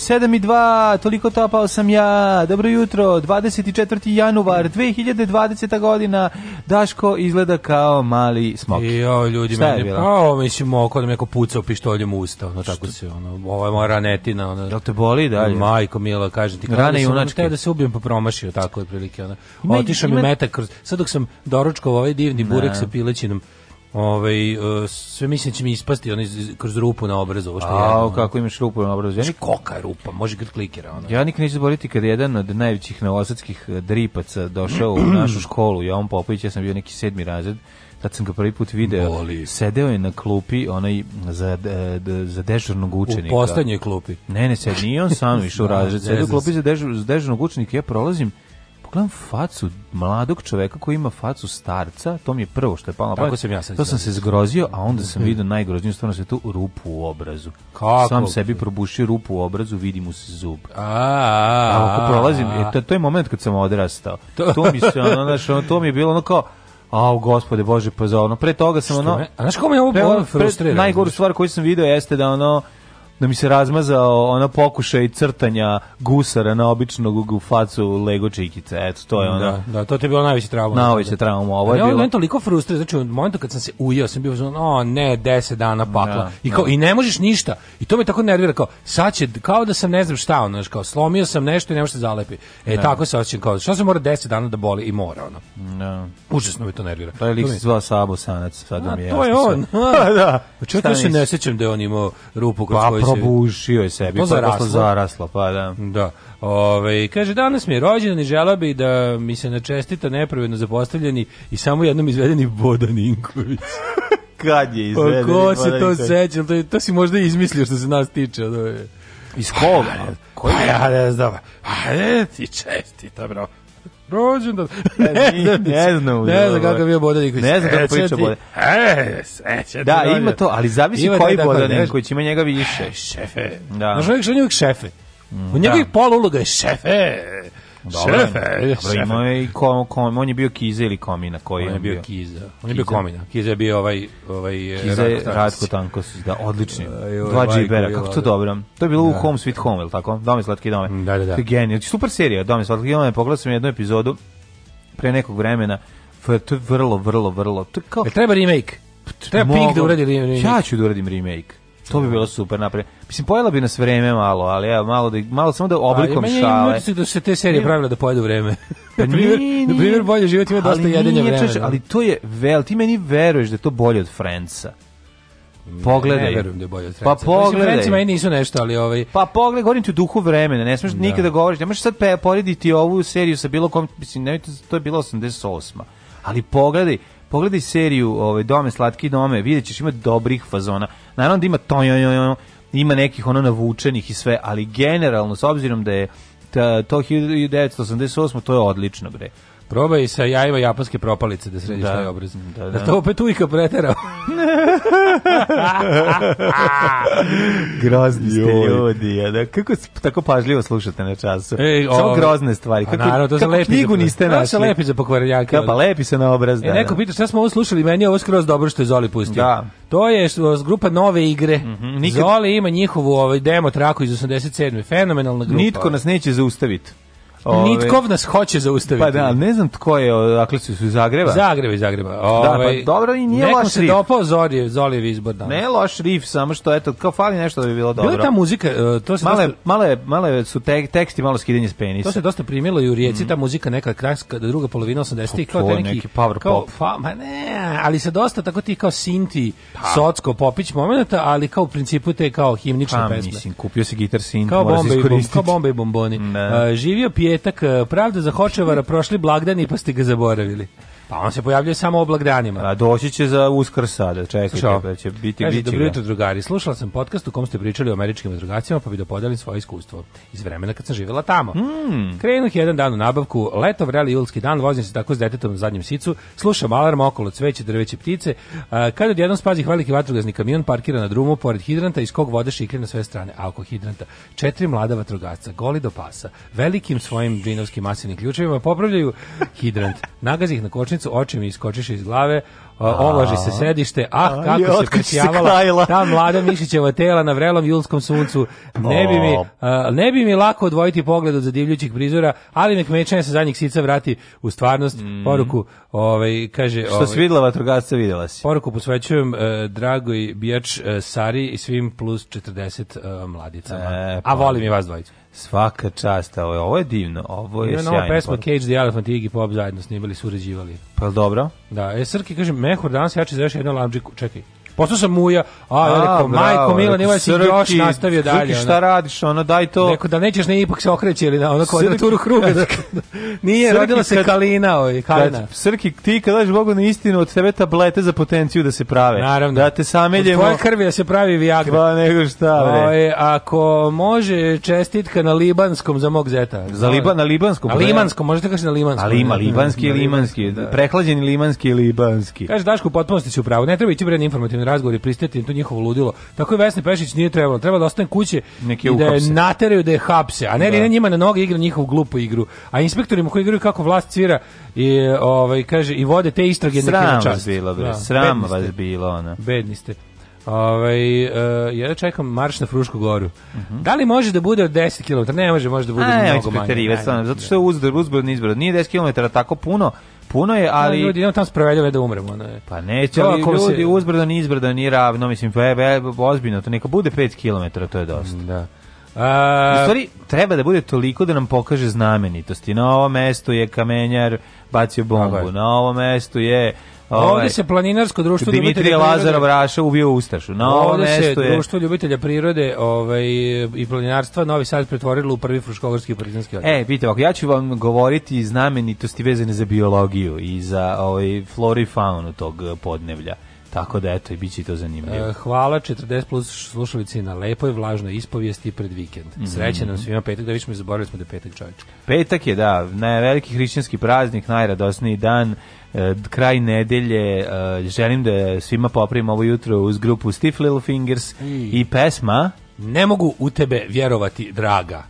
7 i 2, toliko topao sam ja. Dobro jutro, 24. januar 2020. godina. Daško izgleda kao mali smok. I o, ljudi, Šta meni, je bilo? Pa, mislim, oko da me neko pucao pištoljem u usta, ono, tako se, ono, ovo je moja ranetina, ono. Jel te boli dalje? Majko Mila, kaže ti, Rane da sam teo da se ubijem, pa promašio, tako je prilike, ono. Otišao mi metak kroz, sad dok sam doručkovao ovaj divni burek sa pilećinom, Ovaj e, sve mislim da će mi ispasti ono kroz rupu na obrazu, ovo što A, je. kako imaš rupu na obrazu? Ja nik koka je rupa, može kad klikera ono. Ja nikad neću zaboraviti kad jedan od najvećih novosadskih e, dripaca došao u našu školu, ja on Popović, ja sam bio neki sedmi razred. Tad sam ga prvi put video, Boli. sedeo je na klupi onaj za, e, za dežurnog učenika. U poslednjoj klupi. Ne, ne, sed, nije on sam išao u da, razred, sedeo u klupi za, dežur, za dežurnog učenika, ja prolazim, pogledam facu mladog čoveka koji ima facu starca, to mi je prvo što je palo. Tako pa, sam ja sam. To sam se zgrozio, a onda sam mhm. vidio najgrozniju stvar na tu rupu u obrazu. Kako? Sam sebi probušio rupu u obrazu, vidi mu se zub. A, a, ako prolazim, e, to, to je moment kad sam odrastao. To mi se ono, ono, to mi je bilo ono kao A, gospode Bože, pa za ono, pre toga sam ono... Me? A znaš kako me ovo bolno frustrira? Najgoru stvar koju sam video jeste da ono, da mi se razmazao ona pokušaj crtanja gusara na običnog u facu Lego čikice. Eto, to je ona. Da, da to ti je bilo najveća trauma. Najveća trauma, ovo je bilo. Ja, toliko frustrirao, znači u momentu kad sam se ujeo, sam bio zvon, o ne, 10 dana pakla. Da, I kao da. i ne možeš ništa. I to me tako nervira kao sad će kao da sam ne znam šta, ono, kao slomio sam nešto i ne može da se zalepi. E da. tako se osećam kao. Šta se mora 10 dana da boli i mora ono. Da. Užasno me to nervira. To je lik se zvao Sabo Sanac, sad mi je. To je on. da. Čekaj, se ne sećam da je on imao rupu kroz koju pa, Probušio je sebi, to pa zaraslo. zaraslo, pa da. Da. Ove, kaže, danas mi je rođen i žela bi da mi se načestita nepravedno zapostavljeni i samo jednom izvedeni Bodan Inković. Kad je pa izvedeni Ko se to seća? To, to si možda izmislio što se nas tiče. Iz koga? Pa ja ne znam. Pa ne ti čestita, bro rođendan. E, ne, da, da, ne znam. Da ne znam kako je bio Boda Nikolić. Ne znam kako priča Boda. E, da, ima to, ali zavisi ima koji Boda Nikolić, ima njega više. E, šefe. Da. Znaš, uvijek šefe. U njegovih pola uloga je šefe. Dobre, šefe, je i kom, kom, on je bio Kiza ili Komina, koji on je, bio? Kiza. On je bio Komina. Kiza je bio ovaj... ovaj eh, Kiza je Ratko Tankos, da, odlični. Eh, ovaj Dva džibera, kako to ovaj- dobro. To je bilo u da. Home Sweet Home, ili tako? Dome slatki dome. Da, da, da. Genijal. Znači, super serija, Dome slatke dome. Pogledao sam jednu epizodu pre nekog vremena. To je vrlo, vrlo, vrlo. To kao... E, treba remake. Treba Pink da uradi remake. Ja ću da uradim remake. To bi bilo super napred. Mislim pojela bi nas vreme malo, ali ja malo da malo samo da oblikom A, šale. Ja da se te serije pravile da pojedu vreme. Pa na primer, bolje život ima dosta jedenja vremena. Češ, ali to je vel, ti meni veruješ da je to bolje od Friendsa. Pogledaj. verujem da je bolje od pa Friendsa. Pa pogledaj. Mislim, i nisu nešto, ali ovaj... Pa pogledaj, govorim ti u duhu vremena, ne smiješ da. nikada da govoriš, ne možeš sad porediti ovu seriju sa bilo kom, mislim, ne, to je bilo 88 Ali pogledaj, pogledaj seriju ovaj, Dome, slatki dome, vidjet ćeš, ima dobrih fazona. Naravno da ima to, ima nekih ono navučenih i sve, ali generalno, s obzirom da je ta, to 1988, to je odlično, bre. Probaj sa jajeva japanske propalice da središ da. taj obraz. Da, da. da to opet ujka preterao. Grozni ste ljudi. Da. Kako tako pažljivo slušate na času? E, Samo ove. Ovaj, grozne stvari. Kako, naravno, to kako knjigu niste našli? Kako lepi za pokvarnjake. Da, pa lepi se na obraz. E, da, e, neko pita šta smo ovo slušali, meni je ovo skroz dobro što je Zoli pustio. Da. To je grupa nove igre. Mm -hmm. Nikad... Zoli ima njihovu ovaj demo traku iz 87. Fenomenalna grupa. Nitko nas neće zaustaviti. Ove, Nitkov nas hoće zaustaviti. Pa da, ne znam tko je, dakle su iz Zagreba. Zagreba iz Zagreba. Ove, da, pa ovaj, dobro i nije loš se rif. dopao Zoli Zolijev izbor danas. Ne loš rif, samo što eto, kao fali nešto da bi bilo dobro. Bila ta muzika, e, to se male, dosta... male, male su te, teksti, malo skidanje s penisa. To se dosta primilo i u Rijeci, mm ta muzika neka kraska, da druga polovina 80-ih, kao neki, neki power kao, pop. Fa, ma ne, ali se dosta tako ti kao sinti, pa. socko, popić momenta, ali kao u principu te kao himnične pa, pesme. mislim, kupio se gitar sint, kao bombe, i, kao bombe i bomboni. Ne. Da. Uh, živio pije petak, e, pravda za Hočevara, prošli blagdani pa ste ga zaboravili. Pa on se pojavljuje samo oblak danima. A doći će za uskrs sada, čekajte, pa će biti Kaže, dobro jutro drugari, slušala sam podcast u kom ste pričali o američkim drugacima, pa bi da podelim svoje iskustvo iz vremena kad sam živjela tamo. Mm. Krenuh jedan dan u nabavku, leto vreli julski dan, vozim se tako s detetom na zadnjem sicu, slušam alarm okolo cveće, drveće, ptice, A, kad odjednom spazi veliki vatrogasni kamion parkira na drumu pored hidranta iz kog vode šikre na sve strane, a oko hidranta četiri mlada vatrogasca, goli do pasa, velikim svojim džinovskim masivnim ključevima popravljaju hidrant, nagazih na kočnicu rečenicu, oči mi iskočiše iz glave, ovlaži se sedište, ah, kako se presjavala ta mlada Mišićeva tela na vrelom julskom suncu. Ne bi mi, a, ne bi mi lako odvojiti pogled od zadivljućih prizora, ali nek mečanje sa zadnjih sica vrati u stvarnost. Mm. Poruku, ovaj, kaže... Što ovaj, si videla vatrogasca, videla si. Poruku posvećujem eh, dragoj bijač eh, Sari i svim plus 40 eh, mladicama. E, pa. A volim i vas dvojicu. Svaka čast, ovo je, ovo je divno, ovo je sjajno. Nova pesma Cage the Elephant i Iggy Pop zajedno snimali, surađivali. Pa dobro? Da, e, Srki kaže, Mehur danas jače završi jedan labđiku, čekaj, Postao sam muja, a, ja rekao, majko, Mila, nemoj si još nastavio dalje. Srki, šta radiš, ono, daj to. Rekao da nećeš, ne, ipak se okreći, ili da, na ono kvadraturu kruga. Dakle, da. Nije, rodila se Kalina, oj, ovaj, Kalina. Srki, ti kad daš Bogu na istinu, od tebe tablete za potenciju da se prave. Naravno. Da te sameljemo. Od tvoje krvi da se pravi Viagra. Ba, nego šta, bre. Ovaj, ako može, čestitka na libanskom za mog zeta. Za liba, na libanskom? Na limanskom, možete da kaži na limanskom. Ali ima, libanski je limanski, prehlađeni limanski je libanski. Kaže, Daško, potpuno ste si upravo, ne treba ići bre informativno razgovor i pristati na to njihovo ludilo. Tako i Vesna Pešić nije trebalo. Treba da ostane kuće Neki i da je nateraju da je hapse. A ne, da. ne njima na noge igra njihovu glupu igru. A inspektorima koji igraju kako vlast cvira i, ovaj, kaže, i vode te istrage Sram vas bilo, bre. Da. Sram vas bilo. Ona. Bedni ste. Ovaj uh, ja čekam marš na Frušku goru. Uh mhm. -huh. Da li može da bude od 10 km? Ne može, može da bude A, mnogo manje. Aj, stvarno, zato što je uzbrod, uzbrod, nizbrod. Nije 10 km tako puno, puno je, da, ali... No, ljudi, idemo tamo spravedljivo da umremo. Ne. Pa neće, ali ljudi, se... uzbrda ni izbrda ni ravno, mislim, pa je, ozbiljno, to neka bude 5 km, to je dosta. Da. A... U stvari, treba da bude toliko da nam pokaže znamenitosti. Na ovo mesto je kamenjar bacio bombu, na ovo mesto je Ovaj, ovde se planinarsko društvo Dimitrije Lazarov Raša ubio Ustašu. No, ovde se je... društvo ljubitelja prirode ovaj, i planinarstva Novi Sad pretvorilo u prvi fruškogorski partizanski odbor. E, vidite, ovako, ja ću vam govoriti znamenitosti vezane za biologiju i za ovaj, floru i faunu tog podnevlja. Tako da, eto, i bit će to zanimljivo. Eh, hvala 40 plus slušalici na lepoj vlažnoj ispovijesti pred vikend. Mhm. Sreće nam svima petak, da više mi zaboravili smo da je petak čovječka. Petak je, da, ne, veliki hrišćanski praznik, najradosniji dan E, kraj nedelje e, želim da svima popravim ovo jutro uz grupu Stiff Little Fingers i, i pesma Ne mogu u tebe vjerovati, draga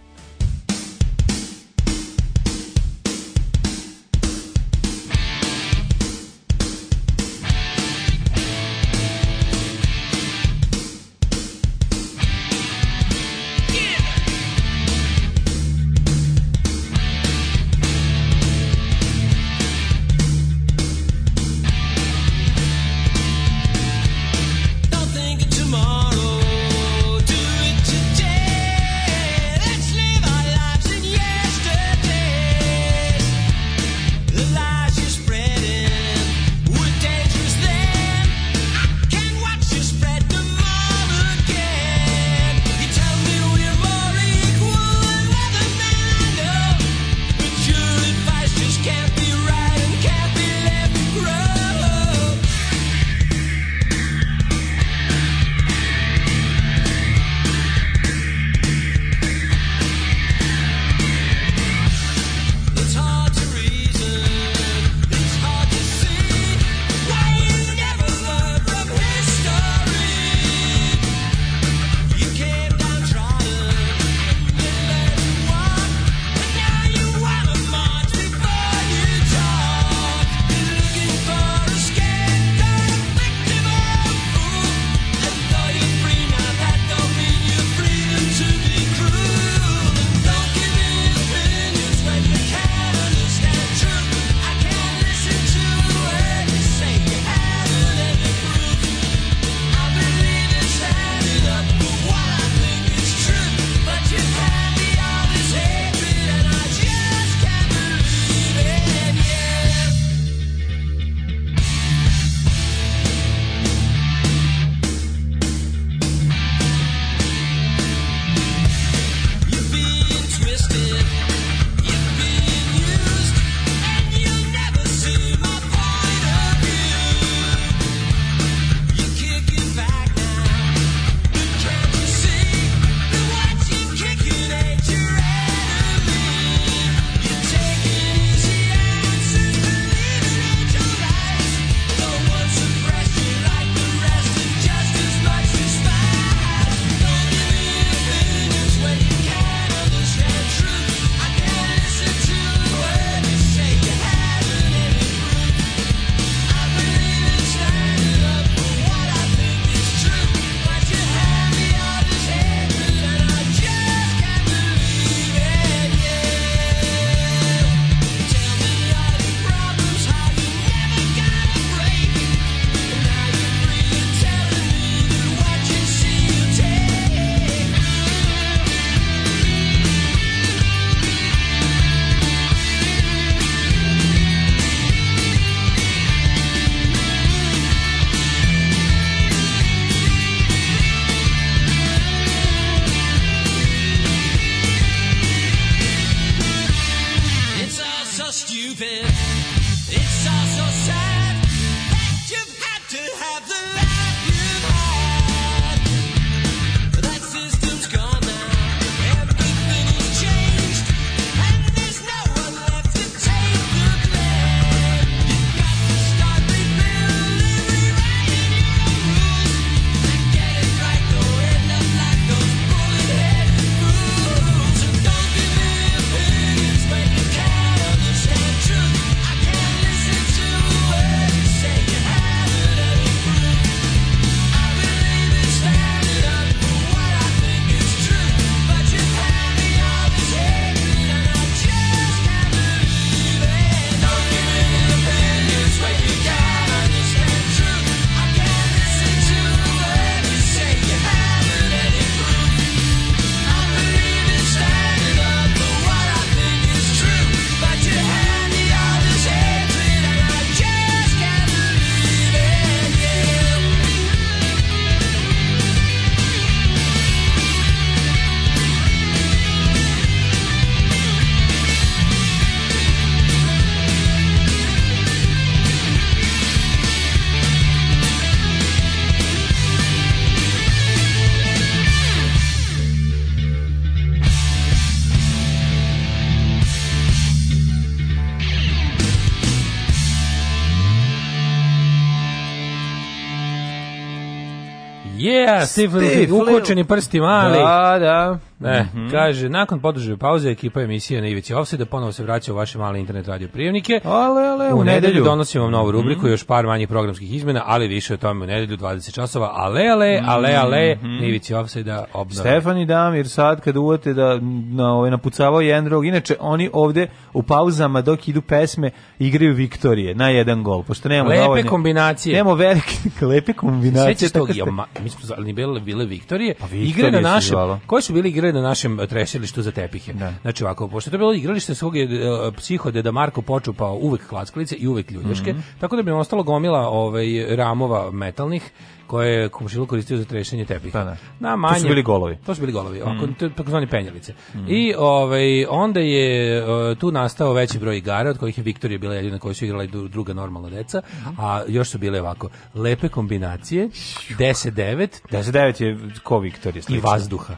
Steve, Steve ukočeni prsti mali. Da, da. E, mm -hmm. kaže, nakon poduže pauze ekipa emisije na Ivici Offside da ponovo se vraća u vaše male internet radio prijemnike. Ale, ale, u, u nedelju. nedelju donosimo novu rubriku, mm -hmm. još par manjih programskih izmena, ali više o tome u nedelju 20 časova. Ale, ale, ale, ale, mm -hmm. na Ivici Offside da obnove. Stefani Damir sad kad uvate da na ovaj napucavao jedan drug, inače oni ovde u pauzama dok idu pesme igraju Viktorije na jedan gol, pošto nemamo lepe dovoljne, kombinacije. Nemamo velike lepe kombinacije. Sećaš tog, ste... ja, ma, mi smo zvali bile, bile Viktorije. Pa Viktorije igre na naše. Koji su bili igre red na našem trešilištu za tepihe. Da. Znači ovako, pošto je to bilo igralište svog je uh, e, psihode Marko počupao uvek klackalice i uvek ljuljaške, mm -hmm. tako da bi ostalo gomila ovaj, ramova metalnih koje je komšiluk koristio za trešenje tepiha. Pa, da. Na manje. To su bili golovi. To su bili golovi, mhm. ovako, mm. takozvani penjelice. Mm. I ovaj onda je uh, tu nastao veći broj igara od kojih je Viktorija bila jedina koja su igrala i druga normalna deca, mhm. a još su bile ovako lepe kombinacije 10 9 10 9 je ko Viktorija slično. I vazduha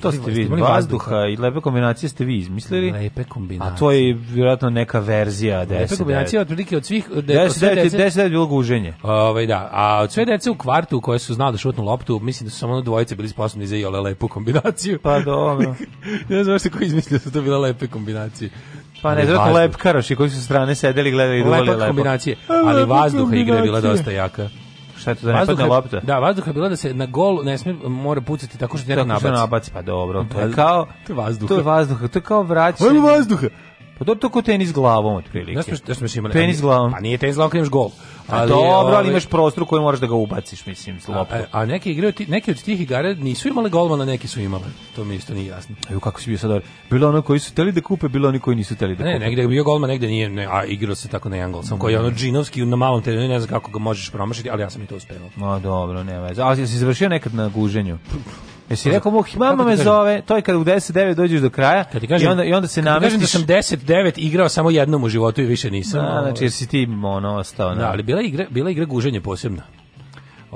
to ste vi, vazduha, vazduha i lepe kombinacije ste vi izmislili. Lepe kombinacije. A to je vjerojatno neka verzija 10. Lepe kombinacije otprilike od svih 10 da je bilo guženje. Ovaj da, a od sve dece u kvartu koje su znali da šutnu loptu, mislim da su samo ono dvojice bili sposobni za jole lepu kombinaciju. Pa dobro. ne znam što ko izmislio da su to bile lepe kombinacije. Pa ne, zato lepkaroši koji su strane sedeli gledali da i duvali lepo. Lepe kombinacije, ali vazduha igre bila dosta jaka. Šta je to da ne padne lopta? Da, vazduh je bila da se na gol ne smije, mora pucati tako što neko nabaci. nabaci. Pa dobro, to je kao... To je vazduh. To je vazduh, to je kao vraćanje. Ajmo vazduha! Pa to je to ko tenis glavom, otprilike. Ja smo, da smo imali... Tenis glavom. Pa nije tenis glavom, kad imaš gol. Ali, a dobro, ali ovaj, imaš prostor koji moraš da ga ubaciš, mislim, s loptu. A, a neki igre, neki od tih igara nisu imali golmana, neki su imali. To mi isto nije jasno. Evo kako si bio sad dobro. Bilo ono koji su teli da kupe, bilo oni koji nisu teli da ne, kupe. Ne, negde je bio golman, negde nije, ne, a igrao se tako na jedan gol. Sam koji je ono džinovski na malom terenu, ne znam kako ga možeš promašiti, ali ja sam i to uspeo. No, dobro, ne veze. A si završio nekad na guženju? Jesi rekao mu, mama me zove, to je kada u 10-9 dođeš do kraja kažem, i, onda, i onda se da namestiš. da sam 10-9 igrao samo jednom u životu i više nisam. Da, ovaj- znači jer si ti ono ostao. Da, da, ali bila igra, bila igra guženje posebna.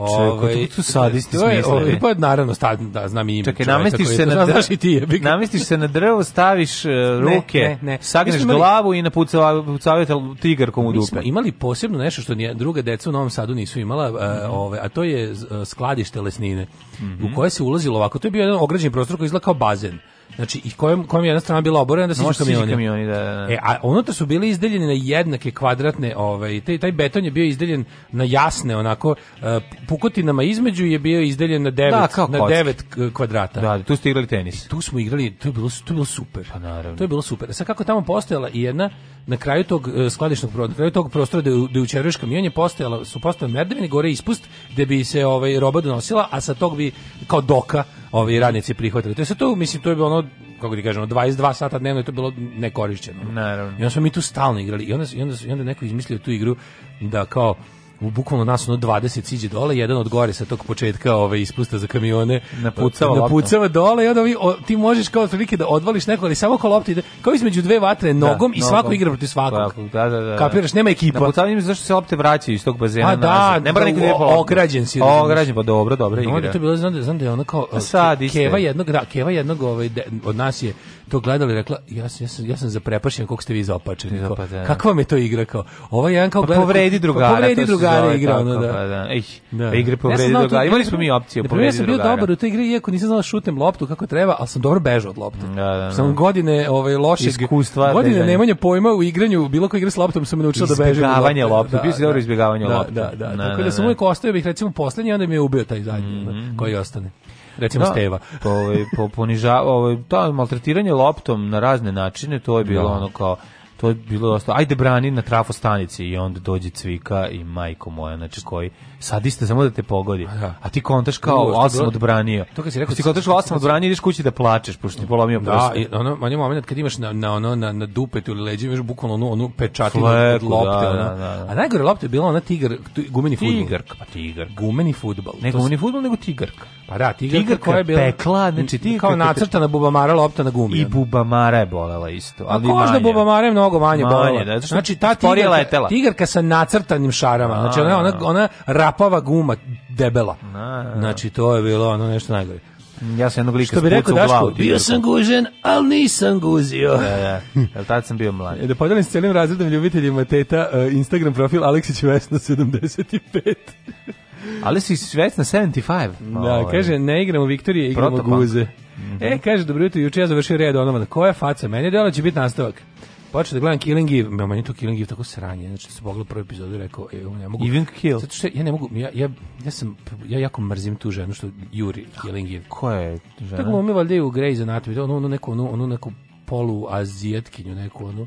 Ovaj tu sadisti smisle. Ovaj, pa naravno sta, da znam i ime. Čekaj, namestiš se na znaš i ti Namestiš se na drvo, staviš uh, ruke, ne, ne, ne. sagneš imali, glavu i napucavate tigarkom komu dupe. Imali posebno nešto što nije druga deca u Novom Sadu nisu imala, uh, ove, a to je skladište lesnine. Mm -hmm. U mhm. koje se ulazilo ovako, to je bio jedan ograđen prostor koji izgleda kao bazen. Znači, i kojom, kojom je jedna strana bila oborena da se siđu kamioni. kamioni da, da, da, E, a unutra su bili izdeljeni na jednake kvadratne, ovaj, taj, taj beton je bio izdeljen na jasne, onako, uh, pukotinama između je bio izdeljen na devet, da, kao na kocki. devet kvadrata. Da, tu ste igrali tenis. I tu smo igrali, to je bilo, to je bilo super. Pa naravno. To je bilo super. Sa kako tamo postojala i jedna, na kraju tog e, skladišnog prostora, na kraju tog prostora da je, da je kamion je postojala, su postojale merdevine, gore ispust, gde bi se ovaj, roba donosila, a sa tog bi, kao doka, ovi radnici prihvatili. To je to, mislim, to je bilo ono, kako ti kažemo, 22 sata dnevno je to bilo nekorišćeno. Naravno. I onda smo mi tu stalno igrali i onda, i onda, i onda neko izmislio tu igru da kao u bukvalno nas ono 20 siđe dole, jedan od gore sa tog početka ove ovaj, ispusta za kamione napucava, napucava dole i onda vi, o, ti možeš kao otprilike da odvališ neko, ali samo kao lopti, da, kao između dve vatre da, nogom da, i svako igra protiv svakog. Pa, da, da, da. Kapiraš, nema ekipa. Napucavanje zašto se lopte vraćaju iz tog bazena. A pa da, ne mora nikad da, da ograđen si. Ograđen, pa dobro, dobro igra. Onda to bilo, znam da, znam da je ono kao Sad, Keva jednog, da, Keva jednog ovaj, de, od nas je to gledali rekla, ja sam, ja sam, ja sam zaprepašen kako ste vi zapačeni. Pa kao, da. kakva me to igra? Kao, ovaj jedan kao pa gleda... Pa povredi drugara. Pa povredi drugara igra, tako, ono da. Pa, da. Ej, da. Pa igre povredi ja da drugara. Imali smo mi opciju da, povredi Ja sam bio drugara. dobar u toj igri, iako nisam znao da šutem loptu kako treba, al sam dobro bežao od lopte. Da, da, da. Sam godine ovaj, lošeg... Iskustva. Godine nemanja pojma u igranju, bilo koje igre s loptom sam naučio da bežim. Izbjegavanje lopte. Bio si dobro izbjegavanje lopte. Da, da, Tako da sam uvijek ostao, bih recimo poslednji, onda mi je ubio taj zadnji mhm, mhm. koji ostane recimo da, Steva. Ovaj po ponižava, ovaj to maltretiranje loptom na razne načine, to je bilo da. ono kao to je bilo dosta. Ajde brani na trafo stanici i onda dođe Cvika i majko moja, znači koji sadiste samo da te pogodi. A, da. ti kontaš kao Uvo, osam odbranio. To kad si rekao ti kontaš osam odbranio, ideš kući da plačeš pošto ti polomio prst. Da, i ono manje momenat kad imaš na na ono na na dupetu ili leđima imaš bukvalno onu onu pečatinu od da, lopte. Da, da, da, A najgore lopte je bila ona tigar, gumeni fudbal. Tigarka, pa tigar. Gumeni fudbal. Ne gumeni fudbal, nego tigarka. Pa da, tigarka, koja je bila pekla, znači ti kao nacrtana bubamara lopta na gumi. I bubamara je bolela isto. Ali možda bubamara bubamarem mnogo manje, manje Da, znači ta tigarka, tigarka sa nacrtanim šarama, a, da, znači ona, da, ona, da. ona rapava guma debela. A, znači to je bilo ono nešto najgore. Ja sam jednog lika Što bi rekao Daško, bio sam gužen, ali nisam guzio. Da, da, jer tad sam bio mlad. da podelim s cijelim razredom ljubiteljima teta uh, Instagram profil Aleksić Vesna 75. ali si svesna 75. Da, ovaj. kaže, ne igramo Viktorije, igramo Protobank. guze. Mm -hmm. E, kaže, dobro jutro, juče ja završio red onoma, koja faca, meni je delo će biti nastavak. Počeo da gledam Killing Eve, ma meni to Killing Eve tako sranje, znači da se pogledao prvu epizodu i rekao, evo, ne mogu. Even Kill. Zato što ja ne mogu, ja, ja, ja sam, ja jako mrzim tu ženu što juri Killing Eve. Koja je žena? Tako mi valjda i u Grey's Anatomy, ono, ono neko, ono, ono polu azijetkinju, neku onu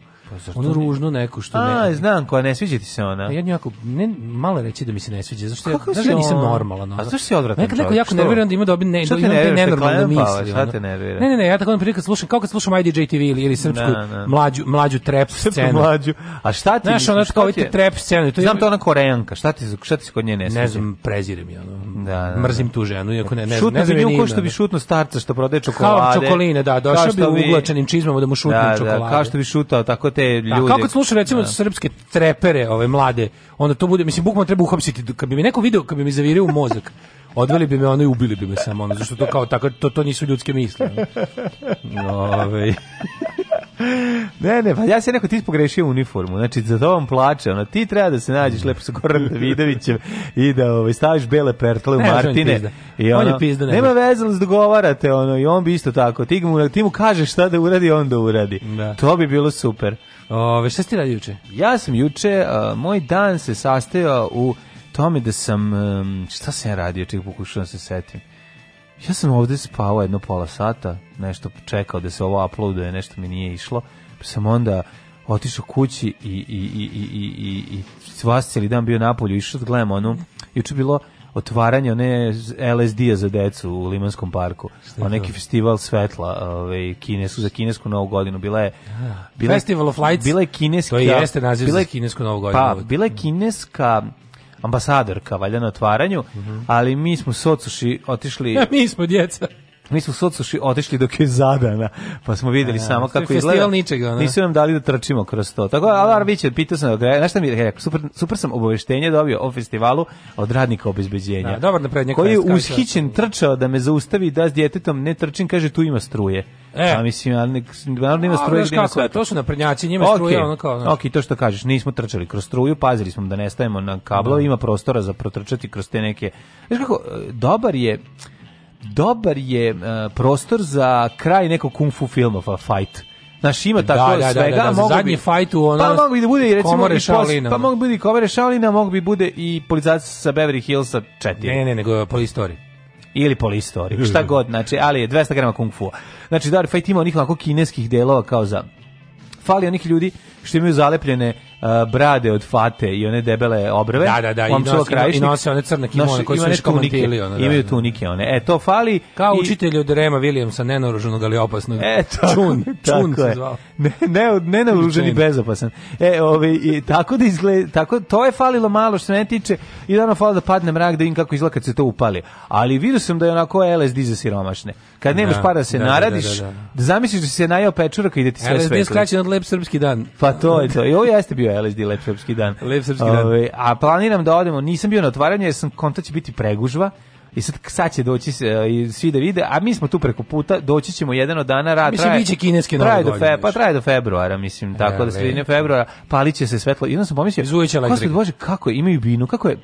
Pa ono ružno neku što ne. A, znam koja, ne sviđa ti se ona. Ja njako, ne, malo reći da mi se ne sviđa, zašto što ja, znaš da nisam normalan. A zašto si odvratan Nekad neko jako nerviran da ima dobi ne, da je imam nenormalne misli. Šta te nervira? Ne, ne, ne, ja tako naprijed kad slušam, kao kad slušam IDJ TV ili, ili srpsku mlađu, mlađu trap scenu. mlađu. A šta ti? Znaš, ona kao te trap scenu. To znam to ona koreanka, šta ti, šta ti se kod nje ne sviđa? Ne znam, prezirem je ono. Da, da, da, Mrzim tu ženu, iako ne, ne, ne znam. Šutno bi što bi da. šutno starca što prodaje čokolade. Kao čokoline, da, došao bi uglačenim čizmama da mu šutnem čokolade. Da, da, kao što bi šutao, tako te da, ljude. Da, kako kad slušam recimo da. srpske trepere, ove mlade, onda to bude, mislim, bukvalno treba uhapsiti, kad bi mi neko video, kad bi mi zavirio u mozak, odveli bi me ono i ubili bi me samo ono, zašto to kao tako, to, to nisu ljudske misle. Ove... Ne, ne, pa ja se neko ti pogrešio uniformu. Znači za to on plače, ona ti treba da se nađeš lepo sa Goranom Davidovićem i da ovaj staviš bele pertle u Martine. I znači, ono, on je pizda, nema veze, ali dogovarate ono i on bi isto tako. Ti mu, ti mu kažeš šta da uradi, on da uradi. Da. To bi bilo super. Ove, šta ste radi juče? Ja sam juče, a, moj dan se sastojao u tome da sam, um, šta sam ja radio, ček pokušavam da se setim. Ja sam ovde spavao jedno pola sata, nešto čekao da se ovo uploaduje, nešto mi nije išlo sam onda otišao kući i, i, i, i, i, i, i vas cijeli dan bio napolju, išao da gledam ono, juče bilo otvaranje one LSD-a za decu u Limanskom parku. Pa neki festival svetla, ovaj kinesku za kinesku novu godinu bila je bila Festival of Lights. Bila je kineska. To jeste naziv bila je, za kinesku novu pa, godinu. Pa, bila je kineska ambasadorka valjda na otvaranju, mm -hmm. ali mi smo socuši otišli. Ja, mi smo djeca. Mi smo sotsuši otišli dok je zadana, pa smo videli A, samo kako izgleda. Festival ničega, ne? Nisu nam dali da trčimo kroz to. Tako, Alar Biće, pitao sam, e, znaš šta mi je rekao, super, super sam obaveštenje dobio o festivalu od radnika obezbeđenja. Da, dobar naprednjak. Da Koji je ushićen trčao da me zaustavi da s djetetom ne trčim, kaže tu ima struje. E. Ja mislim, ali nek, naravno ima struje. Kako, to su naprednjaci, njima okay. struje, ono kao. Znaš. Ok, to što kažeš, nismo trčali kroz struju, pazili smo da ne stavimo na kablo, mm. Da. ima prostora za protrčati kroz te neke... Znaš kako, e, dobar je dobar je uh, prostor za kraj nekog kung fu filmova, fight. Naš ima da, tako da, da, svega, da, da, da, zadnji bi, fight u ono, pa mogu bi da bude recimo komore Šalina. Pa mogu biti da komore Šalina, mogu bi bude i policajac sa Beverly Hillsa 4. Ne, ne, nego po istoriji. ili polistori, šta god, znači, ali je 200 grama kung fu. Znači, Dark Fight ima onih onako kineskih delova kao za... Fali onih ljudi što imaju zalepljene brade od fate i one debele obrve. Da, da, da, i, nos, i nose one crne kimone koje su još komantili. Ono, da, imaju da. tunike one. E, to fali. Kao i... učitelj od Rema Williamsa, nenoruženog ali opasnog. E, to, čun, čun se zvao. Ne, ne, nenaružen i bezopasan. E, ovi, i, tako da izgleda, tako, to je falilo malo što ne tiče i da ono falo da padne mrak da im kako izgleda kad se to upali. Ali vidio sam da je onako LSD za siromašne. Kad nemaš da, para da se da, da, da, naradiš, da, da, da. zamisliš da si se najao pečuraka i da ti sve svetlo. LSD skraćen od Lep Srpski dan. Pa to je to. I ovo jeste bio LSD Lep Srpski dan. Lep Srpski Ove, dan. Ovaj, a planiram da odemo, nisam bio na otvaranju, jer sam konta će biti pregužva. I sad, sad će doći e, i svi da vide, a mi smo tu preko puta, doći ćemo jedan od dana, rad mislim, traje, biće kineski traje do fe, pa traje do februara, mislim, e, tako Ele. da sredine februara, palit će se svetlo, i onda sam pomislio, kako, bože, kako je, imaju binu, kako je,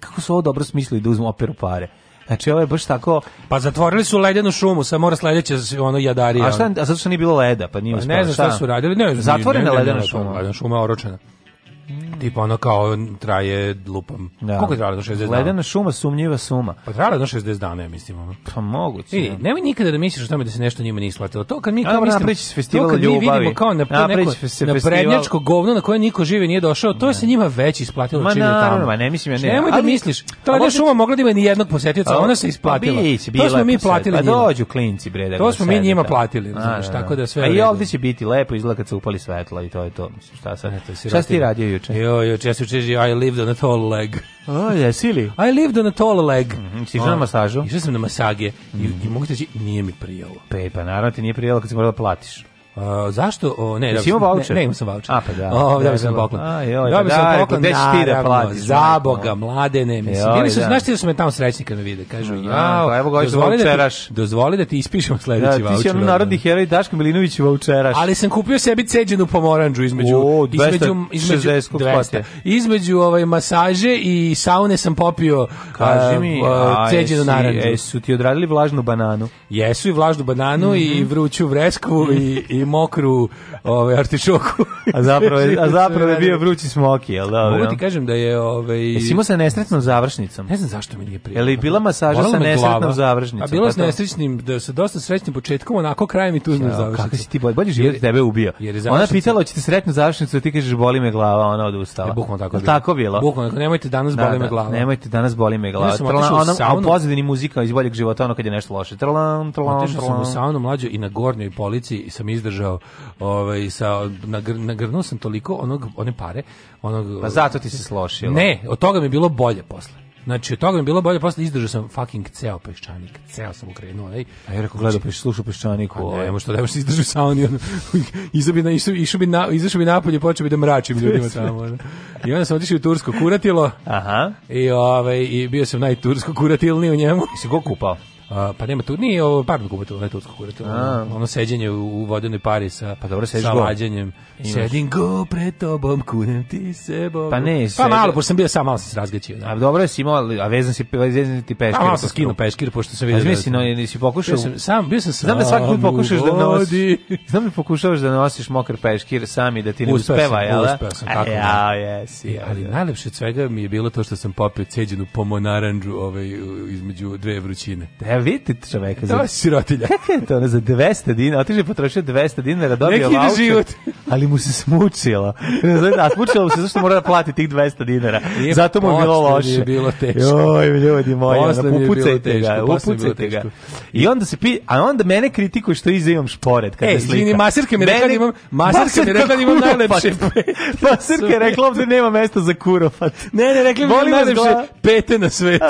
kako su ovo dobro smislili da uzmu operu pare. Znači ovo je baš tako... Pa zatvorili su ledenu šumu, sad mora sledeće ono jadarija. A šta, a zato što nije bilo leda, pa nije pa, Ne znam šta, šta su radili, ne, Zatvorena ledena šuma. Ledena šuma je oročena. Mm. Tipo ono kao traje lupom. Da. Koliko je trajalo do 60 dana? Ledena šuma, sumnjiva suma. Pa trajalo do 60 dana, ja mislim. Pa moguće. I, da. nemoj nikada da misliš o tome da se nešto njima nije isplatilo. To kad mi kao mislim, to kad mi vidimo kao na, to neko, na prednjačko govno na koje niko živi nije došao, to je se njima već isplatilo. Ma naravno, ma ne mislim ja znači, ne. Nemoj da misliš, to je da šuma mogla da ima ni jednog posetioca, ona se pa isplatila. To smo mi platili pa njima. dođu klinci, bre. Da to smo mi njima platili, znaš, tako da sve... A i ovdje će biti lepo, izgleda kad se upali svetla i to je to. Šta sad? Šta si ti radio juče? Jo, juče, ja se juče I lived on a tall leg. A, jesi li? I lived on a tall leg. Mm -hmm. Si na masažu? Išao sam na masage mm -hmm. i, i mhm. mogu ti reći, nije mi prijelo. Pe, pa naravno ti nije prijelo kad si morala da platiš. Uh, zašto? O, ne, Jesi imao voucher? Ne, ne imao sam voucher. A, pa da. O, da, da, sam da. poklon. A, joj, da, da, poklon, gde ćeš ti da platiš? Za Boga, da. mladene, mislim. Joj, su, da. Znaš ti da su me tamo srećni kad me vide? Kažu, ja, pa evo ga, ovaj dozvoli, da ti, dozvoli da ti ispišemo da, sledeći da, Ti si ono narodni heroj Daško Milinović voucheraš. Ali sam kupio sebi ceđenu pomoranđu između... O, 200, između, između, 60 200, između ovaj, masaže i saune sam popio Kaži mi, a, ceđenu naranđu. Jesu ti odradili vlažnu bananu? Jesu i vlažnu bananu mhm. i vruću vresku i mokru ovaj artišoku. a zapravo a zapravo je da bio vrući smoki, al da? Mogu ti kažem da je ovaj Jesi imao nesretnom završnicom? Ne znam zašto mi nije prijelo. Jel bila masaža Volala sa nesretnom završnicom? A bilo pa s nesrećnim da se dosta srećnim početkom, onako krajem i tužnom završnicom. Kako si ti bolje bolje život tebe ubio. Ona pitala hoćete sretnu završnicu, ti kažeš boli me glava, ona odustala. E, bukvalno tako bilo. Tako bilo. Bukvalno, nemojte danas da, boli me da. glava. Nemojte danas boli me glava. Ona a pozadini muzika iz boljeg života, ono kad je nešto loše. Trlan, trlan, trlan. Otišao sam u saunu mlađu i na gornjoj polici i sam izdržao izdržao. Ovaj sa nagr, nagrnuo sam toliko onog one pare, onog Pa zato ti se slošilo. Ne, od toga mi je bilo bolje posle. Znači, od toga mi je bilo bolje, posle izdržao sam fucking ceo peščanik, ceo sam okrenuo, ej. A ja rekao, gledao, peš, slušao peščaniku. A pa ne, možda ovaj. da možeš izdržao sa on i on, izašao bi, na, izašao bi, na, izašao bi napolje, počeo bi da mračim ljudima tamo. Ne. I onda sam otišao u Tursko kuratilo, Aha. i, ovaj, i bio sam najtursko kuratilni u njemu. I se go kupao? A, pa nema tu, nije ovo par kubatel, ne tursko kuratel. Ono, ono seđenje u, u vodenoj pari sa, pa dobro, sa lađenjem. Sedim go pre tobom, kunem ti se Bogu. Pa ne, sve... Pa malo, pošto sam bio sam, malo sam se razgaćio. Da. A dobro si imao, a vezan si, vezan si ti peškir. A malo sam skinuo peškir, pošto sam vidio. A da misli, no, nisi pokušao... Bio sam, sam, bio sam sam. Znam da svaki put pokušaš da nosi, znam da pokušavaš da nosiš mokar peškir sam i da ti ne uspeva, uspeva jel? Da? Uspeo sam, tako. E, ja, jesi. E, ali da. najlepše od svega mi je bilo to što sam popio ceđenu pomonaranđu ovaj, između dve vrućine vidite čoveka. To je sirotilja. Kako je to? Ono, za 200 dinara, otiš je potrošio 200 dinara, dobio Neki voucher, život. ali mu se smučilo. A smučilo mu se zašto mora da plati tih 200 dinara. Je, Zato mu je bilo loše. Je bilo teško. Joj, ljudi moji, ono, upucajte ga, upucajte ga. I onda se pi, a onda mene kritikuje što iza imam šporet Kad e, slika. Izvini, maserka mi da rekla da imam, maserka mi rekla da imam najlepše. maserka je rekla da nema mesta za kurofat. Ne, ne, rekla mi da najlepše pete na svetu.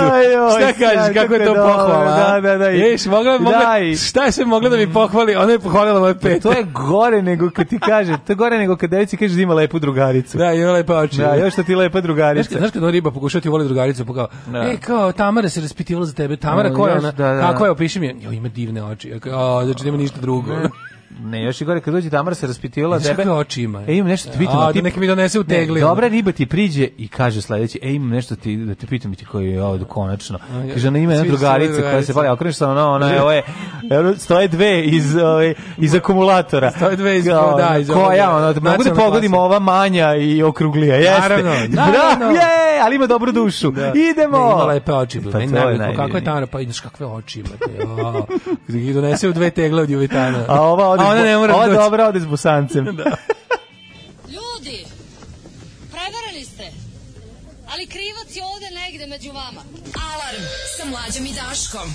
Šta kažeš, kako je to pohvala? da, da. I, Ješ, mogla, mogla, da, i, šta je se mogla da mi pohvali? Ona je pohvalila moje pete. Pa to je gore nego kad ti kaže, to je gore nego kad devici kaže da ima lepu drugaricu. Da, ima lepa oči. Da, još što da ti lepa drugarica. Znaš, znaš kad ona riba pokušava da ti voli drugaricu, pa kao, da. e, kao, Tamara se raspitivala za tebe. Tamara, mm, koja ona? Da, da. Kako je, opiši mi je. Jo, ima divne oči. O, znači, nema ništa drugo. Ne, još i gore kad dođe Tamara se raspitivala da tebe. oči ima. E, imam nešto ti da pitam. A, da ti... da neka mi donese u tegli. Ne, dobra riba ti priđe i kaže sledeći e, imam nešto ti, da te pitam i ti koji je ovo konačno. Kaže, ona ima jedna drugarica koja se pali okreneš se ona, ona je, ove, stoje dve iz, ove, ovaj, iz akumulatora. Stoje dve iz, da, iz Koja, ono, mogu da pogodimo ova manja i okruglija, jeste. Naravno, naravno. Da, je, ali ima dobru dušu. Da. Idemo. Ne, ima lepe oči. Pa, pa ne, ne, kako je Tamara, pa ideš kakve oči imate. Oh. donese u dve tegle od Juvitana. A ova od a ona ne mora da ova doći. dobra ode s busancem. da. Ljudi, prevarili ste. Ali krivac je ovde negde među vama. Alarm sa mlađom i Daškom.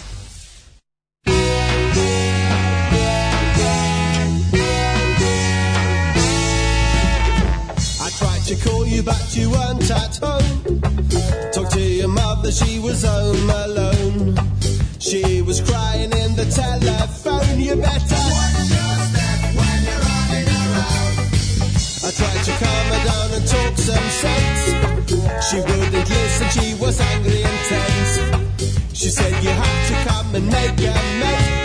I tried to call you but you weren't at home Talk to your mother, she was home alone She was crying in the telephone. You better watch your step when you're running around. I tried to calm her down and talk some sense. She wouldn't listen. She was angry and tense. She said, "You have to come and make amends."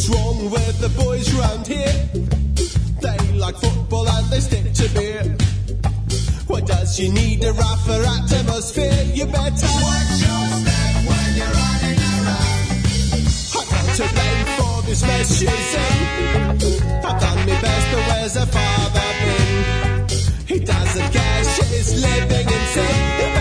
What's wrong with the boys round here? They like football and they stick to beer. What does you need a rougher atmosphere? You better watch your step when you're running around. i have got to blame for this mess you see. I've done my best, but where's the father been? He doesn't care, she's living in sin.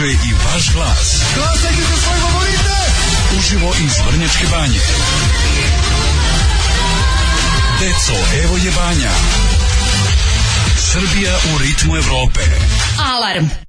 čuje i vaš glas. Glasajte za svoje govorite! Uživo iz Vrnjačke banje. Deco, evo je banja. Srbija u ritmu Evrope. Alarm!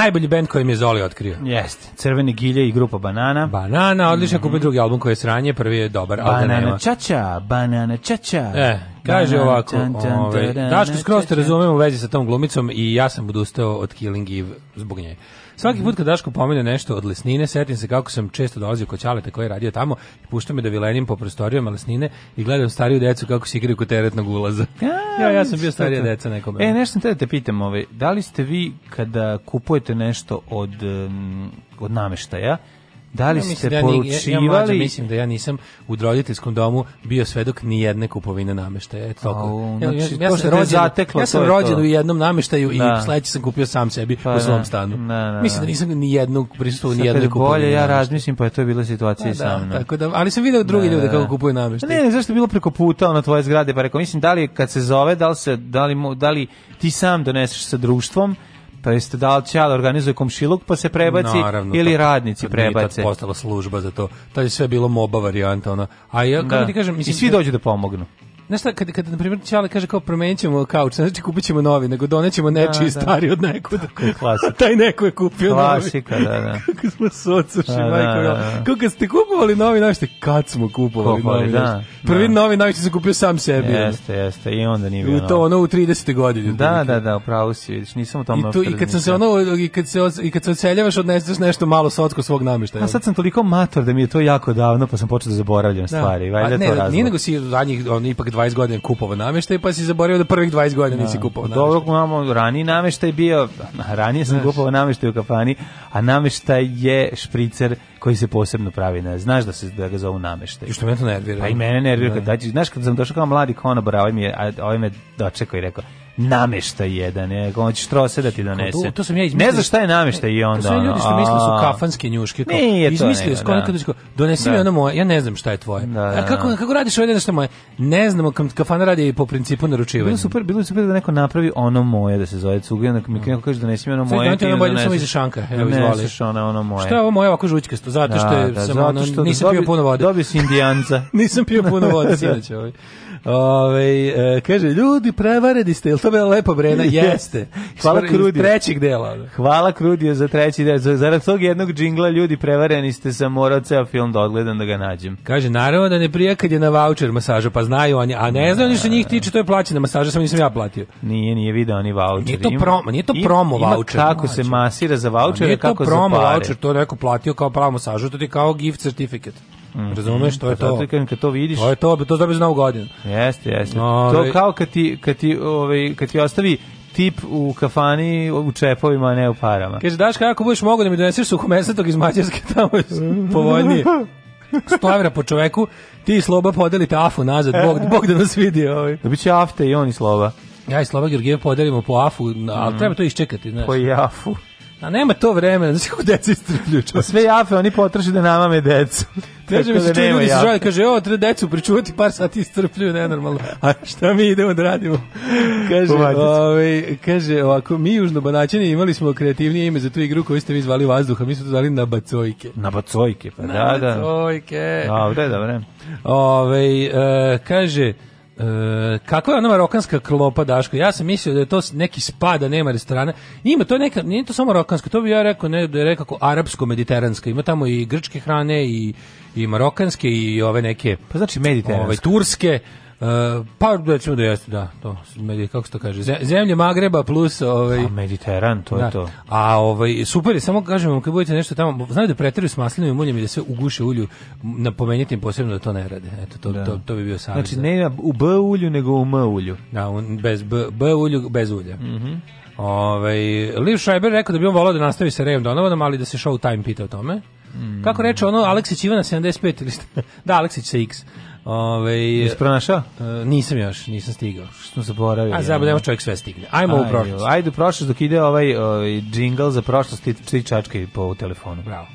najbolji bend koji je Zoli otkrio. Jeste. Crvene gilje i grupa Banana. Banana, odličan mm -hmm. kupi drugi album koji je sranje, prvi je dobar, banana ali da nema. Čača, banana čača. E, Kaže ovako, ovaj, Daško, skroz te razumem u vezi sa tom glumicom i ja sam odustao od Killing Eve zbog nje. Svaki put kad Daško pomene nešto od lesnine, setim se kako sam često dolazio kod Ćaleta koji je radio tamo i puštao me da vilenim po prostorijama lesnine i gledam stariju decu kako se igraju kod teretnog ulaza. ja, ja sam bio da starija deca nekome. E, nešto sam te da te pitam, ovaj, da li ste vi kada kupujete nešto od, od nameštaja, Da li ste da ja, poručivali? Ja, ja mađa, mislim da ja nisam u roditeljskom domu bio svedok ni jedne kupovine nameštaja. Eto tako. Ja, znači, ja, ja, sam rođen, zateklo, ja sam rođen u jednom nameštaju da. i sledeći sam kupio sam sebi pa, u da. svom stanu. Da, da, da. Mislim da nisam ni jednog prisustvovao ni jedne kupovine. Bolje ja razmislim pa je to bila situacija i pa da, sa mnom. Tako da, ali sam video drugi ljude kako kupuju nameštaj. Ne, ne, zašto je bilo preko puta na tvoje zgrade pa rekao mislim da li kad se zove, da li se da li da li ti sam doneseš sa društvom To jeste da li će organizuje komšiluk pa se prebaci Naravno, ili radnici prebace. Tad postala služba za to. Tad je sve bilo moba varijanta. Ona. A ja, kako da. ti kažem, mislim, I svi dođu da pomognu znaš šta, kad, kad na primjer Čale kaže kao promenit ćemo kauč, znači kupit novi, nego donećemo nečiji da, da, stari od nekud. Klasika. Taj neko je kupio Klasika, novi. Klasika, da, da. Kako smo socuši, da, da, majko. Da, da. Kako kad ste kupovali novi, znaš kad smo kupovali Kupali, novi, da, da, Prvi da. novi navište sam kupio sam sebi. Jeste, jeste, i onda nije bio I to ono u 30. godini. Da, da, da, upravo si, vidiš, nisam u tom I, tu, i kad sam se ono, i kad se, i kad se odseljavaš, odneseš nešto malo socko svog namještaja. A sad sam toliko mator da mi je to jako davno, pa sam počeo da zaboravljam stvari. Valjda to razlog. Nije nego si zadnjih, on ipak 20 godina kupovao nameštaj pa si zaboravio da prvih 20 godina nisi da. kupovao namještaj. Dobro, imamo raniji nameštaj bio, ranije sam kupovao nameštaj u kafani, a nameštaj je špricer koji se posebno pravi, ne, znaš da se da ga zovu nameštaj. I što me to nervira. Pa i mene nervira kad dađe, znaš kad sam došao kao mladi konobar, a ovaj mi je, ovaj me dočekao i rekao, nameštaj jedan, je, on će trose da ti donese. To, to sam ja izmislio. Ne znaš šta je nameštaj i onda. To su ljudi što misle da su kafanske njuške. Kao, nije to izmislio nego, da. Kad, donesi da. mi ono moje, ja ne znam šta je tvoje. Da, da, da. A kako, kako radiš ovo nešto moje? Ne znamo, kafana radi po principu naručivanja. Bilo super, bilo super da neko napravi ono moje, da se zove cugi, onda mi neko kaže donesi mi ono moje. Sada ti ono bolje da samo iz šanka, evo izvoliš. Ono, ono moje. Šta je ovo moje ovako žućkasto? Zato što, da, je, sam, ono, nisam pio puno vode. Dobio si indijanca. nisam pio puno vode, sinoć ovaj. Ove, ovaj, kaže, ljudi, prevaredi ste, jel to to lepo Brena, jeste. Hvala Krudiju. Trećeg dela. Hvala Krudi za treći del. Za, zarad tog jednog džingla ljudi prevareni ste sa morao ceo film da odgledam da ga nađem. Kaže, naravno da ne prija kad je na voucher masažu, pa znaju oni, a ne znaju što njih tiče, to je plaćena masaža, samo nisam ja platio. Nije, nije video ni voucher. Nije to, promo, nije to promo ima, voucher. Ima kako se znači, masira za voucher, kako za pare. Nije to promo voucher, to neko platio kao pravo masažu, to ti kao gift certificate. Mm. Razumeš, to je to. Zato kad, kad to vidiš. To je to, to dobiješ na godinu. Jeste, jeste. No, to kao kad ti, kad ti, ovaj, kad ti ostavi tip u kafani u čepovima, a ne u parama. Kaže, daš kako budeš mogao da mi doneseš suhomesnatog iz Mađarske, tamo je povoljnije. 100 evra po čoveku, ti i Sloba podelite afu nazad, Bog, Bog da nas vidi. Ovaj. Da biće afte i on i Sloba. Ja i Sloba Georgijev podelimo po afu, ali mm. treba to iščekati. Znaš. Po afu. A nema to vremena, znači kako deca istrpljuju Sve jafe, oni potroši da namame decu. Kaže mi da se čuju ljudi se žali, kaže, o, treba decu pričuvati, par sati istrpljuju, nenormalno. A šta mi idemo da radimo? Kaže, ovaj, kaže ovako, mi južnobanaćani imali smo kreativnije ime za tu igru koju ste vi zvali vazduha, mi smo to zvali na bacojke. Na bacojke, pa da, da. bacojke. Dobre, dobre. Ove, ovaj, e, kaže, E, kakva je ona marokanska klopa Daško? Ja sam mislio da je to neki spa da nema restorana. Ima to neka nije to samo marokansko, to bih ja rekao ne da je rekao arapsko mediteranska. Ima tamo i grčke hrane i i marokanske i ove neke pa znači mediteranske. Ove ovaj, turske. E, pa recimo da jeste, da, to, kako se to kaže, zemlje Magreba plus ovaj, A Mediteran, to da. je to. A ovaj, super je, samo kažem vam, kad budete nešto tamo, znaju da preteruju s maslinovim uljem i da sve uguše ulju, napomenite im posebno da to ne rade, eto, to, da. to, to, bi bio savjet. Znači, ne u B ulju, nego u M ulju. Da, un, bez B, B ulju, bez ulja. Mm -hmm. Ovaj Liv Schreiber rekao da bi on volao da nastavi sa Rayom Donovanom, ali da se show time pita o tome. Mm. Kako reče ono Aleksić Ivana 75 ili da Aleksić sa X. Ovaj pronašao? E, nisam još, nisam stigao. Što sam zaboravio. A zaboravio čovjek sve stigne. Ajmo ajde, u prošlost. Ajde u prošlost dok ide ovaj, ovaj džingl za prošlost i tri čačke po telefonu. Bravo.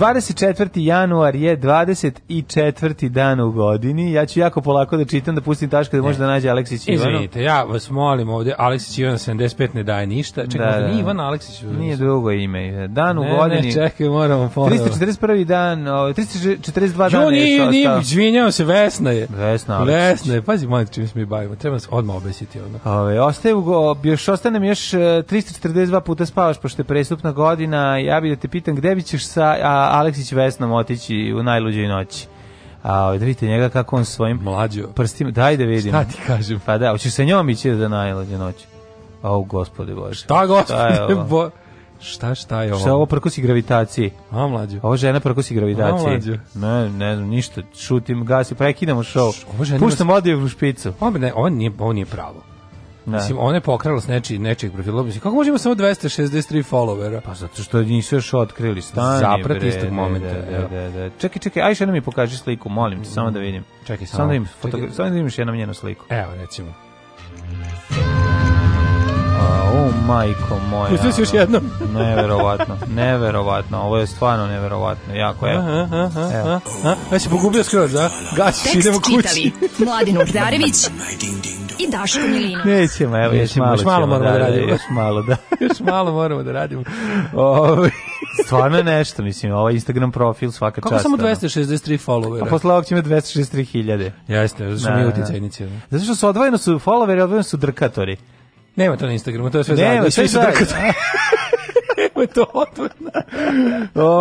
24. januar je 24. dan u godini. Ja ću jako polako da čitam, da pustim taška da može da nađe Aleksić Ivanu. Izvinite, ja vas molim ovde, Aleksić Ivan 75 ne daje ništa. Čekaj, da, da. nije Ivan Aleksić. Nije drugo ime. Dan u ne, godini. Ne, čekaj, moramo ponovno. 341. dan, 342 ovaj, dana je što ostao. izvinjao se, Vesna je. Vesna Aleksić. Vesna je, pazi, molim čim se mi bavimo. Treba se odmah obesiti. Ono. Ove, ovaj, ostaje, u, još, ostane mi još 342 eh, puta spavaš, pošto je prestupna godina. Ja bih da te pitam, gde bi ćeš sa a, Aleksić Vesnom otići u najluđoj noći. A ovaj, da vidite njega kako on svojim mlađo prstima, daj da vidim. Šta ti kažem? Pa da, hoćeš sa njom ići da najluđe noći. O, gospode Bože. Šta, gospode šta Bože? Šta, šta je ovo? Šta ovo prkosi gravitaciji? A, mlađo. Ovo žena prkosi gravitaciji. A, mlađo. Ne, ne znam, ništa. Šutim, gasi, prekidamo show. ovo žena... Puštam odijek u špicu. Ovo, ne, ovo, nije, ovo nije pravo. Ne. Da. Mislim, ona je pokrala s neči, nečeg profila. Mislim, kako možemo samo 263 followera? Pa zato što nisu još otkrili stanje. Zaprat istog da, momenta. Da, da, da, da, Čekaj, čekaj, ajš jedna mi pokaži sliku, molim te, samo da vidim. Čekaj, samo, da, im, čekaj. Fotogra... samo da imaš jednom njenu sliku. Evo, recimo majko moja. Pustio si još jednom. neverovatno, neverovatno. Ovo je stvarno neverovatno. Jako je. Aha, aha, Evo. aha. Već ja pogubio skroz, a? Gasiš, idemo kući. Tekst čitali Mladin Urdarević i Daško Milina. Nećemo, evo, još malo, još malo moramo da, da radimo. Još malo, da. još malo moramo da radimo. Ovo... Stvarno je nešto, mislim, ovaj Instagram profil svaka čast. Kako samo 263 followera? A posle ovog će ima 263 hiljade. Jeste, zato što da, mi da, da. uticajnici. Zato što su odvojeno su followeri, odvojeno su drkatori. Nema to na Instagramu, to je sve zajedno. Nema, sve, sve zajedno. Kako je to odvrno?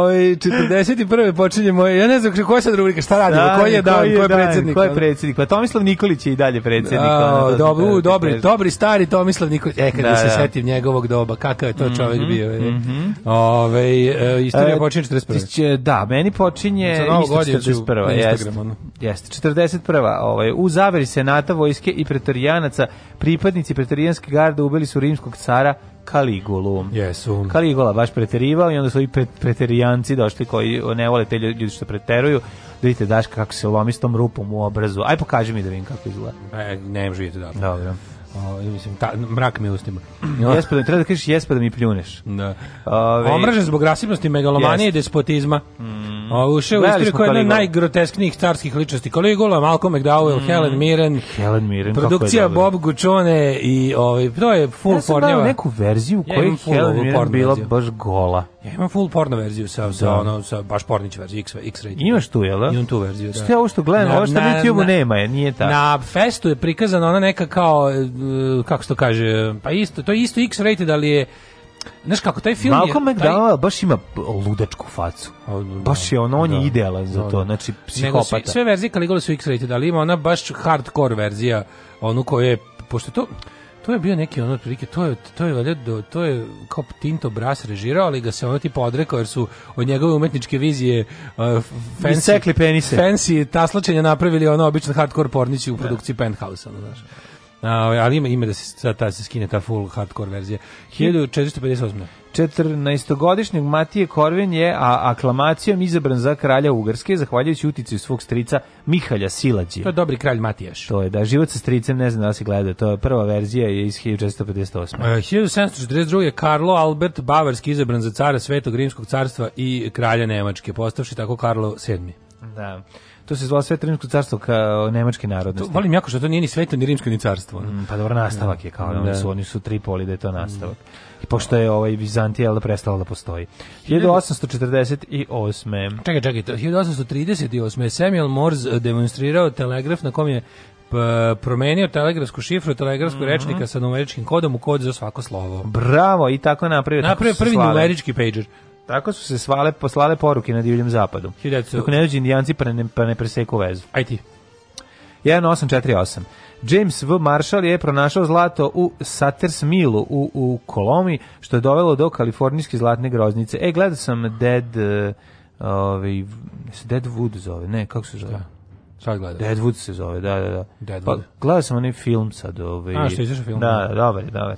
Oj, 41. počinje moje, ja ne znam ko je sad rubrika, šta radimo, da, koji je dan, ko je, dan, predsjednik? Koji je predsednik, Pa Tomislav Nikolić je i dalje predsednik. A, ono, da, dobro, da, u, da, dobri, dobri stari Tomislav Nikolić. E, kad da, se da. setim njegovog doba, kakav je to čovjek mm -hmm, bio. Je. Mm -hmm. Ove, ovaj, istorija e, počinje 41. Će, da, meni počinje isto 41. Na jeste, ono. jeste, 41. Ovaj, u zaveri senata, vojske i pretorijanaca, pripadnici pretorijanske garde ubili su rimskog cara Kaligulu. Jesu. Kaligula baš preterivao i onda su i preterijanci došli koji ne vole te ljudi što preteruju. Da vidite Daška kako se lomi s tom rupom u obrazu. Aj pokaži mi da vidim kako izgleda. E, ne živite da. Dobro. O, mislim, ta, mrak milostima. jespa da, treba da kažeš jespa da mi pljuneš. Da. Ove... Omražen zbog rasipnosti, megalomanije i despotizma. Mm. O, ušao u istoriju koja je jedna najgrotesknijih carskih ličnosti. Caligula, Malcolm McDowell, mm. Helen Mirren. Helen Mirren, Produkcija je Bob Guccione i ovaj, to je full ja pornjava. Ja neku verziju u kojoj Helen Mirren bila baš gola. Ja imam full porno verziju sa, sa, da. ono, sa baš pornić verziju, X, X rating. Imaš tu, jel da? Imam tu verziju, da. Što je ovo što gledam, ovo što na, na nema je, nije tako. Na festu je prikazana ona neka kao E, kako što kaže, pa isto, to je isto X-rated, ali je Znaš kako, taj film Malcolm je... Malcolm McDowell taj... baš ima ludačku facu. Da, baš je on, on da, je idealan za da, to, da. znači psihopata. Nego, sve, sve verzije Caligula su X-rated, ali ima ona baš hardcore verzija, onu koja je, pošto to... To je bio neki ono prilike, to je to je valjda to je kao Tinto Brass režirao, ali ga se ono tipa odrekao jer su od njegove umetničke vizije uh, fancy penise. Fancy taslačenja napravili ono običan hardcore pornići u produkciji da. Penthouse, ono, znaš ali ima ime da se sad ta se skine ta full hardcore verzija. 1458. 14-godišnjeg Matije Korvin je a, aklamacijom izabran za kralja Ugarske, zahvaljujući uticaju svog strica Mihalja Silađija. To je dobri kralj Matijaš. To je, da, život sa stricem, ne znam da se gleda, to je prva verzija je iz 1458. Uh, 1742. je Karlo Albert Bavarski izabran za cara Svetog Rimskog carstva i kralja Nemačke, postavši tako Karlo VII. Da. To se zvala sve Rimsko carstvo kao nemačke narodnosti. To, volim jako što to nije ni sveto ni rimsko ni carstvo. Mm, pa dobro nastavak da, je kao da, da. su oni su Tripoli da je to nastavak. Mm. I pošto je ovaj Vizantija da prestala da postoji. 1848. Čekaj, čekaj, 1838. Samuel Morse eh, demonstrirao telegraf na kom je promenio telegrafsku šifru telegrafskog mm -hmm. rečnika sa numeričkim kodom u kod za svako slovo. Bravo, i tako napravio. Napravio prvi numerički pager. Tako su se svale, poslale poruke na divljem zapadu. Dok ne dođu indijanci pa ne, pa ne preseku vezu. Aj ti. 1848. James V. Marshall je pronašao zlato u Sutter's Millu u, u Kolomi, što je dovelo do kalifornijske zlatne groznice. E, gledao sam Dead... Uh, ovaj, se Deadwood zove, ne, kako se zove? Šta da. gledao? Deadwood se zove, da, da, da. Deadwood. Pa, gledao sam onaj film sad. Ovaj, A, što je izašao film? Da, da, dobar je, dobar je.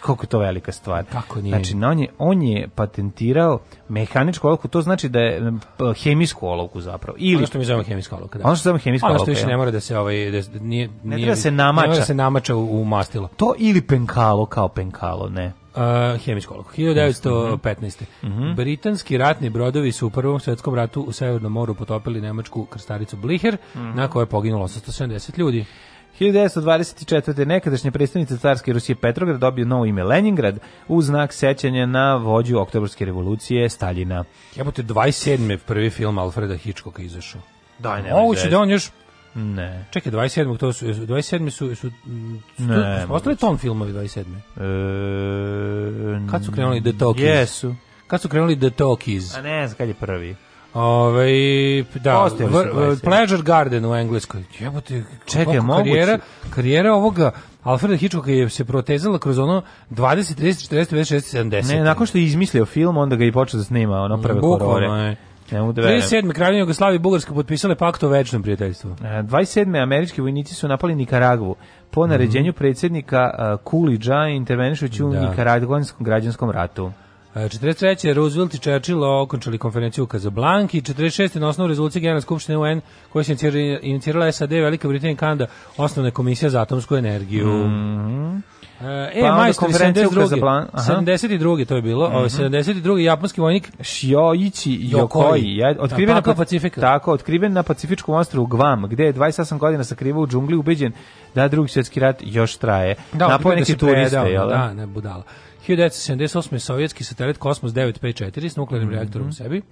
Znači, koliko je to velika stvar. Kako nije? Znači, on je, on je patentirao mehaničku olovku, to znači da je hemijsku olovku zapravo. Ili, ono što mi zovemo hemijska olovka, da. Ono što zovemo hemijska olovka. Ono što više ne mora da se, ovaj, da, nije, ne nije, treba da se namača. Ne mora da se namača u, u mastilo. To ili penkalo kao penkalo, ne. Uh, hemijsku olovku. 1915. Mm -hmm. Britanski ratni brodovi su u Prvom svjetskom ratu u Severnom moru potopili nemačku krstaricu Blicher, mm -hmm. na kojoj je poginulo 870 ljudi. 1924. nekadašnja predstavnica carske Rusije Petrograd dobio novo ime Leningrad u znak sećanja na vođu oktobarske revolucije Staljina. Jebote, 27. prvi film Alfreda Hitchcocka izašao. Da, ne. Moguće da on još ne. Čekaj, 27. to su 27. su su, su ostali tom filmovi 27. E, Kad su krenuli The Talkies? Jesu. Kad su krenuli The Talkies? A ne znam kad je prvi. Ove, da, Pleasure Garden u Engleskoj. Jebote, čekaj, karijera, karijera ovoga Alfreda Hitchcocka je se protezala kroz ono 20, 30, 40, 50, 60, 70. Ne, nakon što je izmislio film, onda ga i počeo da snima ono prve horore. Ne mogu da 37. kraljevina Jugoslavije i Bugarska potpisale pakt o večnom prijateljstvu. 27. E, američki vojnici su napali Nikaragvu po naređenju mm -hmm. predsjednika Kulidža e, intervenišući u da. Nikaragvanskom građanskom ratu. 43. Roosevelt i Churchill okončali konferenciju u Kazablanki. 46. na osnovu rezolucije Generalne skupštine UN koja se inicirala SAD, Velika Britanija i Kanada, osnovna komisija za atomsku energiju. Mm -hmm. E, pa majstor, 72. 72. to je bilo. Mm -hmm. 72. japanski vojnik Shioichi Yokoi. Ja, da, otkriven na Pacifika. Tako, otkriven na Pacifičkom ostrovu Guam, gde je 28 godina sakriva u džungli ubeđen da drugi svjetski rat još traje. Da, Napoj neki turiste, jel? Da, ne budala. 1978. sovjetski satelit Kosmos 954 s nuklearnim mm -hmm. reaktorom u sebi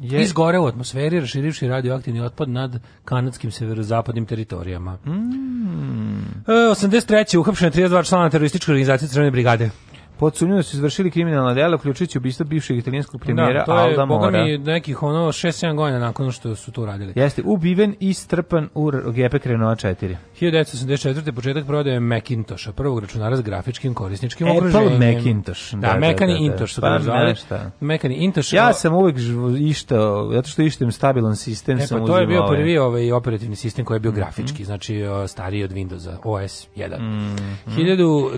je izgoreo u atmosferi raširivši radioaktivni otpad nad kanadskim severozapadnim teritorijama. Mm. E, 83. uhapšena 32 člana terorističke organizacije Crvene brigade pod sumnjom da su izvršili kriminalna dela uključujući ubistvo bivšeg italijanskog premijera da, to je, Alda Mora. Mi nekih ono 6-7 godina nakon što su to uradili. Jeste ubiven i strpan u GP Krenova 4. 1984. početak prodaje Macintosha, prvog računara s grafičkim korisničkim Apple okruženjem. Apple Macintosh. Da, da, da, Mekani da, da, da. Intosh su pa, zvali. Mekani Intosh. Ja sam uvek ištao, zato što ištem stabilan sistem e, pa, sam uzimao. to je bio prvi ovaj operativni sistem koji je bio mm -hmm. grafički, mhm. znači stariji od Windowsa, OS 1. Mm -hmm.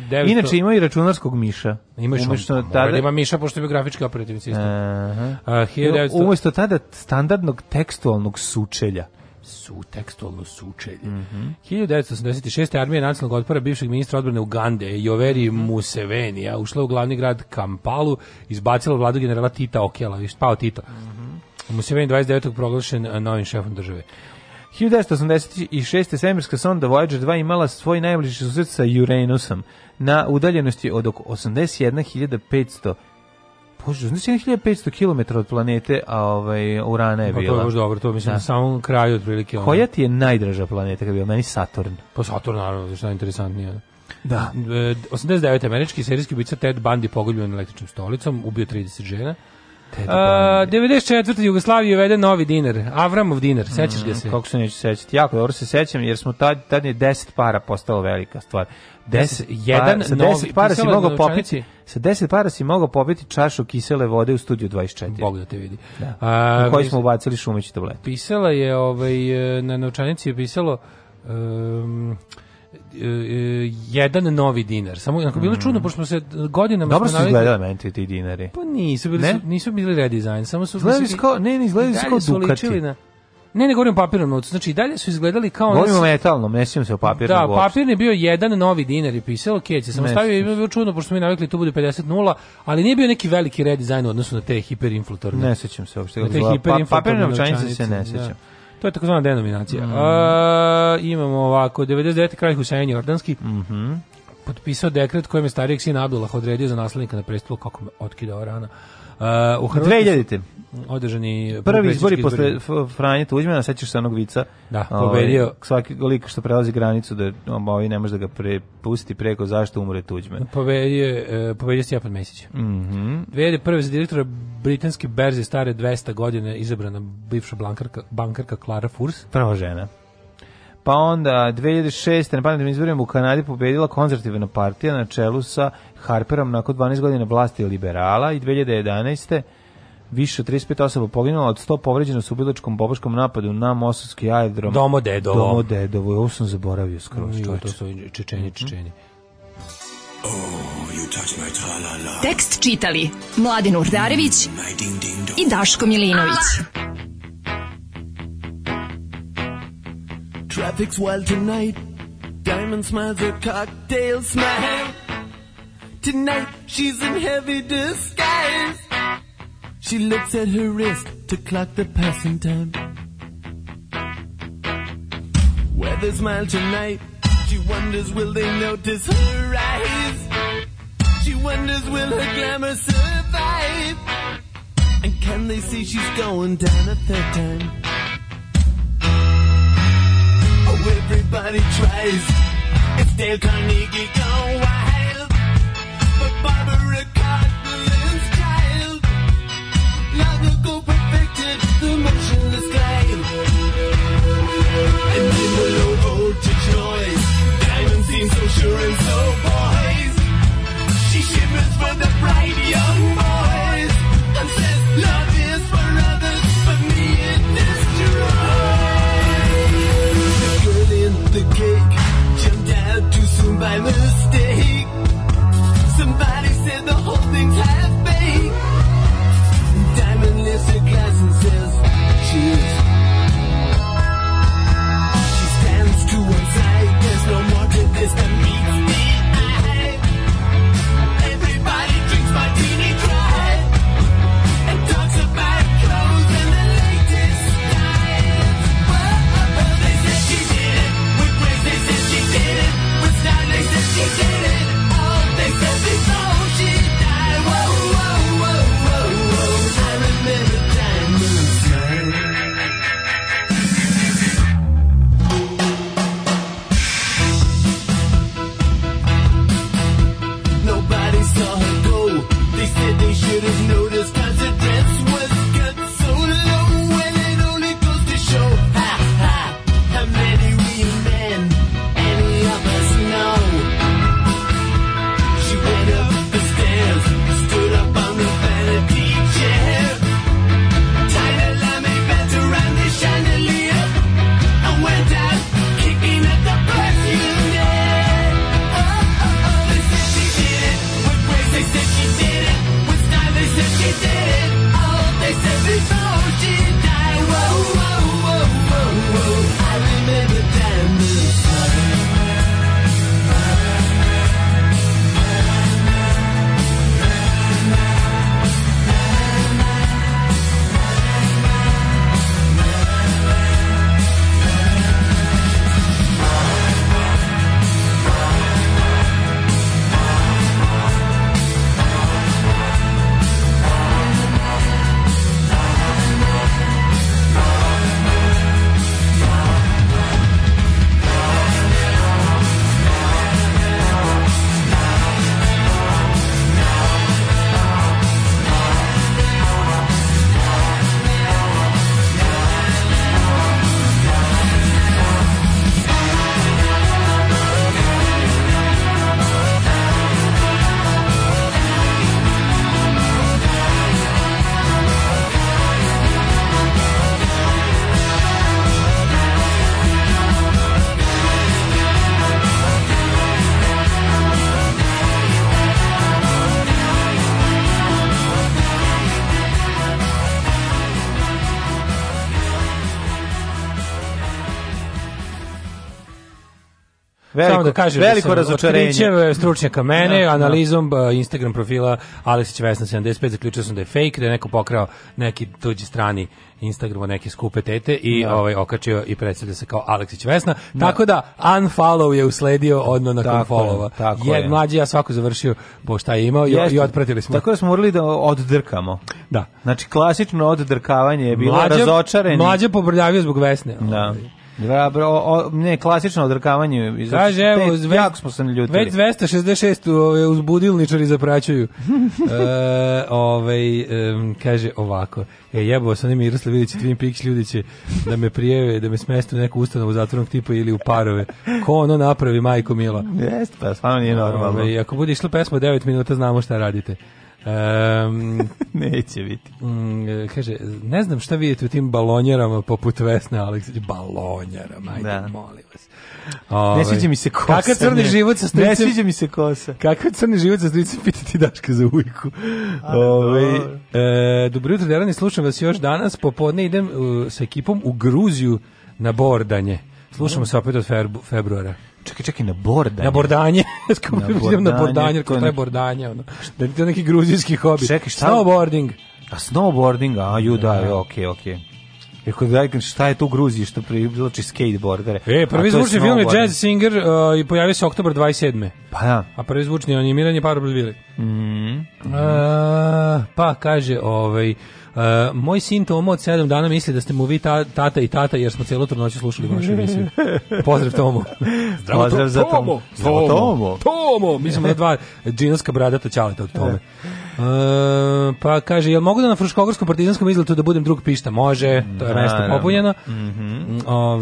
1900... Inače ima i računarskog miša Miša. Imaš umesto da tada... Ima Miša, pošto je grafički operativni sistem. Uh -huh. uh, 1900... Umesto tada standardnog tekstualnog sučelja su tekstualno sučelje. Mm -hmm. 1986. armija nacionalnog otpora bivšeg ministra odbrane Ugande, Joveri mm -hmm. Musevenija, ušla u glavni grad Kampalu, izbacila vladu generala Tita Okela, viš, pao Tito. Mm -hmm. Museveni 29. proglašen novim šefom države. 1986. svemirska sonda Voyager 2 imala svoj najbliži susret sa Uranusom na udaljenosti od oko 81.500 Bože, znači km od planete, a ovaj Urana je bila. Pa to je dobro, to mislim da. na samom kraju otprilike. Ono. Koja ti je najdraža planeta kad bio meni Saturn? Pa Saturn naravno, što je najinteresantnije. Da. 89. E, američki serijski ubica Ted Bundy pogodio na električnom stolicom, ubio 30 žena. Uh, 94. Jugoslavije uveden novi dinar, Avramov dinar, sećaš ga mm, se? Kako se neću sećati, jako dobro se sećam jer smo tad, tad je 10 para postalo velika stvar. 10, pa, jedan par, sa 10 para si mogao popiti sa 10 para si mogao popiti čašu kisele vode u studiju 24. Bog da te vidi. Da. A, u koji smo ubacili šumeći tablet. Pisala je ovaj, na novčanici je pisalo um, E, jedan novi dinar. Samo onako bilo mm. čudno pošto smo se godinama Dobro su izgledali menti ti dinari. Pa nisu bili ne? nisu bili redizajn, samo su izgledali kao ne, ne izgledali kao Ducati. Na, ne, ne govorim o papirnom novcu. Znači i dalje su izgledali kao Govorimo o metalnom, ne sjećam se o papirnom. Da, papirni bio jedan novi dinar i pisalo keće. Samo stavio i bilo čudno pošto smo mi navikli to bude 50 nula, ali nije bio neki veliki redizajn u odnosu na te hiperinflatorne. Ne sećam se uopšte. Na te pa, papirne novčanice se ne sećam. Da. To je takozvana denominacija. Mm. A, uh, imamo ovako, 99. kralj Husein Jordanski, mm potpisao dekret kojem je starijeg sina Abdullah odredio za naslednika na prestolu, kako me otkidao rana. Uh, u Hrvatskoj održani prvi izbori posle Franje Tuđmana, sećaš se onog vica. Da, ovaj, pobedio svaki lik što prelazi granicu da on um, ovi ne može da ga prepusti preko zašto umre Tuđman. Pobedio e, pobedio Stjepan Mesić. Mhm. Mm 2001 za direktora britanske berze stare 200 godina izabrana bivša bankarka bankarka Clara Furs. Prva žena pa onda 2006. na parlamentarnim izborima u Kanadi pobedila konzervativna partija na čelu sa Harperom nakon 12 godina vlasti liberala i 2011. Više od 35 osoba poginulo, od 100 povređeno su u bilačkom bobaškom napadu na Mosovski aerodrom. Domodedovo. Domodedovo, ovo sam zaboravio skroz. Mm, to su Čečeni, mhm. Čečeni. Oh, you touch Tekst čitali Mladin Urdarević mm, i Daško Milinović. Ah! Traffic's wild tonight. Diamond smiles her cocktail smile. Tonight she's in heavy disguise. She looks at her wrist to clock the passing time. Weather's mild tonight. She wonders will they notice her eyes. She wonders will her glamour survive. And can they see she's going down a third time? everybody tries. It's Dale Carnegie gone wild, but Barbara Cartman's child. Logical perfected the motionless glide. And in the low road to choice, diamond seems so sure and so poised. She shimmers for the bright young Veliko, Samo da kažem, da veliko da razočarenje. stručnjaka mene, no, da, da. analizom no. E, Instagram profila Aleksić Vesna 75, zaključio sam da je fake, da je neko pokrao neki tuđi strani Instagramu neke skupe tete i no. ovaj okačio i predstavlja se kao Aleksić Vesna. No. Tako da unfollow je usledio odno nakon tako followa. Je, tako je. mlađi ja svako završio po šta je imao Jeste. i, i otpratili smo. Tako da smo morali da oddrkamo. Da. Znači klasično oddrkavanje je bilo mlađa, razočareni. Mlađa pobrljavio zbog Vesne. Da. Ovaj. Dva, bro, o, ne, klasično odrkavanje. Kaže, evo, te, jako smo se naljutili. Već 266 ove, uzbudilničari zapraćaju. e, ovaj, um, kaže ovako, e, jebao sam nimi Miroslav Vidić, Twin Peaks ljudi će da me prijeve, da me smeste u neku ustanovu zatvornog tipa ili u parove. Ko ono napravi, majko Milo? Jeste, pa stvarno nije normalno. Ove, ako bude išla pesma 9 minuta, znamo šta radite. Um, Neće biti. Um, kaže, ne znam šta vidite u tim balonjerama poput Vesne Aleksić. Balonjerama, ajde, da. molim vas. Ove, ne sviđa mi se kosa. Kakav crni život sa stricem. Ne sviđa mi se kosa. Kakav crni život sa stricem, pitati Daška za ujku. Ove, e, dobro jutro, Derani, slušam vas još danas. Popodne idem uh, sa ekipom u Gruziju na bordanje. Slušamo se opet od februara. Čekaj, čekaj, na bordanje. Na bordanje. na bordanje, na bordanje, je bordanje. Ono. Da je neki gruzijski hobi. Čekaj, šta? Snowboarding. A snowboarding, a ju da, da, da. okej, okej. Okay, okay. Rekao da šta je to u Gruziji što privlači skateboardere. E, prvi zvučni film je Jazz Singer uh, i pojavio se oktobar 27. Pa da. A prvi zvučni animiran je Paro Bradvili. Mm. Uh, e, pa kaže, ovaj, Uh, moj sin Tomo od 7 dana misli da ste mu vi ta, tata i tata jer smo celo noć slušali vašu emisiju. Pozdrav Tomo. Zdravo, Pozdrav za Tomo. Tomo. Zdravo, Tomo. Tomo. Mi smo na dva džinska bradata čaleta od Tome. Uh, pa kaže, jel mogu da na Fruškogorskom partizanskom izletu da budem drug pišta? Može, to je mesto popunjeno. Mm -hmm.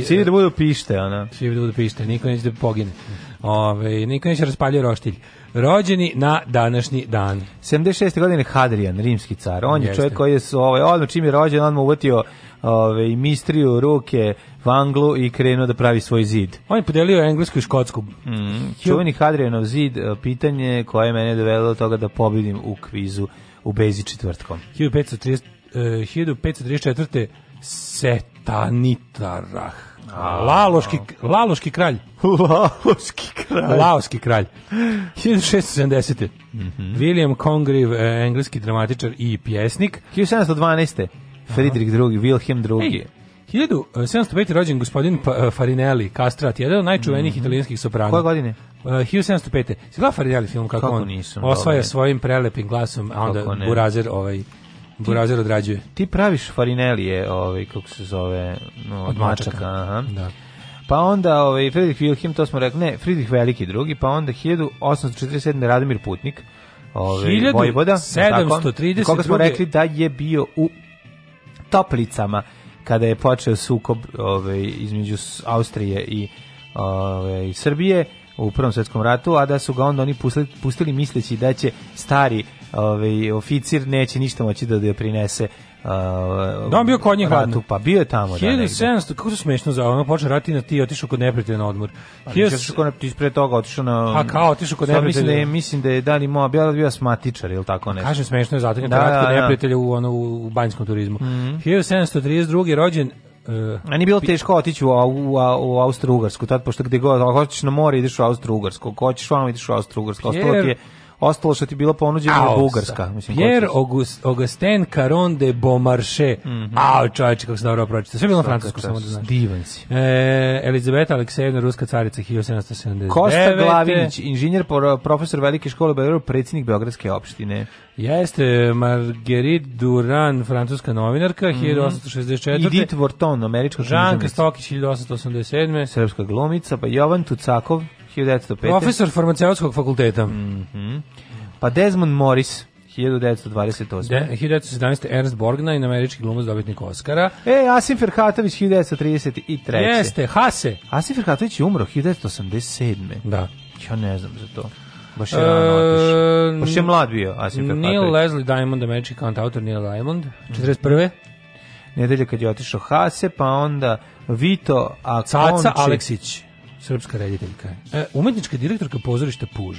Svi Sivi da budu pište, ona. Sivi da budu pište, niko neće da pogine. Ove, niko neće da raspaljuje roštilj rođeni na današnji dan. 76. godine Hadrian, rimski car. On Jeste. je čovjek koji je ovaj odmah čim je rođen, on mu uvatio ovaj mistriju ruke vanglu i krenuo da pravi svoj zid. On je podelio englesku i škotsku. Mm, čuveni Hadrianov zid, eh, pitanje koje mene dovelo do toga da pobedim u kvizu u Bezi četvrtkom. 1530, uh, 1534. Setanitarah Laloški, Laloški kralj. Laoski kralj. Laoski kralj. 1670. Mm -hmm. William Congreve, e, engleski dramatičar i pjesnik. 1712. Friedrich II, Wilhelm II. 1705. rođen gospodin e, Farinelli, kastrat, jedan od najčuvenijih mm -hmm. italijanskih soprana. Koje godine? E, uh, 1705. Si Farinelli film kako, kako on nisam, osvaja dobro. svojim prelepim glasom, a onda burazer ovaj Burazer odrađuje. Ti praviš farinelije, ovaj, kako se zove, no, od, od mačaka. mačaka. Aha. Da. Pa onda ovaj, Friedrich Wilhelm, to smo rekli, ne, Friedrich Veliki drugi, pa onda 1847. Radomir Putnik, ovaj, Vojvoda. 732. Koga smo rekli da je bio u Toplicama kada je počeo sukob ovaj, između Austrije i ovaj, Srbije u Prvom svetskom ratu, a da su ga onda oni pustili, pustili misleći da će stari ovaj oficir neće ništa moći da da prinese Uh, da on bio kod njih ratu, pa bio je tamo 1700, da, da, da. kako su smešno za ono počne rati na ti otišao kod neprijatelja na odmor pa Hiljus... otišao kod neprijatelja pre toga otišao na a pa, kao otišao kod neprijatelja mislim da je, mislim da je Dani Moa bio bio smatičar ili tako pa, nešto kaže smešno je zato da, da, da, kod neprijatelja u ono u banjskom turizmu mm -hmm. 1732 rođen Uh, Meni je bilo teško otići u, u, u Austro-Ugarsku, tad pošto gde god, ako hoćeš na more ideš u Austro-Ugarsku, ako hoćeš vamo ideš u Austro-Ugarsku, ostalo ti je ostalo što ti bilo ponuđeno je da. Bugarska. Mislim, Pierre August, Augustin Caron de Beaumarchais. Mm -hmm. Ao, čovječe, kako se dobro pročita. Sve bilo na francuskom samo da znaš. Divan si. E, Elizabeta Aleksejevna, ruska carica, 1779. Kosta Glavinić, inženjer, profesor velike škole u predsednik Beogradske opštine. Jeste Marguerite Duran, francuska novinarka, mm -hmm. 1864. Edith Wharton, američka Žanka Stokić, 1887. Srpska glumica, pa Jovan Tucakov, 1905. Profesor farmaceutskog fakulteta. Mm -hmm. Pa Desmond Morris, 1928. De, 1917. Ernst Borgnine, američki glumac dobitnik Oscara. E, Asim Ferhatović, 1933. Jeste, Hase. Asim Ferhatović je umro 1987. Da. Ja ne znam za to. Baš je uh, Baš je mlad bio Asim Ferhatović. Neil Leslie Diamond, američki kantautor Neil Diamond, 41. Mm. Nedelje kad je otišao Hase, pa onda Vito Akonči. Caca Aleksić srpska rediteljka. E, umetnička direktorka pozorišta Puž.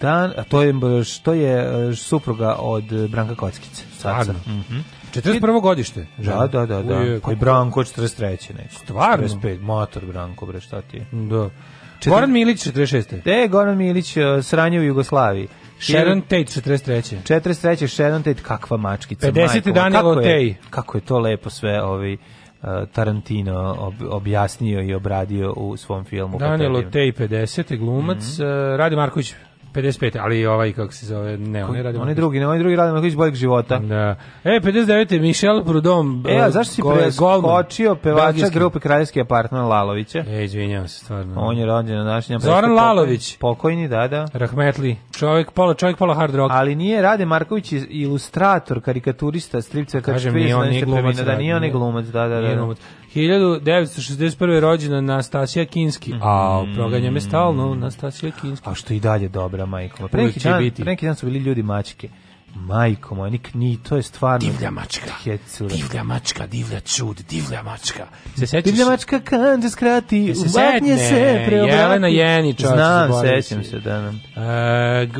Dan, a to je što je e, supruga od e, Branka Kockice. Stvarno. Mhm. Mm 41. godište. Da, da, da, da, da. Uje, koji Branko 43. nešto. Stvarno. 45, motor Branko bre, šta ti? Da. Četir... Goran Milić 46. Te, Goran Milić e, sranje u Jugoslaviji. Sharon Tate 43. 43. Sharon Tate kakva mačkica. 50. Daniel Tate. Kako je to lepo sve, ovaj Eh, Tarantino ob, objasnio i obradio u svom filmu. Danilo Tej 50. glumac, mm -hmm. Eh, Rade Marković 55, ali ovaj kako se zove, ne, on ne radi. Oni drugi, ne, oni drugi radimo rade Marković boljeg života. Da. E 59 Michel Prudom. E, a um, zašto si preskočio pevača grupe Kraljevski apartman Lalovića? E, izvinjavam se stvarno. On je rođen na današnjem Zoran Lalović. Pokojni, da, da. Rahmetli. Čovek pola, čovek pola hard rock. Ali nije Rade Marković ilustrator, karikaturista, stripcer, kaže mi on da, nije glumac, da, da nije on glumac, da, da, da. 1961. je rođena Nastasija Kinski. Mm. A, mhm. proganja me stalno Nastasija Kinski. A što i dalje dobra, majko. Pre neki dan, biti. Pre neki dan su bili ljudi mačke. Majko moja, nik ni, to je stvarno... Divlja mačka, hecura. divlja mačka, divlja čud, divlja mačka. Se sećaš? Divlja mačka kanđe skrati, se umatnje se, preobrati. Jelena Jenić, Znam, sećam se, da nam. Da. Uh,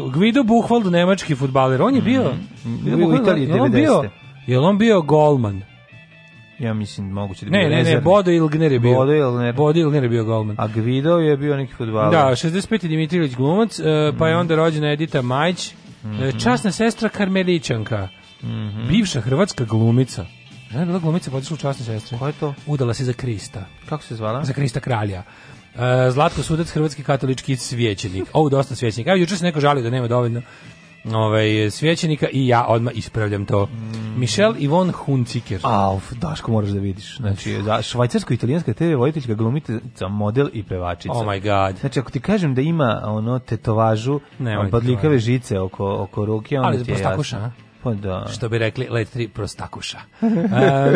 e, Guido Buchwald, nemački futbaler, on je mhm. bio... Mm. bio u Italiji, 90. Jel on bio golman? ja mislim moguće da Ne, ne, ne, Bodo Ilgner je bio. Bodo Ilgner. Bodo Ilgner je bio golman. A Gvido je bio neki fudbaler. Da, 65. Dimitrijević glumac, e, pa je mhm. onda rođena Edita Majić, e, mhm. časna sestra Karmelićanka. Mhm. Bivša hrvatska glumica. Žena da je bila glumica, podišla pa u časne sestre. Ko je to? Udala se za Krista. Kako se zvala? Za Krista kralja. E, Zlatko Sudac, hrvatski katolički svećenik. Ovo dosta svećenik. Evo, juče se neko žalio da nema dovoljno ovaj, svećenika i ja odmah ispravljam to. Mm. Michel Ivon Hunziker. Auf, Daško moraš da vidiš. Znači, švajcarsko-italijanska TV vojiteljica, glumica, model i pevačica. Oh my god. Znači, ako ti kažem da ima ono tetovažu, Nemoj podlikave žice oko, oko ruke, onda Ali ti je jasno. Pa da. Što bi rekli, let tri prostakuša. Uh,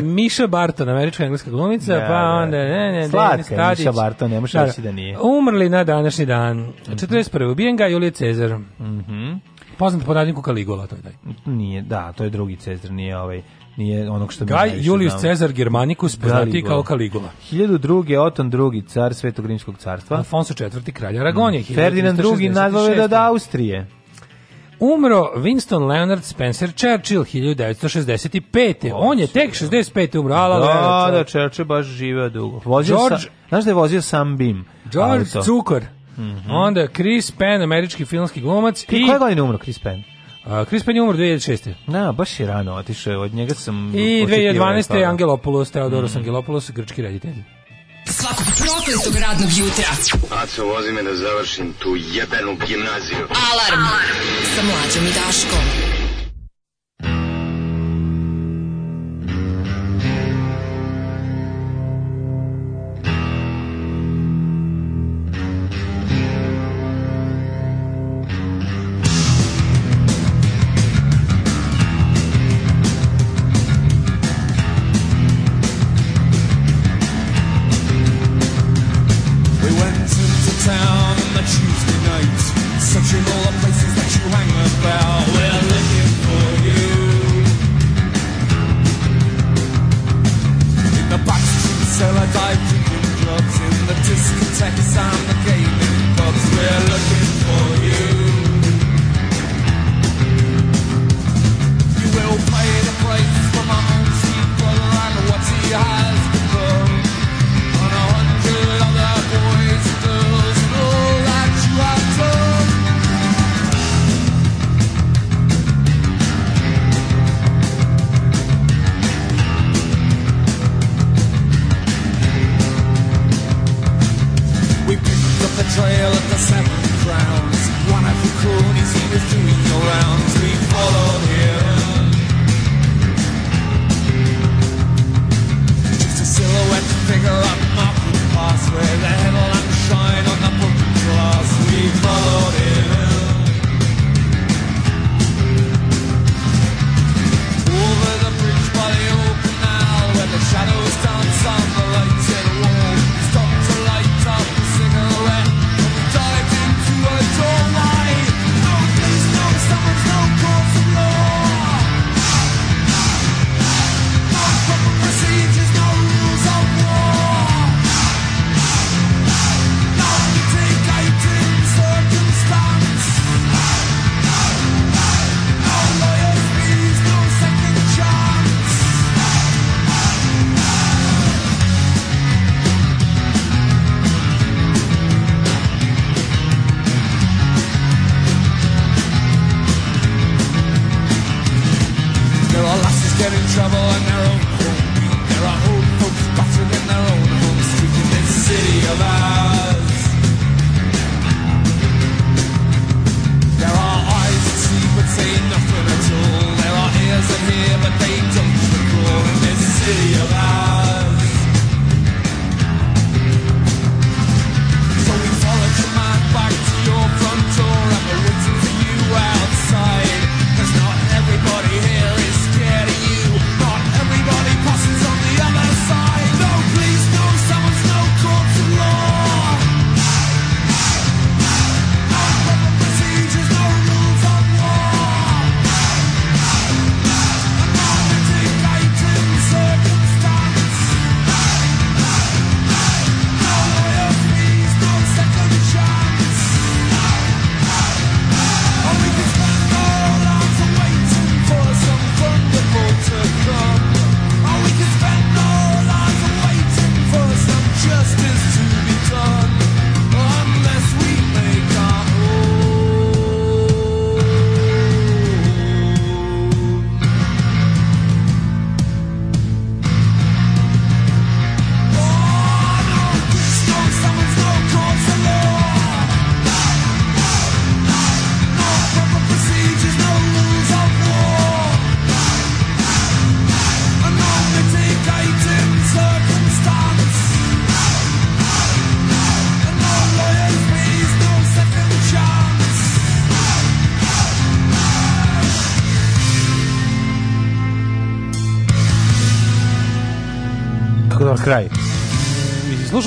Miša Barton, američka engleska glumica, da, pa onda... Ne, ne, Slatka Denis Miša Barton, ne možeš da, da. da nije. Umrli na današnji dan. Mm -hmm. 41. Ubijen ga Julije Cezar. Mhm. Mm Poznat po radniku Kaligula, to je taj. Nije, da, to je drugi Cezar, nije ovaj nije onog što Gaj Julius Cezar Germanicus poznati kao Kaligula. 1002. Oton II, car Svetog Rimskog carstva. Alfonso IV, kralj Aragonije. Mm. Ferdinand II, nadvoveda da Austrije. Umro Winston Leonard Spencer Churchill 1965. On je tek 65. Da. umro. Ala, da, da, Churchill baš živeo dugo. Vozio George, sa, znaš da je vozio sam Bim? George Zucker. Mm -hmm. Onda Chris Penn, američki filmski glumac. I, i koje godine umro Chris Penn? Uh, Chris Penn je umro 2006. Na, baš je rano otišao, od njega sam... I 2012. Da je Angelopoulos, Teodoros mm. Angelopoulos, grčki reditelj. Svakog prokletog radnog jutra. Aco, vozi me da završim tu jebenu gimnaziju. Alarm! Alarm. Sa mlađom i Daškom.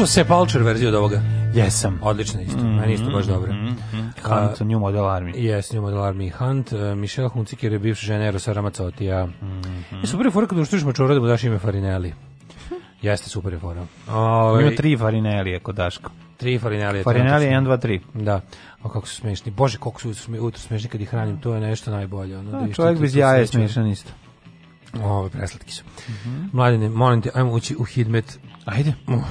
slušao se Palčer verziju od ovoga? Jesam. Odlično isto. Mm -hmm. Meni isto baš dobro. Mm -hmm. Hunt, uh, New Model Army. Jes, New Model Army Hunt. Uh, Michelle Hunziker je bivša žena Erosa Ramacotija. Mm -hmm. I super je fora kada uštuješ mačora da mu daš ime Farinelli. Jeste super je fora. Ove, Ima ovaj- tri Farinelli je kod daško. Tri Farinelli. Farinelli 1, 2, 3. Da. O, kako su smešni. Bože, kako su utro smešni kad ih hranim. To je nešto najbolje. Ono, da, da čovjek bez jaja je smešan isto. Ove, preslatki su. Mm -hmm. Mladine, molim te, ajmo ući u hidmet. Ajde. Uh.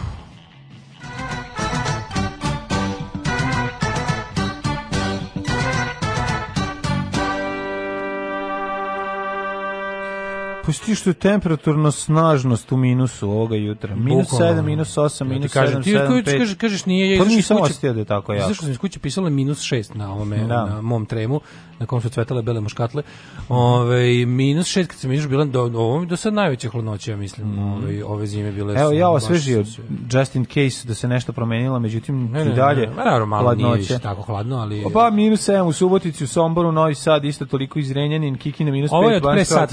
Pusti što je temperaturno snažnost u minusu ovoga jutra. Minus Bukvalno. 7, minus 8, minus ti kažem, 7, ti 7, 5. Kažeš, kažeš nije, pa ja pa nisam ostio da je tako jako. Zašto sam iz kuće pisala minus 6 na, ovome, da. na mom tremu, na kom su cvetale bele muškatle. Ove, ovaj, minus 6, kad sam išao, bila do, ovo mi do sad najveća hladnoća, ja mislim, mm. ove, ovaj, ove zime bile. Evo, ja osvežio just in case da se nešto promenilo, međutim, ne, ne, i dalje ne, ne, ne, naravno, malo hladnoće. nije tako hladno, ali... Pa, minus 7 u Subotici, u Somboru, Novi Sad, isto toliko izrenjanin, Kikina minus 5, Ovo je od pre sat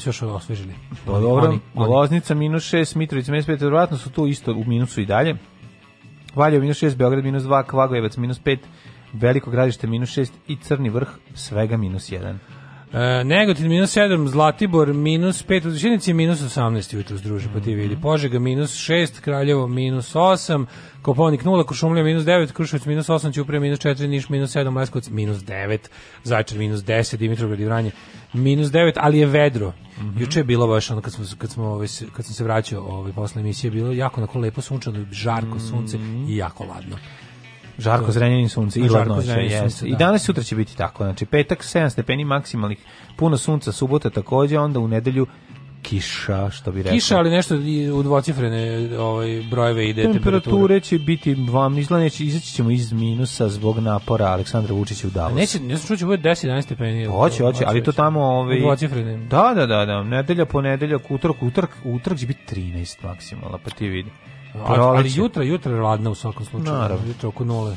nisu još osvežili. Pa dobro, Loznica minus 6, Mitrovic minus 5, vjerojatno su tu isto u minusu i dalje. Valjevo minus 6, Beograd minus 2, Kvagojevac minus 5, Veliko gradište minus 6 i Crni vrh svega minus 1. E, Negotin minus 7, Zlatibor minus 5, Uzvišenici minus 18 jutro združe, mm pa ti vidi. Požega minus 6, Kraljevo minus 8, Koponik 0, Kuršumlija minus 9, Kruševac minus 8, Ćuprija minus 4, Niš minus 7, Leskovac minus 9, Zajčar minus 10, Dimitrovgrad i Vranje minus 9, ali je vedro. Mm -hmm. Juče je bilo baš ono kad smo kad smo ovaj kad sam se vraćao ovaj posle emisije bilo jako onako lepo sunčano, žarko mhm. sunce mm -hmm. i jako ladno. Žarko zrenjanin sunce i ladno yes. Da. Da. I danas sutra će biti tako, znači petak 7 stepeni maksimalnih, puno sunca, subota takođe, onda u nedelju kiša, što bi rekao. Kiša, ali nešto u dvocifrene ovaj, brojeve ide temperature. Temperature će biti vam izgleda, neće, znači, izaći ćemo iz minusa zbog napora Aleksandra Vučića u Davosu. Neće, ne znam će bude 10-11 stepeni. Hoće, hoće, ali to tamo... Ovaj, u dvocifrene. Da, da, da, da, nedelja, ponedeljak, utorak, utorak, utorak će biti 13 maksimalno, pa ti vidi. Ali, ali jutra, jutra je ladna u svakom slučaju. Naravno. Jutra oko nule.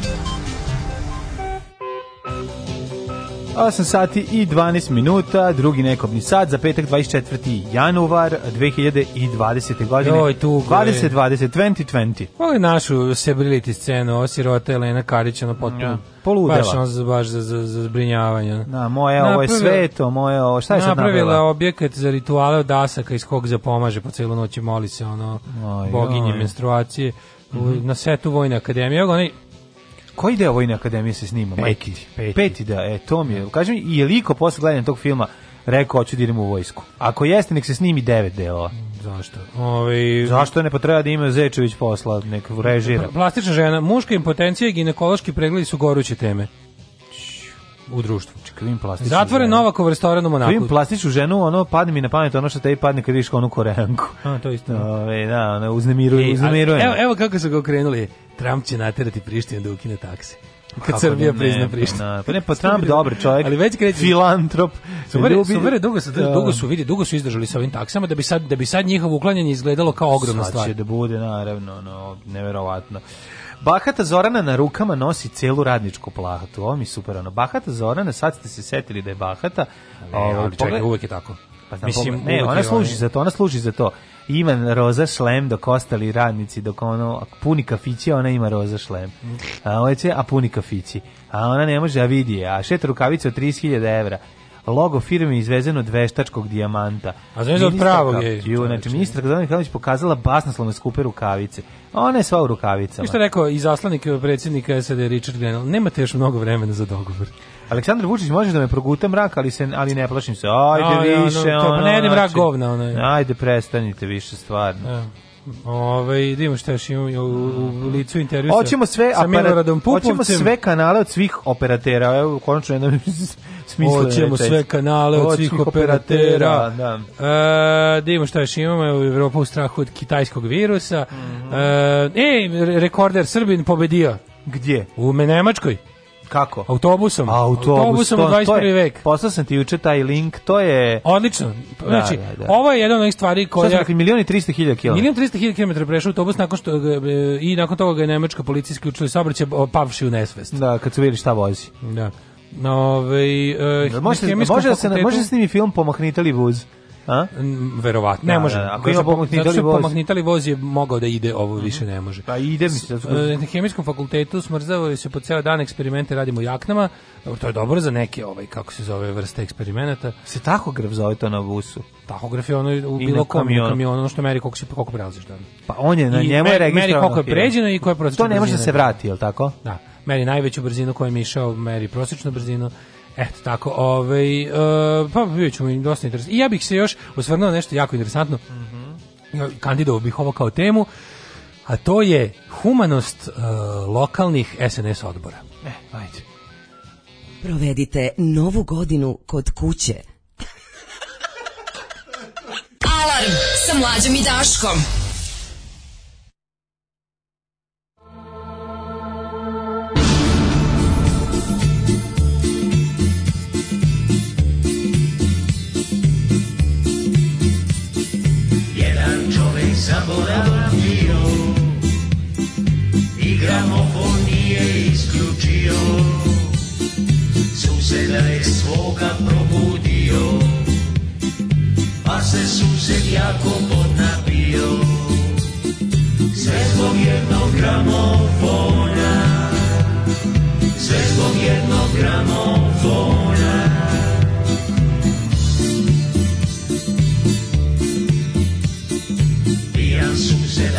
8 sati i 12 minuta, drugi nekobni sat za petak 24. januar 2020. godine. Joj, tu 2020, 2020, 2020. Voli našu sebrilitis scenu, sirota Elena Karić, ono potpuno. Ja. Poludela. Baš, on, za, baš za, za, za zbrinjavanje. Na, moje napravila, ovo je sveto, moje ovo, šta je napravila? Napravila objekat za rituale od Asaka iz kog zapomaže po celu noć i moli se ono, Oj, boginje oj. menstruacije. Mm -hmm. Na setu Vojne akademije, onaj koji deo Vojne akademije se snima? Peti. Peti. peti. da, e, to mi je. Kažem, i je liko posle gledanja tog filma rekao, hoću da idem u vojsku. Ako jeste, nek se snimi devet delova. Zašto? Ove... Ovaj, Zašto ne potreba da ima Zečević posla, nek režira? Plastična žena, muška impotencija i ginekološki pregledi su goruće teme u društvu. Čekavim znači, plastičnu. Zatvore Novakov restoran u Monaku. Kvim plastičnu ženu, ono padne mi na pamet ono što tebi padne kad vidiš onu koreanku. A, to isto. Ove, da, ono uznemiruje, uznemiruje. Evo, evo kako su ga okrenuli. Trump će naterati Prištinu da ukine takse. Kad Srbija prizna pa Prištinu. Pa ne, pa Trump dobar čovjek. Ali već kreće filantrop. Super, super, dugo su da. dugo su vidi, dugo su izdržali sa ovim taksama da bi sad da bi sad njihovo uklanjanje izgledalo kao ogromna stvar. Sad će da bude naravno, no neverovatno. Bahata Zorana na rukama nosi celu radničku plahatu. Ovo mi super ono. Bahata Zorana, sad ste se setili da je bahata. Ne, ali čekaj, uvek je tako. Pa znam, Mislim, ne, ona služi ovaj- za to, ona služi za to ima roza šlem dok ostali radnici, dok ono puni kafići, ona ima roza šlem. A hoće, a puni kafići. A ona ne može, a vidi A šet rukavica od 30.000 evra logo firme izvezeno od veštačkog dijamanta. A znaš da od pravog je. Ju, znači, ministar Gordana Mihajlović pokazala basnoslovne skupe rukavice. Ona je sva u rukavicama. I što rekao i zaslanik predsjednika SAD Richard Grenell, nemate još mnogo vremena za dogovor. Aleksandar Vučić možeš da me proguta mrak, ali se ali ne plašim se. Ajde A, više, ja, no, to, pa ono, ne jedem mrak znači, govna, onaj. Ajde prestanite više stvarno. Ja. E, Ove, ovaj, da idemo šta još imam u, u, licu intervjua hoćemo sve sa Miloradom Hoćemo sve kanale od svih operatera. Evo, konačno jednom smislu. Hoćemo sve kanale od, od svih operatera. operatera da. E, da šta još imamo. Evo, Evropa u strahu od kitajskog virusa. Mm -hmm. e, rekorder Srbin pobedio. Gdje? U Nemačkoj. Kako? Autobusom. Autobus, Autobusom to, u 21. vek. Poslao sam ti juče taj link, to je... Odlično. Da, znači, da, da, da. ovo je jedna od onih stvari koja... Šta sam milijon i 300 hiljada km. Milijon 300 hiljada km prešao autobus nakon što, i nakon toga ga je nemačka policija isključila saobraćaj pavši u nesvest. Da, kad su vidjeli šta vozi. Da. No, ovaj, uh, može, može, da se, može da se snimi film Pomahnitali vuz. A? Mm, verovatno. Ne može. Da, da. Ako ima pomagnitali voz. Pomagnitali voz je mogao da ide, ovo mhm. više ne može. Pa ide mi se. Da e, na hemijskom fakultetu smrzavaju se po ceo dan eksperimente, radimo jaknama. To je dobro za neke, ovaj, kako se zove, vrste eksperimenata. Se tahograf zove to na busu. Tahograf je ono u bilo kom kamionu, ono što meri koliko, si, koliko prelaziš dan. Pa on je, na I njemu je Meri koliko je pređeno i koja je To ne može da se vrati, je li tako? Da meri najveću brzinu kojom je išao, meri prosječnu brzinu Eto tako, ovaj uh, pa vidjet ćemo dosta interesantno. I ja bih se još osvrnuo nešto jako interesantno. Mhm. Mm Kandidovao bih ovo kao temu, a to je humanost uh, lokalnih SNS odbora. E, ajde. Provedite novu godinu kod kuće. Alarm sa mlađom i Daškom. zaborav bio I gramofon nije isključio Suseda je svoga probudio Pa se sused jako podnapio Sve zbog jednog gramofona Sve zbog jednog gramofona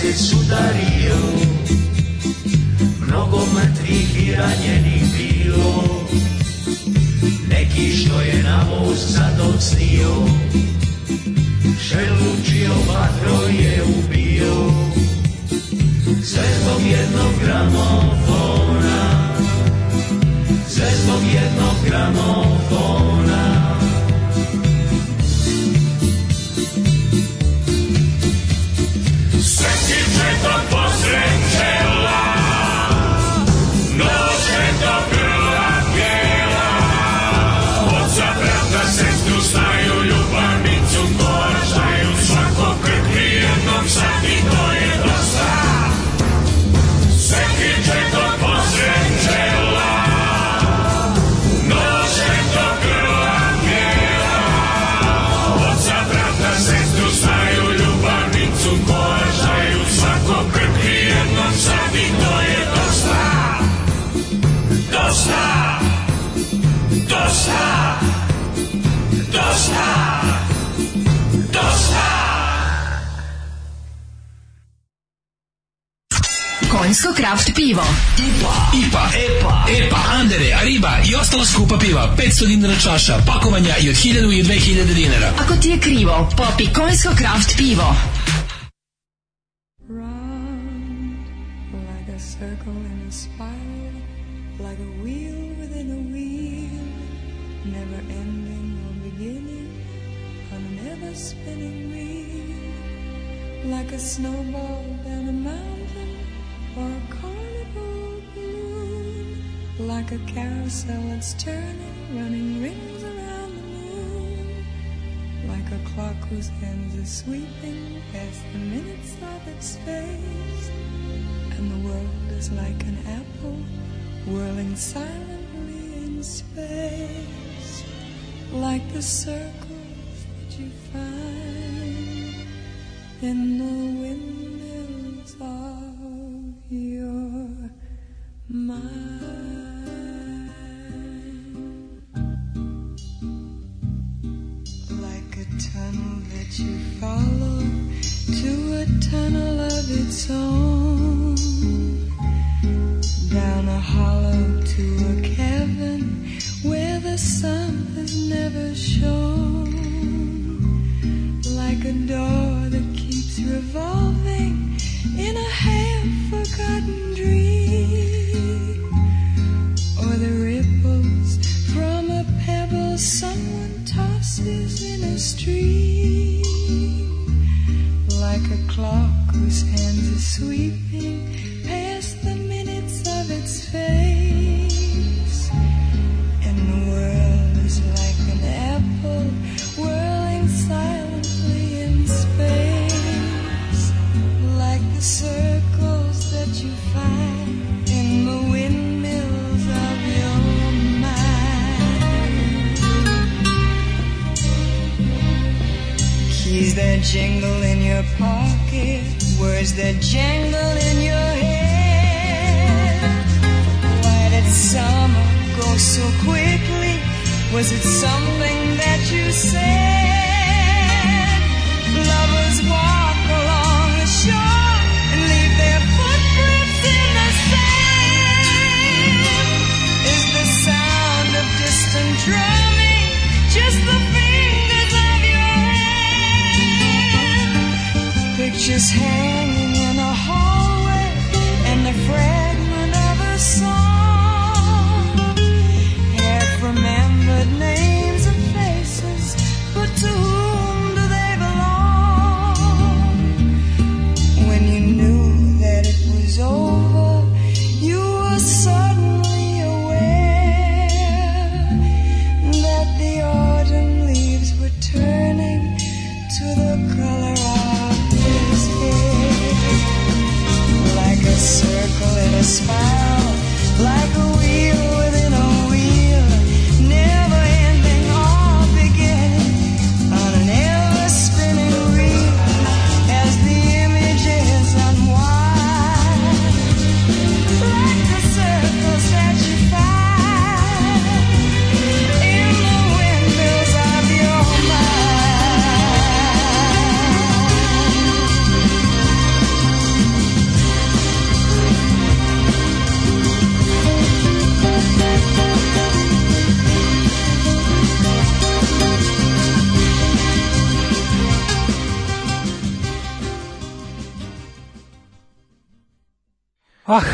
se udario Mnogo mrtvih i ranjenih bilo Neki što je na most zadocnio Šelučio vatro je ubio Sve zbog jednog gramofona Sve zbog jednog gramofona se to posręcze japansko kraft pivo. IPA, IPA, EPA, EPA, Andere, Ariba i ostala skupa piva. 500 dinara čaša, pakovanja i od 1000 i 2000 dinara. Ako ti je krivo, popi konjsko kraft pivo. silently in space like the circles that you find in the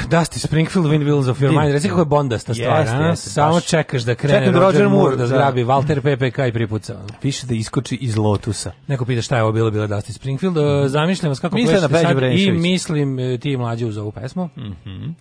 Dusty Springfield, Wind Wheels of Your Mind. Reci kako je bondasta stvar, yes, a? Yes, Samo baš. čekaš da krene Čekam da Roger, Roger Moore da, da zgrabi da. Walter PPK i pripuca. Piše da iskoči iz Lotusa. Neko pita šta je ovo bilo, bilo Dusty Springfield. Mm -hmm. Zamišljam vas kako plešite sad i mislim e, ti mlađi uz ovu pesmu. Mhm. Mm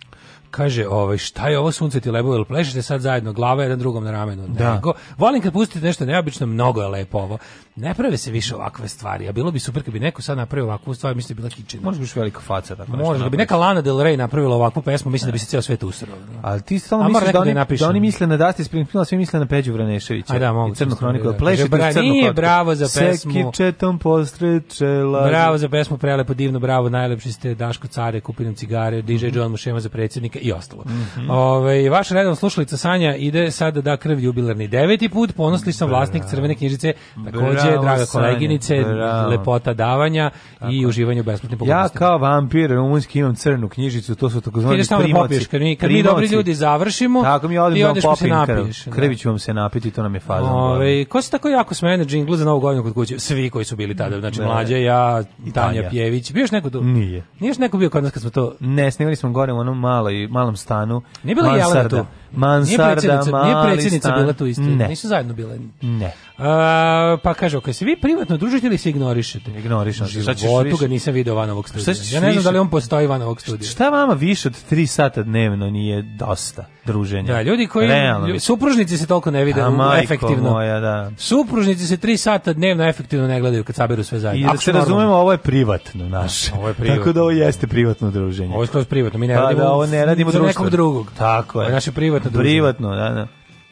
Kaže, ovaj, šta je ovo sunce ti lebo, jel plešete sad zajedno, glava jedan drugom na ramenu. Da. Nego, volim kad pustite nešto neobično, mnogo je lepo ovo. Ne prave se više ovakve stvari, a bilo bi super kad bi neko sad napravio ovakvu stvar, mislim da bi bila kičina. Može biti velika faca. Tako Može, da bi neka Lana Del Rey napravila ovakvu pesmu, mislim da bi se cijel svet usrao. Ali ti stalno misliš da, da oni, da, da oni misle na Dusty Springfield, a svi misle na Peđu Vraneševića. Aj da, mogu. Crnu Kroniku. da, plešite bra, crnu nije, bravo za pesmu. Seki Sekičetom postrećela. Bravo za pesmu, prelepo, divno, bravo, najlepši ste, Daško Care, kupi nam cigare, DJ John Mušema za predsjednika i ostalo. Mm -hmm. Ove, ovaj, vaša redovna slušalica Sanja ide sada da krv jubilarni deveti put, ponosni sam vlasnik crvene knjižice, takođe, bravo, draga koleginice, bravo. lepota davanja Tako. i uživanje besplatne besplatnim Ja kao vampir rumunski imam crnu knjižicu, to su takozvani da primoci. Kad mi, kad mi dobri ljudi završimo, Tako, mi odim ti da odeš popim, se napiješ. Da. Krvi ću vam se napiti, to nam je faza. Ove, ovaj, ko se tako jako smene džinglu za novu godinu kod kuće? Svi koji su bili tada, znači mlađe, ja, Tanja Pjević, bio još neko tu? Nije. Nije još neko bio kod nas kad smo to... Ne, snimali smo gore u onom maloj malom stanu. Nije bila Jelena tu? Mansarda, nije mali Nije predsjednica bila tu isto, ne. nisu zajedno bile. Ne. A, pa kaže, ako se vi privatno družite ili se ignorišete? Ignorišem. Životu ga nisam video van ovog studija. Ja ne znam da li on postoji van ovog studija. Šta vama više od tri sata dnevno nije dosta druženja? Da, ljudi koji... Realno. supružnici se toliko ne vide A, efektivno. Moja, da. Supružnici se tri sata dnevno efektivno ne gledaju kad saberu sve zajedno. I da se razumemo, ovo je privatno naše. Ovo je privatno. Tako da ovo jeste privatno druženje. Ovo je skroz privatno. Mi ne pa da, radimo, da, ovo ne radimo za nekog drugog. Tako je. Ovo je naše privatno privatno druženje. Da. Privatno, da, da.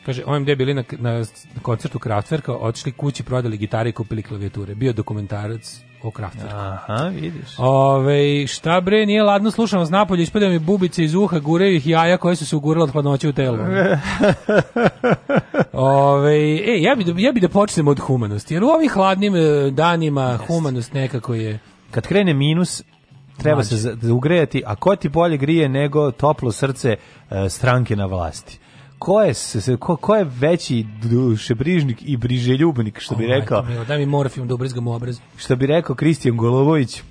Kaže, OMD bili na, na koncertu Kraftwerka, otišli kući, prodali gitare i kupili klavijature. Bio dokumentarac o Kraftwerku. Aha, vidiš. Ove, šta bre, nije ladno slušam vas napolje, ispadaju mi bubice iz uha, gurevih jaja koje su se ugurale od hladnoće u telu. Ove, e, ja bi, da, ja bi da počnemo od humanosti, jer u ovih hladnim e, danima humanost nekako je... Kad krene minus, treba Mađe. se da ugrejati, a ko ti bolje grije nego toplo srce e, stranke na vlasti? ko je, ko, ko je veći dušebrižnik i briželjubnik, što bi rekao... Oh, daj mi morfijum da ubrizgam obraz. Što bi rekao Kristijan Golovović,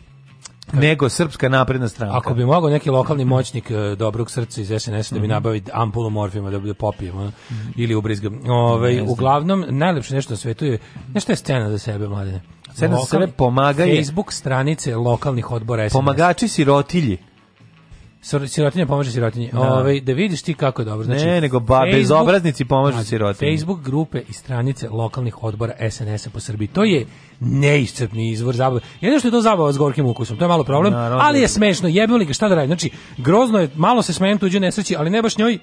Kako? nego Srpska napredna stranka. Ako bi mogao neki lokalni moćnik e, dobrog srca iz SNS mm da bi mhm. nabavi ampulu morfijuma da bi da popijem mm ili ubrizgam. Ove, ovaj, uglavnom, najlepše nešto na svetu je, nešto je scena za sebe, mladine. Cena za sebe pomagaj. Facebook stranice lokalnih odbora SNS. Pomagači sirotilji. Sirotinja pomaže sirotinji. Da. Ove, ovaj, da vidiš ti kako je dobro. Znači, ne, nego ba, Facebook, bezobraznici pomažu znači, sirotinji. Facebook grupe i stranice lokalnih odbora SNS-a po Srbiji. To je neiscrpni izvor zabave. Jedno što je to zabava s gorkim ukusom, to je malo problem, Naravno, ali je smešno, jebeo li ga, šta da radi? Znači, grozno je, malo se smejem tuđe nesreći, ali ne baš njoj,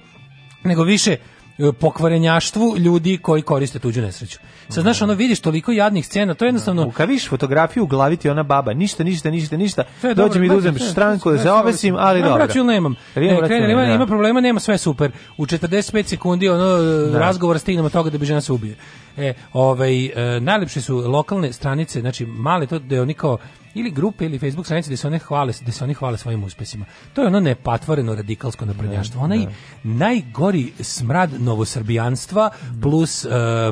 nego više E, pokvarenjaštvu ljudi koji koriste tuđu nesreću. Sad znaš, ono vidiš toliko jadnih scena, to je jednostavno... Ukaviš fotografiju, glaviti ona baba, ništa, ništa, ništa, ništa, dođe mi da uzem štranku da se obesim, ali dobro. Ja nemam, da e, krenu, ima, ima problema, nema sve super. U 45 sekundi ono, e, da. razgovor stignemo toga da bi žena se ubije. E, ovaj, e, najlepše su lokalne stranice, znači male to da je oni kao ili grupe ili Facebook stranice gde se one hvale, gde se oni hvale svojim uspesima. To je ono nepatvoreno radikalsko naprednjaštvo. Da, Onaj da. najgori smrad novosrbijanstva plus e,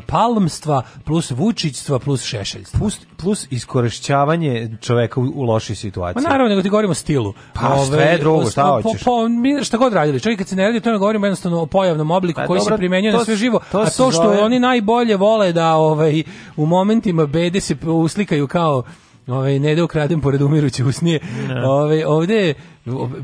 palmstva plus vučićstva plus šešeljstva. Pust, plus iskorišćavanje čoveka u, u lošoj situaciji. Pa naravno, nego ti govorimo o stilu. Pa Ove, sve drugo, šta pa, pa, hoćeš? Po, pa, po, šta god radili, čovjek kad se ne radi, to ne govorimo jednostavno o pojavnom obliku pa, koji dobra, se primenjuje na sve živo, to a to što zove... oni najbolje vole da ovaj, u momentima bede se uslikaju kao Ovaj ne da ukradem pored umiruće usnije. No. Ovaj ovde je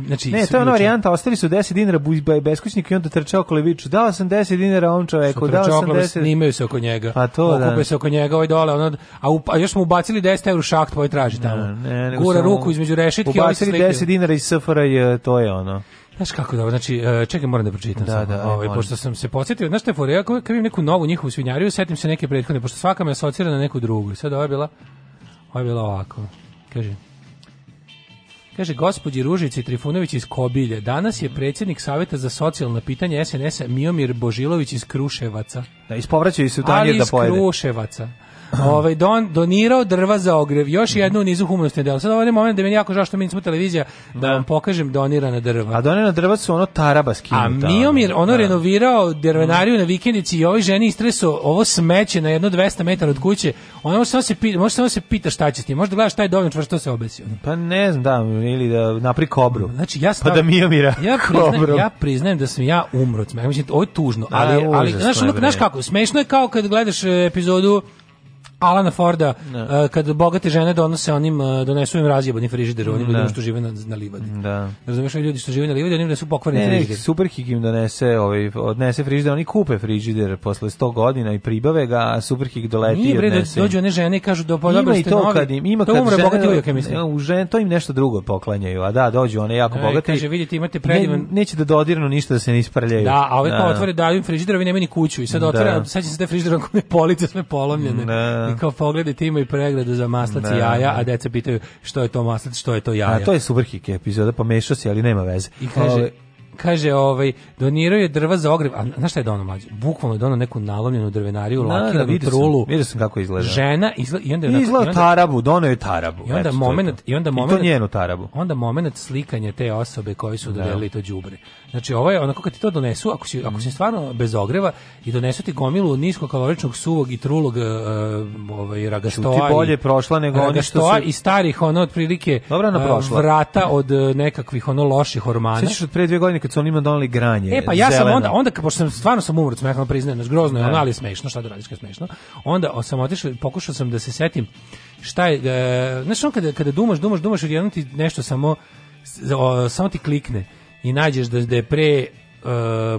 znači Ne, to je ona znači- varijanta, ostali su 10 dinara buzba i beskućnik i onda trče oko Leviću. Dao sam 10 dinara ovom čoveku, dao sam 10. Snimaju se oko njega. Pa to Okupe da. Okupe se oko njega ovaj dole, ono, a, u, a još smo ubacili 10 € šaht tvoj traži tamo. Ne, ne, Gura ruku između rešetki, ubacili 10 dinara iz i to je ono. Znaš kako da, znači, e, čekaj, moram da pročitam da, samo, da, e, ovaj, pošto sam se podsjetio, znaš te foreja, kada vidim neku novu njihovu svinjariju, setim se neke prethodne, pošto svaka me asocira na neku drugu, sad ova je bila Ovo pa je bilo ovako. Kaže, Kaže, gospođi Ružici Trifunović iz Kobilje, danas je predsjednik Saveta za socijalna pitanja SNS-a Miomir Božilović iz Kruševaca. Da, ispovraćaju se u Danjer da pojede. Ali iz Kruševaca ovaj, don, donirao drva za ogrev, još mhm. jednu u nizu humanosti dela. Sad ovaj moment da je jako žao što mi nismo televizija da, da, vam pokažem donirana drva. A donirana drva su ono taraba skinuta. A Miomir ono da. renovirao drvenariju mhm. na vikendici i ovoj ženi istreso ovo smeće na jedno 200 metara od kuće. Ona može samo se pita, može samo se pita šta će s tim. Možda gledaš taj dovoljno što se obesio. Pa ne znam, da, ili da napri kobru. Znači ja stav, pa da Miomira. Ja priznajem, ja priznajem da sam ja umro. Mislim, ovo je tužno, ali, da, ali, ali znaš, ono, znaš kako, smešno je kao kad gledaš e, epizodu Alana Forda, uh, kad bogate žene donose onim, uh, donesu im razjebanim frižider, onim ljudima da. što žive na, na livadi. Da. Razumiješ, ljudi što žive na livadi, onim da su pokvarni frižider. Superhik im donese, ovaj, odnese frižider, oni kupe frižider posle 100 godina i pribave ga, a Superhik doleti Nije, bre, i da odnese. dođu one žene i kažu da pa dobro ste novi. Kad im, ima to kad umre žene, bogati uvijek, mislim. U žene, to im nešto drugo poklanjaju, a da, dođu one jako e, bogate. Kaže, vidite, imate predivan... Ne, neće da dodirnu ništa da se ne isprljaju. Da, a ove kao pa otvore, daju im frižider, ovi nemaju ni kuću i sad otvore, sad će se te frižiderom kome police sve polomljene. Da. I kao pogledajte ima i preglede za maslac i da, da, jaja, a deca pitaju što je to maslac, što je to jaja. A to je superhik epizoda, pomešao se, ali nema veze. I kaže, Ove kaže ovaj donirao je drva za ogrev, a znaš šta je donao mlađe? Bukvalno je donao neku nalomljenu drvenariju, da, lakiranu da, trulu. Vidio sam kako izgleda. Žena izgleda i onda je izgleda onda, tarabu, dono je tarabu. I onda momenat i onda moment, i to njenu tarabu. Onda moment slikanje te osobe koji su dodelili to đubre. Znači, ovo je onako kad ti to donesu, ako si, ako si mhm. stvarno bez ogreva i donesu ti gomilu niskokaloričnog suvog i trulog uh, ovaj, ragastoa. Ti bolje prošla nego oni što su... i starih, ono, otprilike Dobro, ona e, prošla. vrata od e, nekakvih, ono, loših hormona. Sjećaš od pre dvije godine kad su oni onima donali granje, E, pa ja zelena. sam onda, onda, pošto sam stvarno sam umrat, smehno priznajem, grozno je, ono, da. ali je smešno, šta da radiš kad je smešno, onda sam otišao, pokušao sam da se setim šta je, e, znaš on kada, kada dumaš, dumaš, dumaš, odjednom ti nešto samo, o, samo ti klikne i nađeš da, da je pre Uh,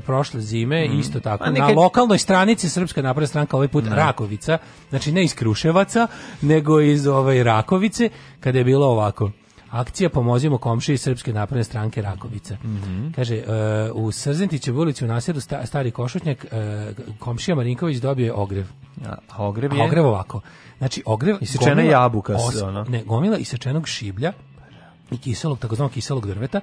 prošle zime mm. isto tako nekaj... Pa na lokalnoj stranici Srpska napredna stranka ovaj put mm. Rakovica znači ne iz Kruševaca nego iz ovaj Rakovice kada je bilo ovako akcija pomozimo komšiji Srpske napredne stranke Rakovica. Mm -hmm. Kaže, uh, u Srzentićevu ulici u naselju sta, Stari Košutnjak uh, komšija Marinković dobio je ogrev. A, ogrev je? A ogrev ovako. Znači, ogrev... Isečena jabuka. Os, ono. Ne, gomila isečenog šiblja i kiselog, takozvanog kiselog drveta,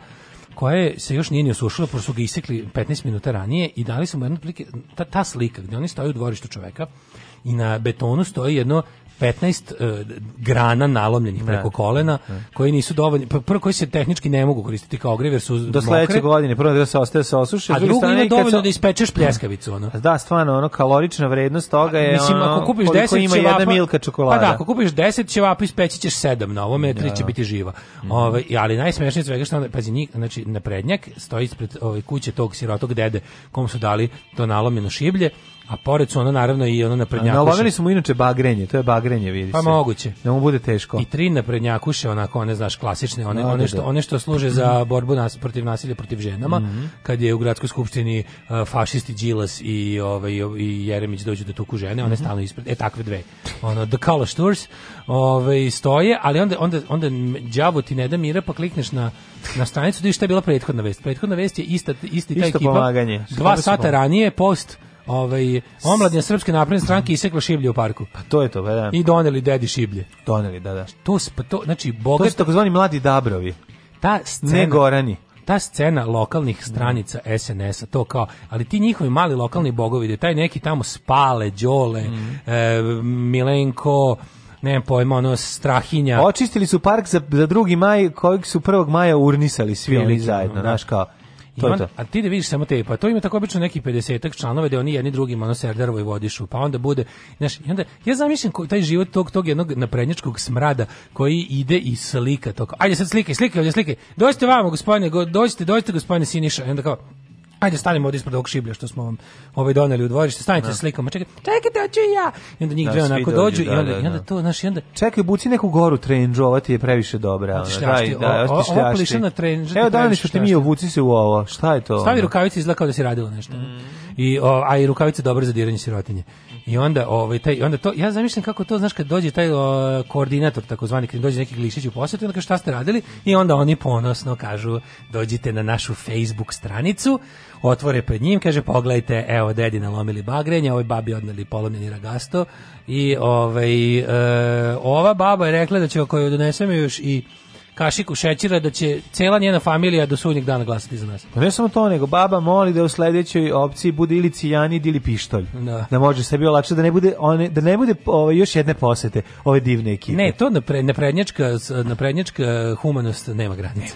koje se još nije ni osušilo, pošto su ga isekli 15 minuta ranije i dali su mu jednu plike, ta, ta slika gdje oni stoje u dvorištu čoveka i na betonu stoji jedno 15 uh, e, grana nalomljenih preko da. kolena da. koji nisu dovoljni prvo koji se tehnički ne mogu koristiti kao ogrev jer su do sledeće godine prvo da se ostaje da se osuši a drugo je dovoljno da ispečeš pljeskavicu ono da stvarno ono kalorična vrednost toga je mislim ono, ako kupiš 10 ima ćevapa, jedna milka čokolada pa da ako kupiš 10 ćevapa ispeći ćeš 7 na ovome tri će biti živa mm. ovaj ali najsmešnije svega što onda pazi njih znači na prednjak stoji ispred ove ovaj, kuće tog sirotog dede kom su dali to nalomljeno šiblje A pored su ono naravno i ono naprednjakuše. Nalovili su mu inače bagrenje, to je bagrenje, vidi pa se. Pa moguće. Da mu bude teško. I tri naprednjakuše, onako one, znaš, klasične, one, no, da, one, da, što, da. one što služe za borbu nas, protiv nasilja, protiv ženama, mm -hmm. kad je u gradskoj skupštini uh, fašisti Đilas i, ovaj, i Jeremić dođu da tuku žene, one mm -hmm. stalno ispred, e takve dve, ono, the color stores, ovaj, stoje, ali onda, onda, onda đavo ti ne da mira, pa klikneš na, na stranicu, da šta je bila prethodna vest. Prethodna vest je ista, isti ta Isto ekipa. Pomaganje. Dva sata ranije post ovaj omladina srpske napredne stranke isekla šiblje u parku. Pa to je to, pa da. I doneli dedi šiblje. Doneli, da, da. To pa to, znači bogat... To su takozvani mladi dabrovi. Ta scena, ne gorani. Ta scena lokalnih stranica SNS-a, to kao, ali ti njihovi mali lokalni bogovi, da taj neki tamo Spale, Đole, mm. e, Milenko, ne pojma, ono, strahinja. Očistili su park za, za drugi maj, kojeg su 1. maja urnisali svi oni zajedno, da. znaš kao To je A ti da vidiš samo te, pa to ima tako obično neki 50 ak članova da oni jedni drugim ono serdarvo i vodišu, pa onda bude, znaš, i onda ja zamišljam taj život tog tog jednog naprednjačkog smrada koji ide i slika to. Ajde sad slike, slike, ovdje slike. Dođite vamo, gospodine, go, dođite, dođite gospodine Siniša. I onda kao Ajde stanemo ovdje ispred ovog šiblja što smo vam ovaj doneli u dvorište, stanite da. slikama, čekaj, čekajte, hoću i ja. I onda njih da, dve onako dođu da, da, i onda, da, da, i onda to, znaš, i onda... Čekaj, buci neku goru trenđova, ti je previše dobra. Znači, Ona, šljašti, daj, da, osti šljašti. na trenđ, Evo, daj što ti mi obuci se u ovo, šta je to? Stavi rukavice, izgleda kao da si radila nešto. Mm. I, o, a i rukavice dobre za diranje sirotinje. I onda ovaj taj onda to ja zamišljam kako to znaš kad dođe taj o, koordinator takozvani kad dođe neki glišić u posetu onda kaže šta ste radili i onda oni ponosno kažu dođite na našu Facebook stranicu otvore pred njim, kaže pogledajte, pa evo dedi nalomili bagrenje, ovoj babi odneli polomljeni ragasto i ovaj, e, ova baba je rekla da će ako joj donesem još i kašiku šećera da će cela njena familija do sudnjeg dana glasati za nas. Pa ne samo to, nego baba moli da u sledećoj opciji bude ili cijanid ili pištolj. Da, da može sebi olakšati da ne bude one da ne bude ove, ovaj, još jedne posete ove divne ekipe. Ne, to na naprednjačka naprednjačka humanost nema granica.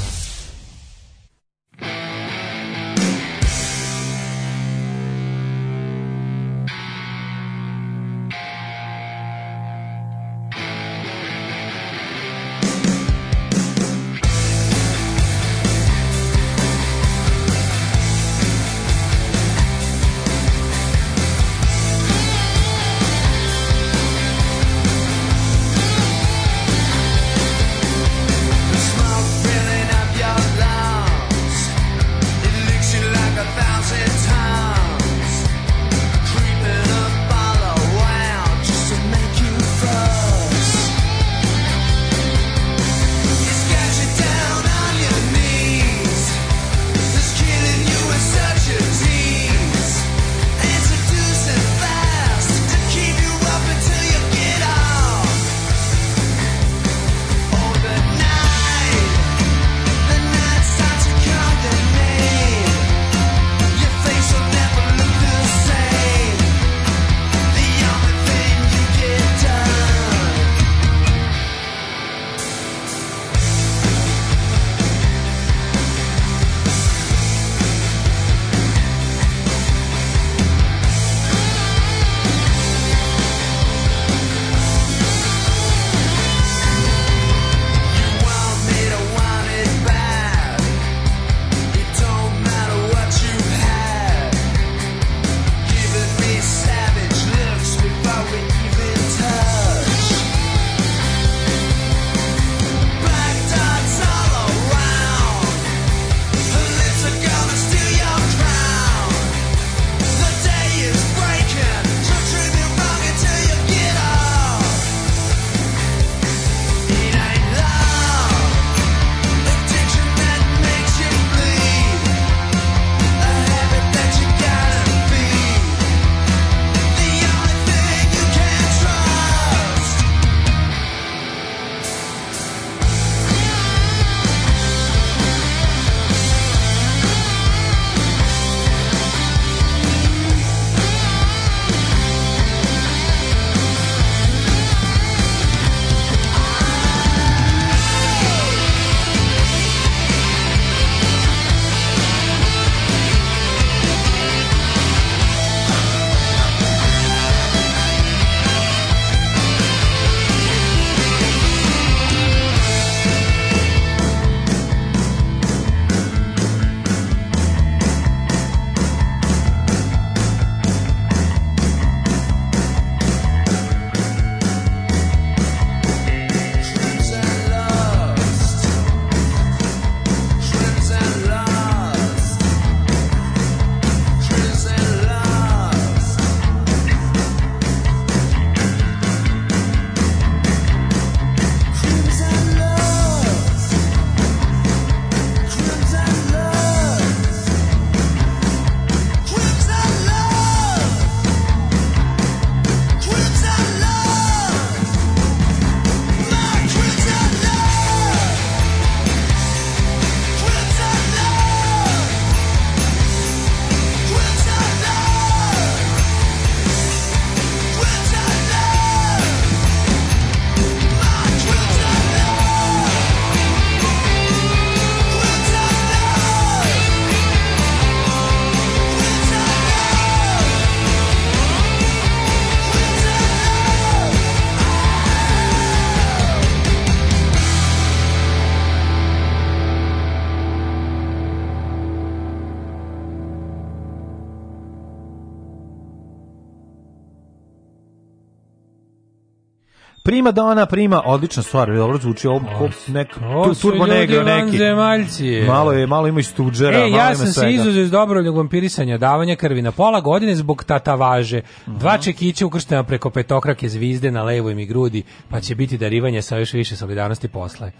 prima dona, da prima, odlična stvar, dobro zvuči ovo, nek, tu, turbo negro neki. Zemaljci. Malo je, malo ima i stuđera, e, malo ja sam se izuzeo iz dobrovoljnog vampirisanja, davanja krvi na pola godine zbog tatavaže, dva mhm. čekića ukrštena preko petokrake zvizde na levoj mi grudi, pa će biti darivanje sa još više solidarnosti posle.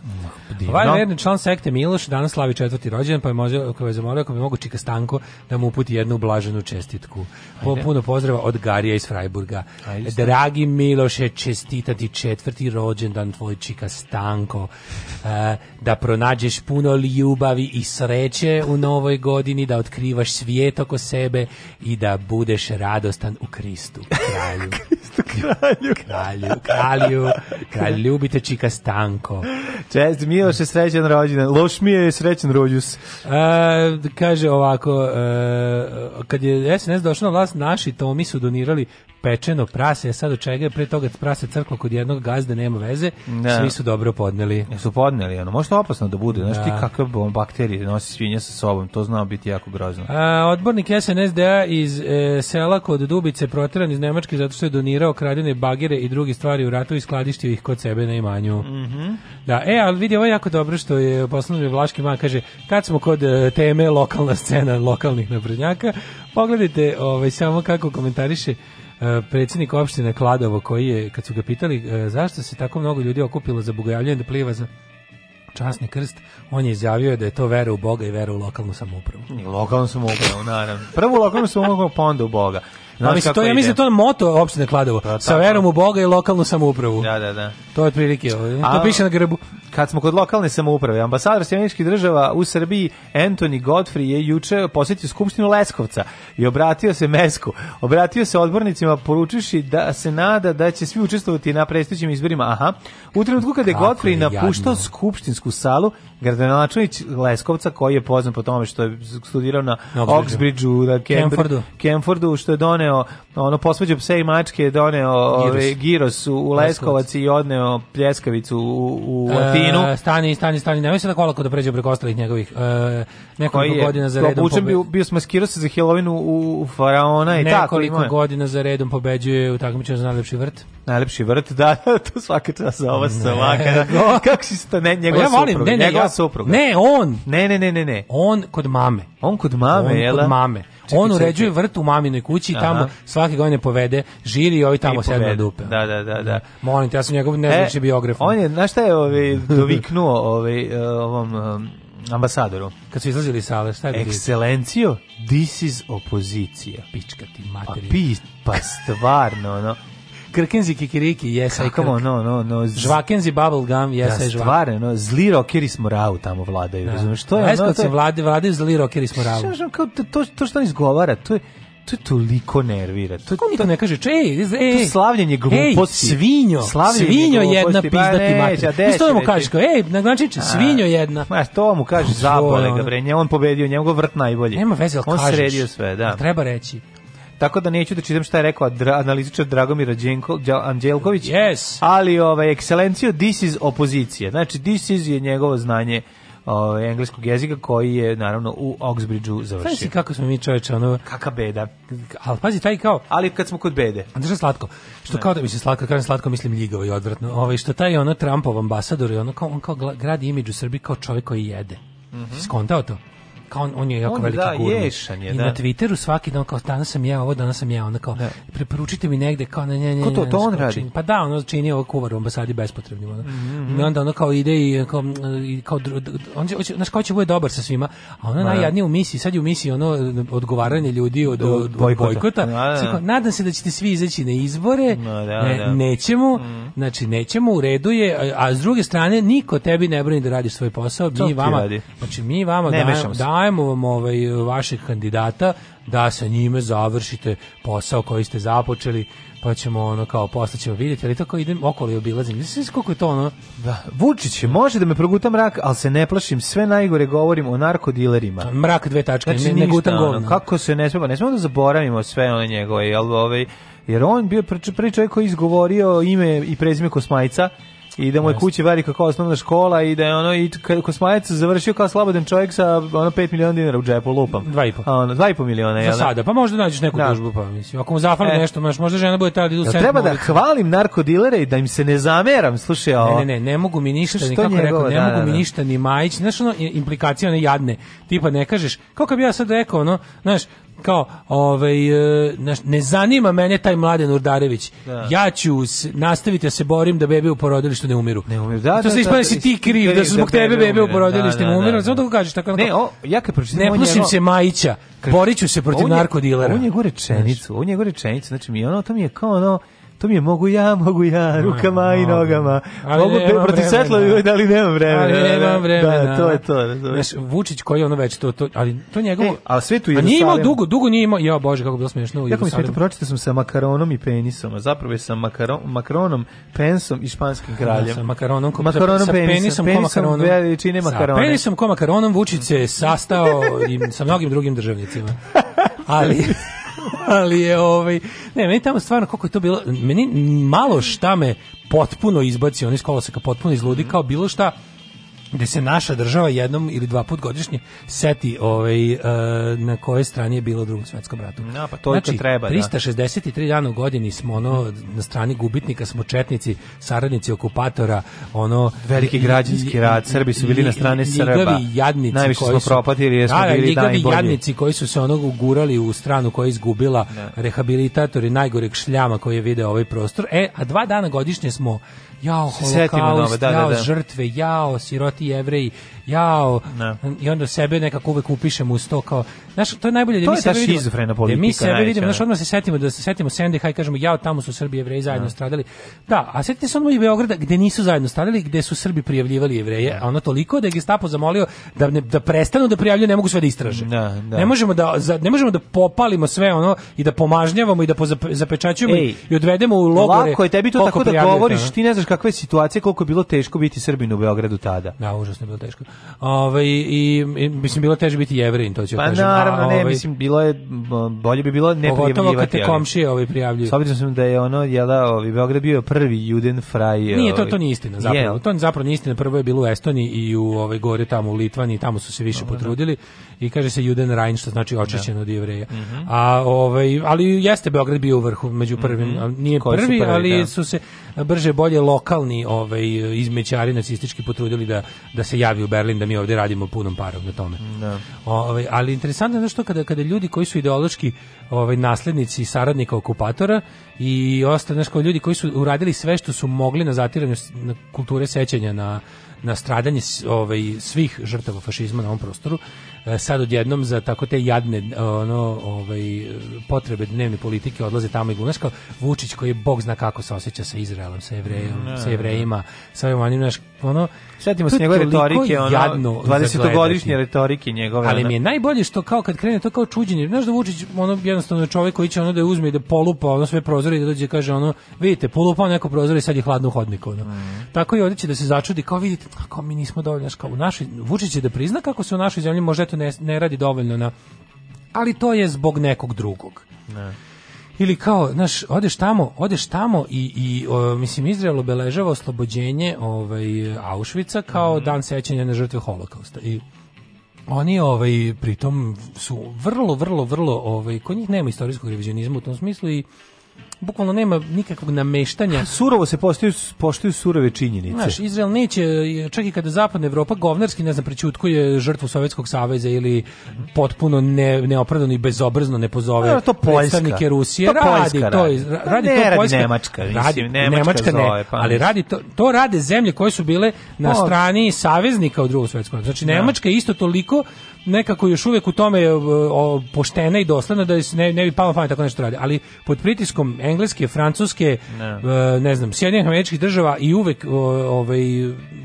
Ovaj verni član sekte Miloš danas slavi četvrti rođendan, pa je može, ako je zamolio, ako mi mogu Čika Stanko da mu uputi jednu blaženu čestitku. Po, puno pozdrava od Garija iz Frajburga. Dragi Miloše, čestitati će četvrti rođendan tvoj čika Stanko, e, da pronađeš puno ljubavi i sreće u novoj godini, da otkrivaš svijet oko sebe i da budeš radostan u Kristu, kralju. Kristu kralju. kralju, kralju, kralju, ljubite čika Stanko. Čest, Miloš je srećen rođendan, loš mi je srećen rođus. A, e, kaže ovako, a, e, kad je SNS došao na vlast, naši Tomi su donirali pečeno prase, a sad od čega je pre toga prase crklo kod jednog gazde, nema veze, da. svi su dobro podneli. Ja, su podneli, ono, možda opasno da bude, znaš da. ti kakve bakterije nosi svinja sa sobom, to znao biti jako grozno. A, odbornik SNSD-a iz e, sela kod Dubice proteran iz Nemačke zato što je donirao kradene bagire i drugi stvari u ratu i skladištio ih kod sebe na imanju. Mm -hmm. Da, e, ali vidi, ovo je jako dobro što je poslano Vlaški man, kaže, kad smo kod e, teme lokalna scena lokalnih naprednjaka, pogledajte ovaj, samo kako komentariše E, predsjednik opštine Kladovo koji je, kad su ga pitali e, zašto se tako mnogo ljudi okupilo za bogojavljanje da pliva za časni krst, on je izjavio da je to vera u Boga i vera u lokalnu samoupravu. Lokalnu samoupravu, naravno. Prvo u lokalnu samoupravu, pa onda u Boga. Znaš mislim, to, ja mislim to je moto opštine Kladovo. Da, sa verom u Boga i lokalnu samoupravu. Da, da, da. To je otprilike, to piše na grebu. Kad smo kod lokalne samouprave, ambasador Sjedinjenih država u Srbiji Anthony Godfrey je juče posjetio skupštinu Leskovca i obratio se Mesku. Obratio se odbornicima poručivši da se nada da će svi učestvovati na predstojećim izborima. Aha. U trenutku kada je Godfrey napuštao skupštinsku salu, gradonačelnik Leskovca koji je poznat po tome što je studirao na Oxbridgeu, da Kemfordu, Kemfordu što je doneo doneo, ono, posveđao pse i mačke, doneo da ove, giros u, Leskovac i odneo pljeskavicu u, u e, Stani, stani, stani, nemoj se tako da olako da pređe preko ostalih njegovih e, nekoliko je, godina za redom. Obučen bio, bio smaskirao se za Halloween u, u Faraona i nekoliko tako. Nekoliko godina za redom pobeđuje u takmičenju za najlepši vrt. Najlepši vrt, da, to svaka čast za ova savaka. Da. Kako si to, ne, njegova pa ja volim, supruga, ne, ne, njegova ja, supruga. Ne, on. Ne, ne, ne, ne, ne. On kod mame. On kod mame, on jela? kod mame on uređuje vrt u maminoj kući i tamo svake godine povede žiri i ovi tamo sedme na dupe. Da, da, da, da. Mhm. Molim te, ja sam njegov nezvučni e, biograf. On je, znaš šta je ovaj, doviknuo ovaj, eh, ovom um, ambasadoru? Kad su izlazili iz sale, šta je Ekscelenciju, this is opozicija. Pička ti materija. Pa, pa stvarno, ono. Krkenzi kikiriki, yes Kako, I Kako, no, no, no. Žvakenzi bubblegum, yes da, I žvak. Stvarno, no, zli rokeri smo morau tamo vladaju, da. razumiješ? To je Veskovci ono... To je... Vlade, vladaju zli rokeri smo morau. Što, kao, to, to što on izgovara, to je to je toliko nervira. To Kako niko ne kaže, ej, ej, to slavljenje gluposti. Ej, svinjo, slavljenje svinjo gluposti, jedna pa pizdati mater. Ja, što mu kaže? kao, ej, naglančiće, svinjo jedna. Ma, to mu kaže, pa zabole ga, bre, on pobedio, njemu ga vrt najbolji. Nema veze, ali kažeš. On sredio sve, da. Treba reći tako da neću da čitam šta je rekao dra, analizičar Dragomir Anđelko, Anđelković, yes. ali ovaj, ekscelenciju this is opozicija. znači this is je njegovo znanje ovaj, engleskog jezika koji je naravno u Oxbridgeu završio. Znaš kako smo mi čoveče ono kaka beda. Al pazi taj kao, ali kad smo kod bede. Znaš slatko. Što ne. kao da mi se slatko, kažem slatko, mislim ljigavo i odvratno. Ovaj što taj ono Trumpov ambasador i ono kao on kao gradi imidž u Srbiji kao čovjek koji jede. Mhm. Mm -hmm. Skontao to? kao on, on je jako on, veliki da, Ješan je, I da. na Twitteru svaki dan kao danas sam ja ovo, danas sam ja onda kao da. preporučite mi negde kao na ne ne. Ko to, to on radi? Pa da, ono čini ovo kuvar u ambasadi bespotrebnim. Mm -hmm. I onda ono kao ide i kao, i kao on će, naš kao će bude dobar sa svima, a ona najjadnije u misiji, sad je u misiji ono odgovaranje ljudi od, od, od bojkota. bojkota. Da, Nadam se da ćete svi izaći na izbore, ne, nećemo, mm. znači nećemo, u redu je, a, a s druge strane niko tebi ne brani da radi svoj posao, mi vama, znači mi vama ne, da, dajemo vam ovaj, vaših kandidata da sa njime završite posao koji ste započeli pa ćemo ono kao posle ćemo vidjeti, ali tako idem okolo i obilazim. Mislim koliko je to ono. Da. Vučić može da me proguta mrak, al se ne plašim, sve najgore govorim o narkodilerima. Mrak dve tačke, znači, ne, ne gutam govno. Kako se ne smemo, ne smemo da zaboravimo sve one njegove, jel ovaj jer on bio prvi čovjek koji je izgovorio ime i prezime Kosmajca i da mu je kući velika kao osnovna škola i da je ono i Kosmajac završio kao slobodan čovjek sa ono 5 miliona dinara u džepu lupam. 2,5. A ono 2,5 miliona je. Za da? sada, pa možda nađeš neku da. tužbu pa mislim. Ako mu zafali e. nešto, možeš, možda žena bude tada da idu ja, Treba da hvalim narkodilere i da im se ne zameram, slušaj ovo. Ne, ne, ne, ne mogu mi ništa, ni kako rekao, ne da, mogu da, mi da. ništa ni Majić, znaš ono implikacija ne jadne. Tipa ne kažeš, kako bi ja sad rekao, ono, znaš, kao ovaj e, ne zanima mene taj mladi Nurdarević. Da. Ja ću nastaviti da se borim da bebe u porodilištu ne umiru. Ne umiru. Da, to da, se da, ispada da, da si ti kriv, da su zbog tebe bebe u porodilištu da, ne umiru. to kažeš tako. Ne, o, ja kad pročitam Ne plušim se Majića. Boriću se protiv narkodilera. On je gore čenicu, on je gore čenicu, znači mi ono to mi je kao ono to mi je mogu ja, mogu ja, rukama no, i nogama. Ali mogu nema protiv svetla, ali nemam vremena. Ali da, da, nemam da. vremena. Da, to je to. Da, Znaš, Vučić koji je ono već to, to ali to njegovo... E, a sve tu je A nije imao dugo, dugo nije imao, ja bože, kako bi bilo smiješno. Jako mi smijete, pročitao sam sa makaronom i penisom, a zapravo je sa makaron, makaronom, pensom i španskim kraljem. Da, sa makaronom, ko, makaronom sa, penisom, penisom, ko makaronom. Veličine makarone. Sa penisom ko makaronom Vučić se sastao i sa mnogim drugim državnicima. Ali ali je ovaj ne meni tamo stvarno kako je to bilo meni malo šta me potpuno izbacio on iz koloseka potpuno izludi kao bilo šta gde se naša država jednom ili dva put godišnje seti ovaj, e, na kojoj strani je bilo u drugom svetskom ratu. No, da, pa to znači, treba, 363 da. dana u godini smo ono, na strani gubitnika, smo četnici, saradnici okupatora, ono... Veliki građanski rad, Srbi su bili na strani Srba. jadnici Najviše koji smo propatili, jer smo da, da, bili jadnici koji su se ono ugurali u stranu koja je izgubila ne. Da. rehabilitatori najgoreg šljama koji je video ovaj prostor. E, a dva dana godišnje smo jao holokaust, da, da jao da. žrtve, jao siroti jevreji, jao, ne. i onda sebe nekako uvek upišem u to kao, znaš, to je najbolje da mi je sebe vidimo, politika, da mi sebe vidimo, da. znaš, odmah se setimo, da se setimo Sendeh i kažemo, jao, tamo su Srbi i Jevreji zajedno ne. Da. stradali. Da, a setite se odmah i Beograda gde nisu zajedno stradali, gde su Srbi prijavljivali Jevreje, da. a ono toliko da je Gestapo zamolio da, ne, da prestanu da prijavljuju, ne mogu sve da istraže. Ne, ne. ne možemo da, za, ne možemo da popalimo sve ono i da pomažnjavamo i da zapečaćujemo Ej, i odvedemo u logore. Lako je tebi to tako da govoriš, ti ne znaš kakva je situacija, koliko je bilo teško biti Srbin u Beogradu tada. Da, užasno je bilo teško. Ovaj i, i mislim bilo teže biti jevrin, to će pa, kažem. Pa naravno, ne, ovaj, mislim bilo je bolje bi bilo ne prijavljivati. Pogotovo kad te komšije ovaj prijavljuju. S sam da je ono jela, da, ovaj Beograd bio prvi Juden fraj. Nije to ovaj. to nije istina, zapravo. Je. To zapravo nije istina, prvo je bilo u Estoniji i u ovaj gore tamo u Litvani, tamo su se više no, potrudili i kaže se Juden Rajn što znači očišćen da. od jevreja. Mm -hmm. A ovaj ali jeste Beograd bio u vrhu među mhm. prvim, mm -hmm. nije prvi, prvi, ali da. su se brže bolje lokalni ovaj izmećari nacistički potrudili da da se javi u Berlin Berlin da mi ovdje radimo punom parom na tome. Da. Ovaj ali interesantno je da što kada, kada ljudi koji su ideološki ovaj naslednici i saradnika okupatora i ostali kao ljudi koji su uradili sve što su mogli na zatiranju na kulture sećanja na na stradanje ovaj, svih žrtava fašizma na ovom prostoru E, sad odjednom za tako te jadne ono ovaj potrebe dnevne politike odlaze tamo i glumaš kao Vučić koji je bog zna kako se osjeća sa Izraelom, sa Jevrejom, mm, sa da, da. Jevrejima, sa ovim onim naš ono setimo se njegove retorike, ono 20-godišnje retorike njegove. Ali ona. mi je najbolje što kao kad krene to kao čuđenje, znaš da Vučić ono jednostavno čovjek koji će ono da uzme i da polupa ono sve prozore i da dođe i kaže ono vidite polupao neko prozor i sad je hladno u hodniku ono. Mm. Tako i ovdje da se začudi kao vidite, kako mi nismo dovoljno kao u našoj Vučić je da prizna kako se u našoj zemlji može eto ne, ne radi dovoljno na ali to je zbog nekog drugog. Ne. Ili kao, znaš, odeš tamo, odeš tamo i, i o, mislim, Izrael obeležava oslobođenje ovaj, Auschwitza kao mm. dan sećanja na žrtve holokausta. I oni ovaj pritom su vrlo vrlo vrlo ovaj kod njih nema istorijskog revizionizma u tom smislu i bukvalno nema nikakvog nameštanja. Surovo se postaju, poštuju surove činjenice. Znaš, Izrael neće, čak i kada zapadna Evropa govnarski, ne znam, prećutkuje žrtvu Sovjetskog saveza ili potpuno ne, neopravdano i bezobrazno ne pozove A, to Poljska. predstavnike Rusije. To radi, to, radi. Pa radi ne to radi Poljska. Nemačka, mislim, radi, Nemačka, Nemačka zove, ne, pa. ali radi to, to rade zemlje koje su bile na pa- strani saveznika u drugom svjetskom. Znači, da. Nemačka je isto toliko nekako još uvijek u tome je e, poštena i dosledna da se ne, ne bi palo pamet da tako nešto radi. Ali pod pritiskom engleske, francuske, ne, e, ne znam, Sjedinjenih američkih država i uvek ovaj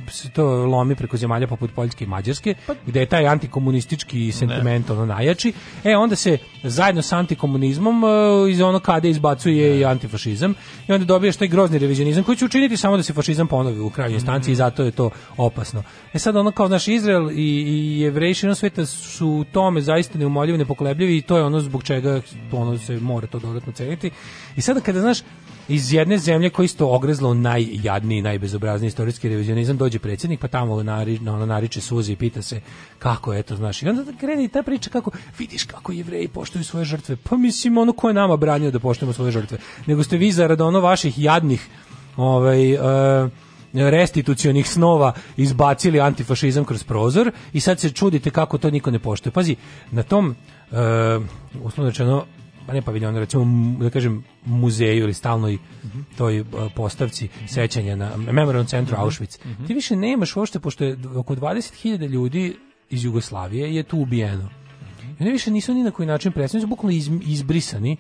se to lomi preko zemalja poput Poljske i Mađarske, pa- gde je taj antikomunistički sentiment ono najjači. E onda se zajedno sa antikomunizmom e, iz ono kada izbacuje ne. i antifašizam i onda dobiješ taj grozni revizionizam koji će učiniti samo da se fašizam ponovi u krajnjoj instanci mm i zato je to opasno. E sad ono kao naš Izrael i, i jevreji širom sveta su u tome zaista neumoljivi, nepokolebljivi i to je ono zbog čega ono se mora to dodatno ceniti. I sada kada, znaš, iz jedne zemlje koja isto ogrezla u najjadniji, najbezobrazniji istorijski revizionizam, dođe predsjednik pa tamo nari, ono nariče suzi i pita se kako je to, znaš. I onda kreni ta priča kako, vidiš kako jevreji poštuju svoje žrtve. Pa mislim, ono ko je nama branio da poštujemo svoje žrtve. Nego ste vi zarad ono vaših jadnih ovaj, uh, restitucionih snova izbacili antifašizam kroz prozor i sad se čudite kako to niko ne poštuje. Pazi, na tom uh, uslovno rečeno pa ne paviljonu, recimo, da kažem, muzeju ili stalnoj toj eh, postavci sećanja na Memorialnom centru mhm. Auschwitz. Mhm. Ti više nemaš uopšte, pošto je oko 20.000 ljudi iz Jugoslavije je tu ubijeno. Mhm. I oni više nisu ni na koji način predstavljeni, su bukvalno izbrisani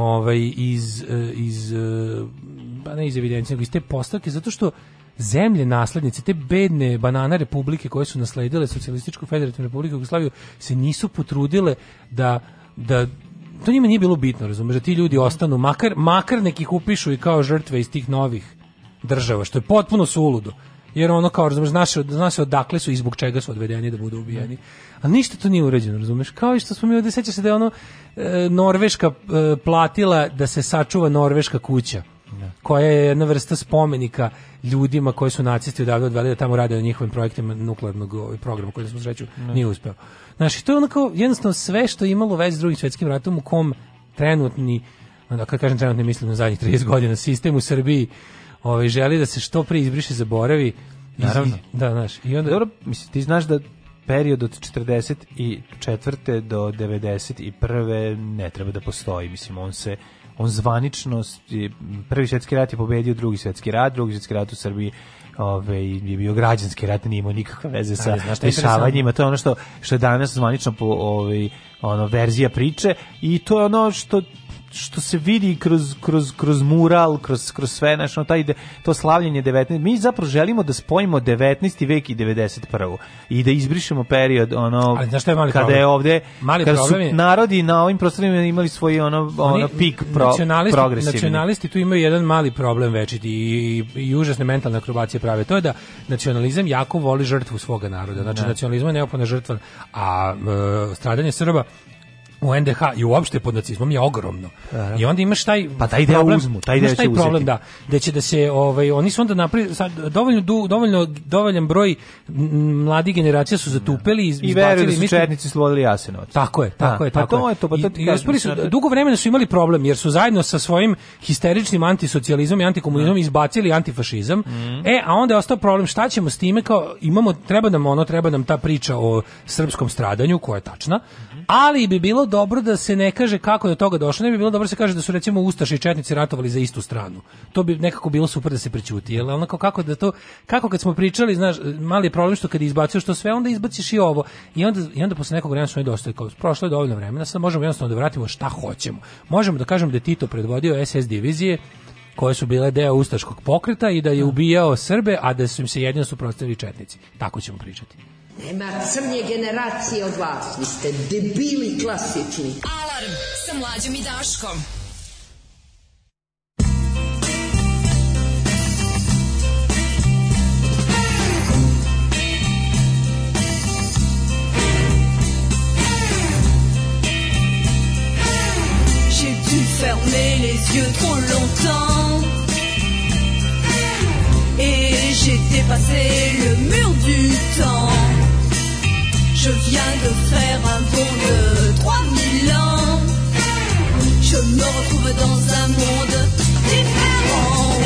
ovaj, iz, eh, iz, ba eh, pa ne iz evidencije, nego iz te postavke, zato što zemlje naslednice, te bedne banana republike koje su nasledile socijalističku federativnu republiku Jugoslaviju se nisu potrudile da, da to njima nije bilo bitno, razumješ da ti ljudi mhm. ostanu, makar, makar nekih upišu i kao žrtve iz tih novih država, što je potpuno suludo jer ono kao, razumeš, znaš, zna odakle su i zbog čega su odvedeni da budu ubijeni. a ništa to nije uređeno, razumeš? Kao i što smo mi ovdje, seća se da je ono e, Norveška e, platila da se sačuva Norveška kuća, da. koja je jedna vrsta spomenika ljudima koji su nacisti odavde odveli da tamo rade na njihovim projektima nuklearnog ovaj, programa koji smo sreću da. nije uspeo. Znaš, to je onako jednostavno sve što je imalo već s drugim svjetskim ratom u kom trenutni, onda kad kažem trenutni mislim na zadnjih 30 godina, sistem u Srbiji ovaj, želi da se što pre izbriše, zaboravi. Naravno. I, da, znaš. I onda... Dobro, mislim, ti znaš da period od 44. do 91. ne treba da postoji. Mislim, on se on zvanično prvi svjetski rat je pobedio drugi svjetski rat, drugi svjetski rat u Srbiji ove, ovaj, je bio građanski rat, nije imao nikakve veze sa rešavanjima. To je ono što, što je danas zvanično po, ove, ovaj, ono, verzija priče i to je ono što što se vidi kroz, kroz, kroz mural, kroz, kroz sve, naš, no, taj, to slavljenje 19. Mi zapravo želimo da spojimo 19. vek i 91. I da izbrišemo period ono Ali znaš je mali kada problem? je ovde mali kada su je... narodi na ovim prostorima imali svoj ono, ono pik pro, nacionalisti, progresivni. Nacionalisti tu imaju jedan mali problem večiti i, i, užasne mentalne akrobacije prave. To je da nacionalizam jako voli žrtvu svoga naroda. Znači, ne. Da. nacionalizam je neopona žrtva, a e, stradanje Srba u NDH i uopšte pod nacizmom je ogromno. Aha. I onda imaš taj pa taj deo problem, uzmu, taj deo taj problem da, da će da se ovaj oni su onda napravili sad dovoljno dovoljno dovoljan broj mladih generacija su zatupeli i izbacili da su četnici slobodili Jasenovac. Tako je, tako A, je, pa tako. Pa to je to, pa to I, i kažem, su da- dugo vremena su imali problem jer su zajedno sa svojim histeričnim antisocijalizmom i antikomunizmom da. izbacili antifašizam. Mm. E, a onda je ostao problem šta ćemo s time kao imamo treba nam ono, treba nam ta priča o srpskom stradanju koja je tačna, mhm. ali bi bilo dobro da se ne kaže kako je do toga došlo, ne bi bilo dobro da se kaže da su recimo ustaši i četnici ratovali za istu stranu. To bi nekako bilo super da se prećuti, jel? Onako kako da to kako kad smo pričali, znaš, mali problem što kad izbaciš to sve, onda izbaciš i ovo. I onda i onda posle nekog vremena smo i dosta kao prošlo je dovoljno vremena, sad možemo jednostavno da vratimo šta hoćemo. Možemo da kažemo da je Tito predvodio SS divizije koje su bile deo ustaškog pokreta i da je da. ubijao Srbe, a da su im se jedino suprotstavili četnici. Tako ćemo pričati. Nema crnje generacije od vas. Vi ste debili klasični. Alarm sa mlađom i Daškom. J'ai dû fermer les yeux trop longtemps et j'ai dépassé le mur du temps. Je viens de faire un bond de 3000 ans. Je me retrouve dans un monde différent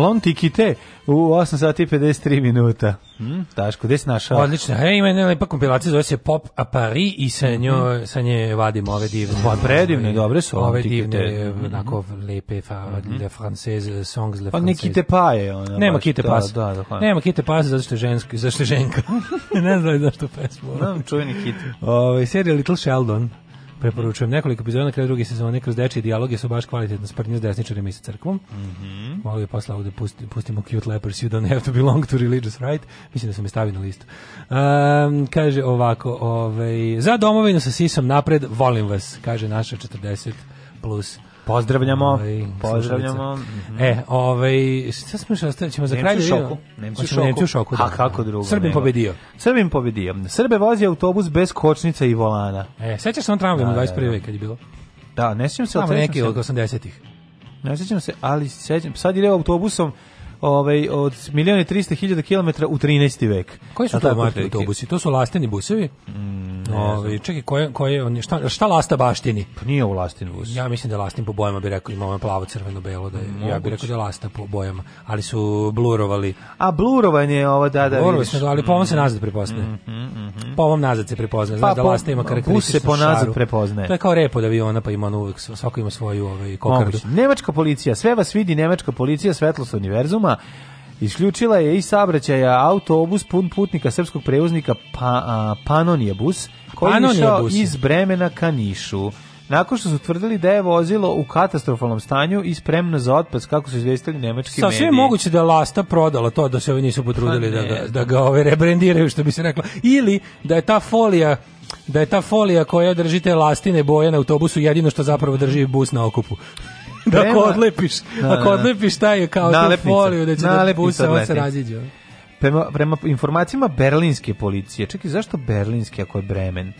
Klon Tikite u 8 sati 53 minuta. Hm, Taško, gde si našao? Odlično. E, ima jedna lepa kompilacija, zove se Pop a Paris i sa, njo, mm -hmm. sa nje vadim ove divne. Pa predivne, dobre su. Ove divne, mm -hmm. lepe, fa, mm -hmm. le française, songs le française. Pa ne kite paje. Ona, Nema kite da, pas. Da, da, da, Nema kite pas, zato što je ženski, zato što je ženka. ne znam zašto pesmu. Znam, čujeni kite. Ove, ovaj, serija Little Sheldon. Preporučujem nekoliko epizoda na kraju druge sezone kroz dečije dijaloge su baš kvalitetno sprnje s desničarima i sa crkvom. Mhm. Mm Mogu je posle ovde da pusti, pustimo Cute Lepers, You Don't Have to Belong to Religious Right. Mislim da sam je stavio na listu. Um, kaže ovako, ovaj, za domovinu sa sisom napred, volim vas, kaže naša 40 plus Pozdravljamo, ovaj, pozdravljamo. Mm E, ovaj, šta smo još ostavili? Ćemo za kraj da vidimo. Nemci u šoku. Nemci u šoku, da. A kako drugo? Srbim nego. pobedio. Srbim pobedio. Srbe vozi autobus bez kočnica i volana. E, sećaš se on tramvajem u 21. Da, da, da. veku kad je bilo? Da, ne sećam se. Tamo neki od 80-ih. Ne sećam se, ali sećam. Sad ide autobusom ovaj, od milijona i 300.000 km u 13. vek. Koji su to matri autobusi? To su lasteni busevi? Mm, ovaj, čekaj, koje, koje on, šta, šta lasta baštini? Pa nije u lastinu bus. Ja mislim da lastin po bojama bi rekao, imamo plavo, crveno, belo, da je, ja bi rekao da lasta po bojama, ali su blurovali. A blurovanje ovo, da, da Blurovi vidiš. Da, ali po ovom se mm-hmm. nazad prepoznaje. Mm -hmm, mm -hmm. Po ovom nazad se prepoznaje, znaš pa, da lasta ima karakterističnu Bus se po nazad prepoznaje. To je kao repo da aviona, pa ima on uvek, svako ima svoju ovaj, kokardu. Moguć. Nemačka policija, sve vas vidi nemačka policija, svetlost univerzuma, Rima isključila je i saobraćaja autobus pun putnika srpskog prevoznika pa, a, Panonija bus koji je išao iz Bremena ka Nišu. Nakon što su tvrdili da je vozilo u katastrofalnom stanju i spremno za otpad, kako su izvestili nemački mediji. Sa sve moguće da Lasta prodala to, da se ovi nisu potrudili pa da, da, da ga, da ga ove ovaj, rebrendiraju, što bi se reklo. Ili da je ta folija da je ta folija koja drži te lastine boje na autobusu jedino što zapravo drži bus na okupu da ako odlepiš, da, ako da, da. odlepiš taj je kao nalepnica, tu foliju da će da pusa, on se raziđe. Prema, prema informacijama berlinske policije, čekaj, zašto berlinske ako je Bremen?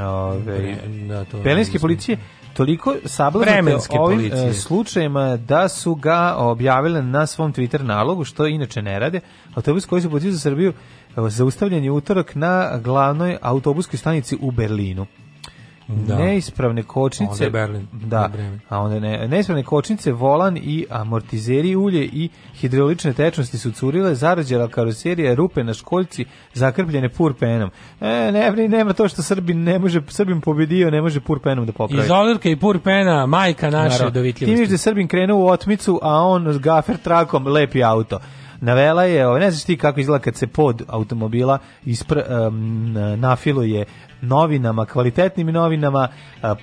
Ove, da, to berlinske policije toliko sablazate ovim e, policije. slučajima da su ga objavile na svom Twitter nalogu, što inače ne rade. Autobus koji se putio za Srbiju e, zaustavljen je utorak na glavnoj autobuskoj stanici u Berlinu da. neispravne kočnice. Onda Berlin. Da, a onda ne, neispravne kočnice, volan i amortizeri ulje i hidraulične tečnosti su curile, zarađala karoserija, rupe na školjci, zakrpljene purpenom. E, ne, nema to što Srbin ne može, Srbin pobedio, ne može purpenom da popravi. Izolirka i purpena, majka naša dovitljivosti. Ti viš da je Srbin krenuo u otmicu, a on s gafer trakom lepi auto. Navela je, ovaj, ne znaš ti kako izgleda kad se pod automobila ispr, um, nafiluje novinama, kvalitetnim novinama,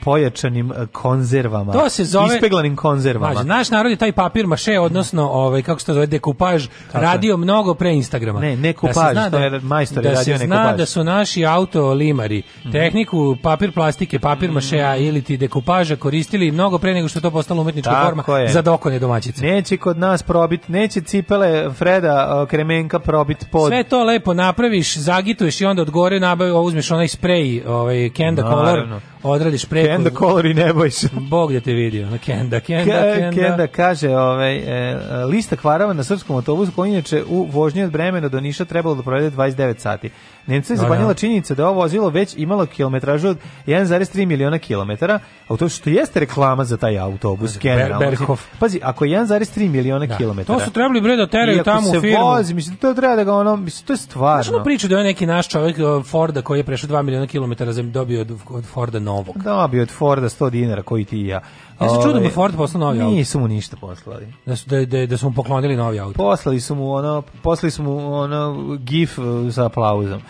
pojačanim konzervama, to se zove, ispeglanim konzervama. Znači, naš narod je taj papir maše, odnosno, ovaj, kako se to zove, dekupaž, Tako radio mnogo pre Instagrama. Ne, ne da to je da- majstor da je radio se zna da su naši auto limari mhm. tehniku papir plastike, papir mm ili ti dekupaža koristili mnogo pre nego što je to postalo umetnička Tako forma je. za dokone domaćice. Neće kod nas probit, neće cipele Freda Kremenka probit pod. Sve to lepo napraviš, zagituješ i onda od gore nabavi, uzmeš onaj sprej Grey, ovaj, ovaj Kenda Color, odradiš preko... Kenda kolor ne boj se. Bog da te vidio. kenda, kenda, kenda. Kenda kaže, ovaj, e, lista kvarava na srpskom autobusu koji inače u vožnji od Bremena do Niša trebalo da provede 29 sati. Nemca je zapanjala činjenica da, da. da ovo vozilo već imalo kilometražu od 1,3 miliona kilometara, a to što jeste reklama za taj autobus, generalno. Ber, Pazi, ako je 1,3 miliona da. kilometara... To su trebali bre da teraju tamo u firmu. se vozi, mislim, to treba da ga ono, mislim, to je stvarno. Znaš ono priču da je neki naš čovjek Forda koji je prešao 2 miliona kilometara dobio od, od Forda no novog. Da, bio od Forda 100 dinara koji ti i ja. Ja se čudom da Ford poslao novi auto. Nisu mu ništa poslali. Da su, da, da, da su mu poklonili novi auto. Poslali su mu ono, poslali su mu ono gif sa e, aplauzom.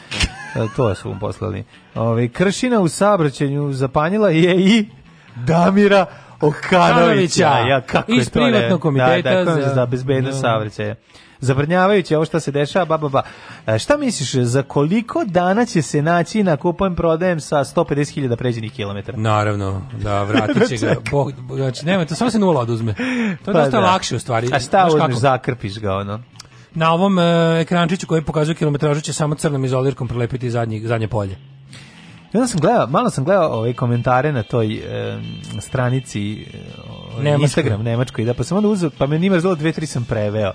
E, to su mu poslali. Ove, kršina u saobraćenju zapanjila je i Damira Okanovića. Ja, kako Iz je to privatnog komiteta da, da, za, za bezbednost da. saobraćaja zabrnjavajuće ovo što se dešava, ba, ba, ba. E, šta misliš, za koliko dana će se naći na kupujem prodajem sa 150.000 pređenih kilometara? Naravno, da, vratit će ga. Bog, znači, nema, to samo se nula oduzme. To je pa, dosta da. lakše u stvari. A šta uzmeš, zakrpiš ga, ono? Na ovom e, ekrančiću koji pokazuje kilometražu će samo crnom izolirkom prelepiti zadnji, zadnje polje. Ja sam gledao, malo sam gledao ove ovaj, komentare na toj e, stranici e, Instagram nemačkoj, da pa sam onda uzeo, pa me nima razvalo dve, tri sam preveo.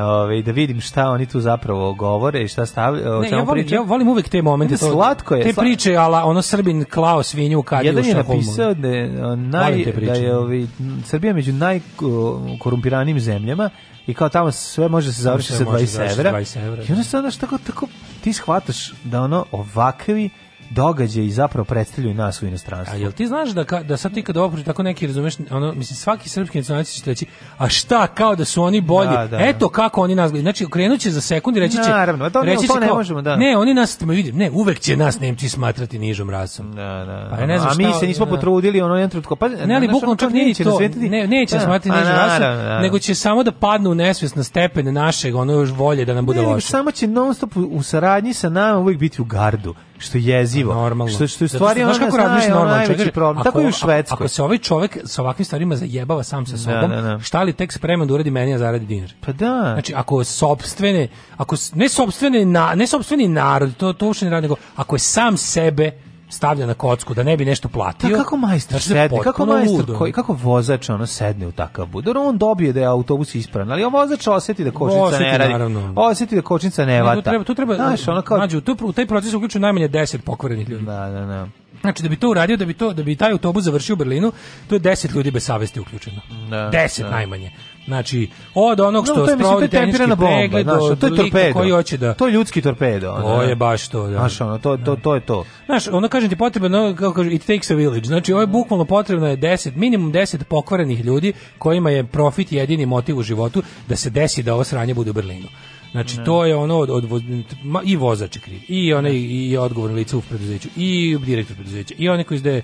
Ove, da vidim šta oni tu zapravo govore i šta stavljaju, o čemu ja volim, pričaju. Ja volim uvek te momente. To, slatko je. Te slatko. priče, ala ono Srbin klao svinju u kadiju. Jedan je napisao da je, naj, da je ovi, Srbija među najkorumpiranijim zemljama i kao tamo sve može se završiti sa 20 evra. I onda da. se onda tako, tako ti shvataš da ono ovakvi događaji zapravo predstavljaju nas u inostranstvu. A jel ti znaš da, da sad ti kada opriš tako neki, razumeš, ono, mislim, svaki srpski nacionalisti će reći, a šta, kao da su oni bolji, da, da. da. eto kako oni nas gledaju. Znači, krenut će za sekundi, reći će... Naravno, to, reći to ne, kao, možemo, da. Ne, oni nas, me vidim, ne, uvek će nas Nemci smatrati nižom rasom. Da, da. Pa ja da, ne znam a šta, mi se nismo da, potrudili, ono, jedan trutko, pa... Ne, ali bukvalno čak nije to, ne, neće smatrati pa nižom rasom, nego će samo da padnu u nesvjesno na stepen našeg, ono još volje da nam bude ne, loše. Samo će non stop u saradnji sa nama uvek biti u gardu što je jezivo. Pa normalno. Što, što je stvari ono kako da radiš normalno, čekaj, problem. Tako je u Švedskoj. Ako se ovaj čovjek sa ovakvim stvarima zajebava sam sa da, sobom, da, da, da. šta li tek spreman da uradi meni, a zaradi dinar? Pa da. Znači, ako je sopstvene, ako ne sopstvene, na, ne sopstveni narod, to, to uopšte ne radi, nego ako je sam sebe stavlja na kocku da ne bi nešto platio. Da, kako majstor znači, sedne, kako majstor koji kako vozač ono sedne u takav budor, on dobije da je autobus ispran, ali on vozač oseti da kočnica osjeti, ne radi. Naravno. Osjeti da kočnica ne vata. No, tu treba, tu treba, znaš, ono kao nađu, tu u taj proces uključuje najmanje 10 pokvarenih ljudi. Da, da, da. Znači da bi to uradio, da bi to da bi taj autobus završio u Berlinu, to je 10 ljudi bez savesti uključeno. Da, 10 da. najmanje. Znači, od onog što no, to je, sprovodi pregled, znaš, to je torpedo. Koji hoće da... To je ljudski torpedo. Ono. To da. je baš to, da. Znaš, ono, to, to, to je to. Znaš, ono kažem ti potrebno, kako kažu, it takes a village. Znači, ovo je bukvalno potrebno je 10, minimum 10 pokvarenih ljudi kojima je profit jedini motiv u životu da se desi da ovo sranje bude u Berlinu. Znači ne. to je ono od, od, od ma, i vozač kriv, i onaj i odgovorni lice u preduzeću, i direktor preduzeća, i onaj koji izde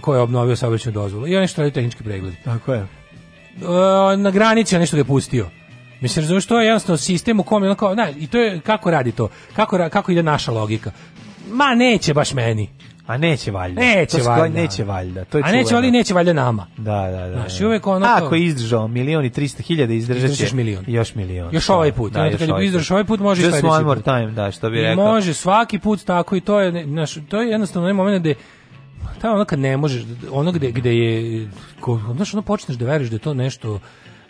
ko je obnovio saobraćajnu dozvolu, i onaj što radi tehnički pregled. Tako je. E, na granici, nešto ga da pustio. Mislim, razumiješ, to je jednostavno sistem u kome, ono kao, na, i to je, kako radi to? Kako, kako ide naša logika? Ma, neće baš meni. A neće valjda. Neće to valjda. Neće valjda. To je a čuveno. neće valjda neće valjda nama. Da, da, da. Znaš, da. uvek ono Ako to... izdržao milion i 300 hiljada, izdržat će... milion. Još milion. Još ovaj put. Da, da, još kad ovaj izdržaš ovaj put, može Just i one more time, da, što bi rekao. Može, svaki put tako i to je, znaš, to je jednostavno onaj moment gde to je ono kad ne možeš, ono gde, gde je, ko, znaš, ono počneš da veriš da je to nešto